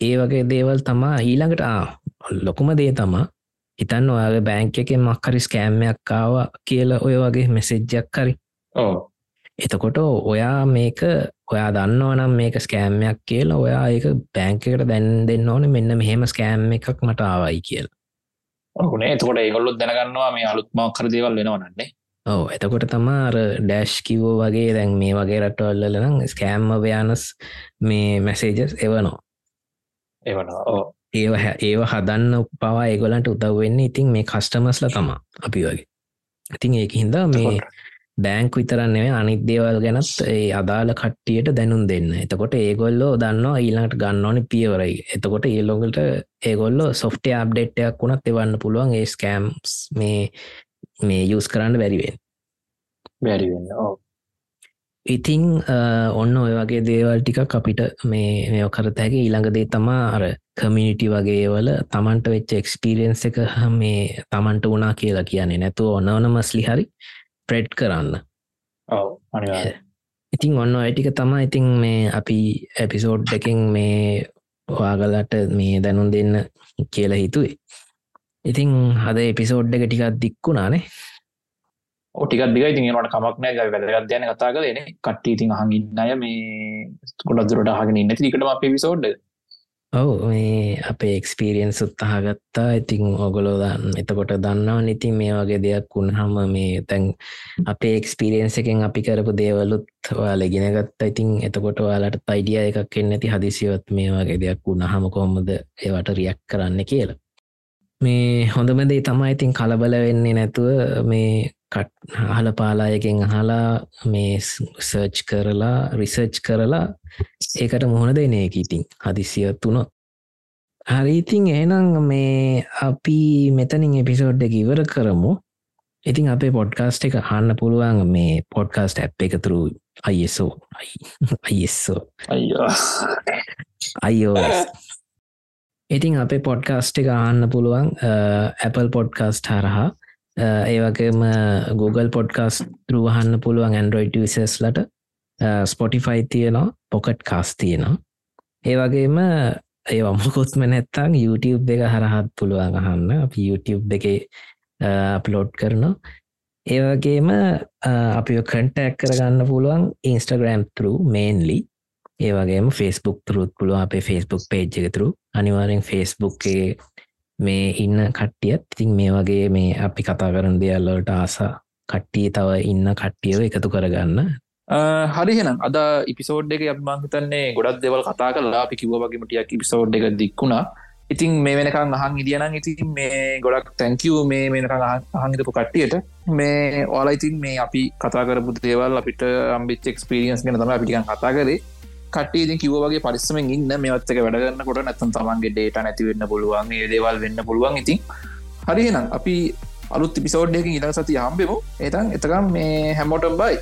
ඒ වගේ දේවල් තමා ඊළඟට ලොකුම දේ තමා හිතන්න ඔයාගේ බෑංක එකෙන් මක්කරි ස්කෑම්මයක් කාව කියලා ඔය වගේ මෙසෙජ්ජක් කරි ඕ එතකොට ඔයා මේක ඔයා දන්නවනම් මේක ස්කෑම්මයක් කියලා ඔයා ඒක බෑංකකට දැන් දෙන්න ඕන මෙන්න මෙහෙම ස්කෑම් එකක් මට ආවයි කියලා. ඔහුනේ එතකොට ඒගොල්ලොත් දැනගන්නවා මේ අලුත්ම කර දේවල් වෙනවනන්නේ ඔව. එතකොට තමාර ඩෑශ් කිවෝ වගේ දැන් මේ වගේ රටවල්ලනම් ස්කෑම්ම වයානස් මේ මැසේජස් එවනෝ එවන ඕ ඒව ඒව හදන්න පවා ඒගොලන්ට උදවවෙන්න ඉතින් මේ කස්ටමස්ල තමා අපි වගේ. ඉතින් ඒක හින්දා මේ බෑංක් විතරන්නේ අනිත් දේවල් ගැනත් ඒ අදාළ කට්ටියට දැනුම් දෙන්න. එතකොට ඒගොල්ලෝ දන්නවා ඊළඟට ගන්නවන පියවරයි. එතකොට ඒලොගලට ඒගොල්ලො සොෆ්ටය අප්ඩේට්යක් වුණත් එවන්න පුළුවන් ඒ ස්කෑම්ස් මේ මේ යස් කරන්න බැරිවෙන් බැරිවෙන්න ඕ ඉතිං ඔන්න ඔය වගේ දේවල් ටිකක් අපිට මේ මෙ කරත හැකි ඊළඟදේ තමා අර කමිනිිටි වගේවල තමන්ට වෙච්ච එක්ස්පිරියන්ස එක මේ තමන්ට වුණා කියලා කියන්නේ නැතුව ඔන්න ඕන මස්ලි හරි ප්‍රෙඩ් කරන්න ඉතින් ඔන්න ඇටික තමා ඉතින් මේ අපි ඇපිසෝඩ් එකෙන් මේ ඔයාගලට මේ දැනුම් දෙන්න කියලා හිතුවේ. ඉතිං හද එපිසෝඩ් එක ටිකක් දික්කුණානේ ටික දිග ඉතින් ඒනට කමක් නෑ ගයි වැදගත් යන කතා කරන කට්ටි ඉතින් අහගින්න අය මේ ගොඩක් දුරට හගෙන ඉන්න. තිකටම අප පිසෝඩ් ඔවු මේ අපේ එක්ස්පිරියන්ස් උත්තහගත්තා ඉතිං ඔගොලෝ දන්න එතකොට දන්නවා ඉතින් මේ වගේ දෙයක් වුණහම මේ තැන් අපේ එක්ස්පිරියන්ස එකෙන් අපි කරපු දේවලුත් ඔයාල ගෙනගත්තා ඉතින් එතකොට ඔයාලට පයිඩිය එකක් එන්න ඇති. හදිසිවත් මේ වගේ දෙයක් වුණහම කොහොමද ඒවට රියක් කරන්න කියලා. මේ හොඳමදේ තමයි ඉතින් කලබල වෙන්නේ නැතුව මේ කට් අහල පාලායකෙන් අහලා මේ සර්ච් කරලා රිසර්ච් කරලා ඒකට මුහුණ දෙන එක ඉතින් හදිසිය තුනොත් හරිඉතින් එනම් මේ අපි මෙතනින් එපිසෝඩ් එක ඉවර කරමු. ඉතින් අපේ පොඩ්කාස්ට් එක හන්න පුළුවන් මේ පොඩ්කාස්ට් ඇප් එක තුරු අයිසෝ අයිස්සෝ අයිෝ ඉතින් අපේ පොඩ්කාස්ට් එක ආන්න පුළුවන් Apple පොඩ්කාස්ට් හරහා ඒවගේම Google පොඩ්කාස් රුවහන්න පුළුවන් ඇන්ඩරෝයිඩ විසස්ලට ස්පොටිෆයි තියනවා පොකට් කාස් තියෙනවා. ඒවගේම ඒවමකොත්ම නැත්තං YouTube එක හරහත් පුළුවන් අහන්න. අප YouTube එක අප්ලෝඩ් කරනවා. ඒවගේම අපි කන්ටැක් කරගන්න පුළුවන් ඉන්ස්ටග්‍රම් තරු මේන්ලි ඒවගේම ෆෙස්බුක් තුරුත් පුළුව අපේ ෆෙස්බුක් පේජ් එක තුරු අනිවාරෙන් ෆෙස්බුක් මේ ඉන්න කට්ටියත්. ඉතින් මේ වගේ මේ අපි කතා කරන දෙයල්ලට ආස කට්ටිය තව ඉන්න කට්ටියව එකතු කරගන්න. හරිහෙනම් අද ඉපිසෝඩ් එක අත්මංහිතන්නේ ගොඩක් දෙවල් කතා කරලා අපි කිව වගේමටියක් ඉපිසෝඩ් එක දික්ුණා. ඉතින් මේ වෙනකං අහන් ඉදියනම් ඉතින් මේ ගොඩක් තැංකව මේ වෙනකං අහන්හිතපු කට්ටියට. මේ ඕලා ඉතින් මේ අපි කතා කරපු දේවල් අපිට අම්බිච් එක්ස්පිරියන්ස් ගෙන තම අපිටිකන් කතා කරේ. කටේ කිව වගේ පරිස්සමෙන් ඉන්න. මේවත්තක වැඩගන්න කොට නැතන් තමන්ගේ ඩේට නැතිවෙන්න පුළුවන්. ඒ දේවල් වෙන්න පුළුවන්. ඉතින් හරිනම් අපි අලුත් පිසෝඩ්ඩයකින් ඉලා සති හම්බෙමු. ඒතන් එතකම් මේ හැමෝටම් බයි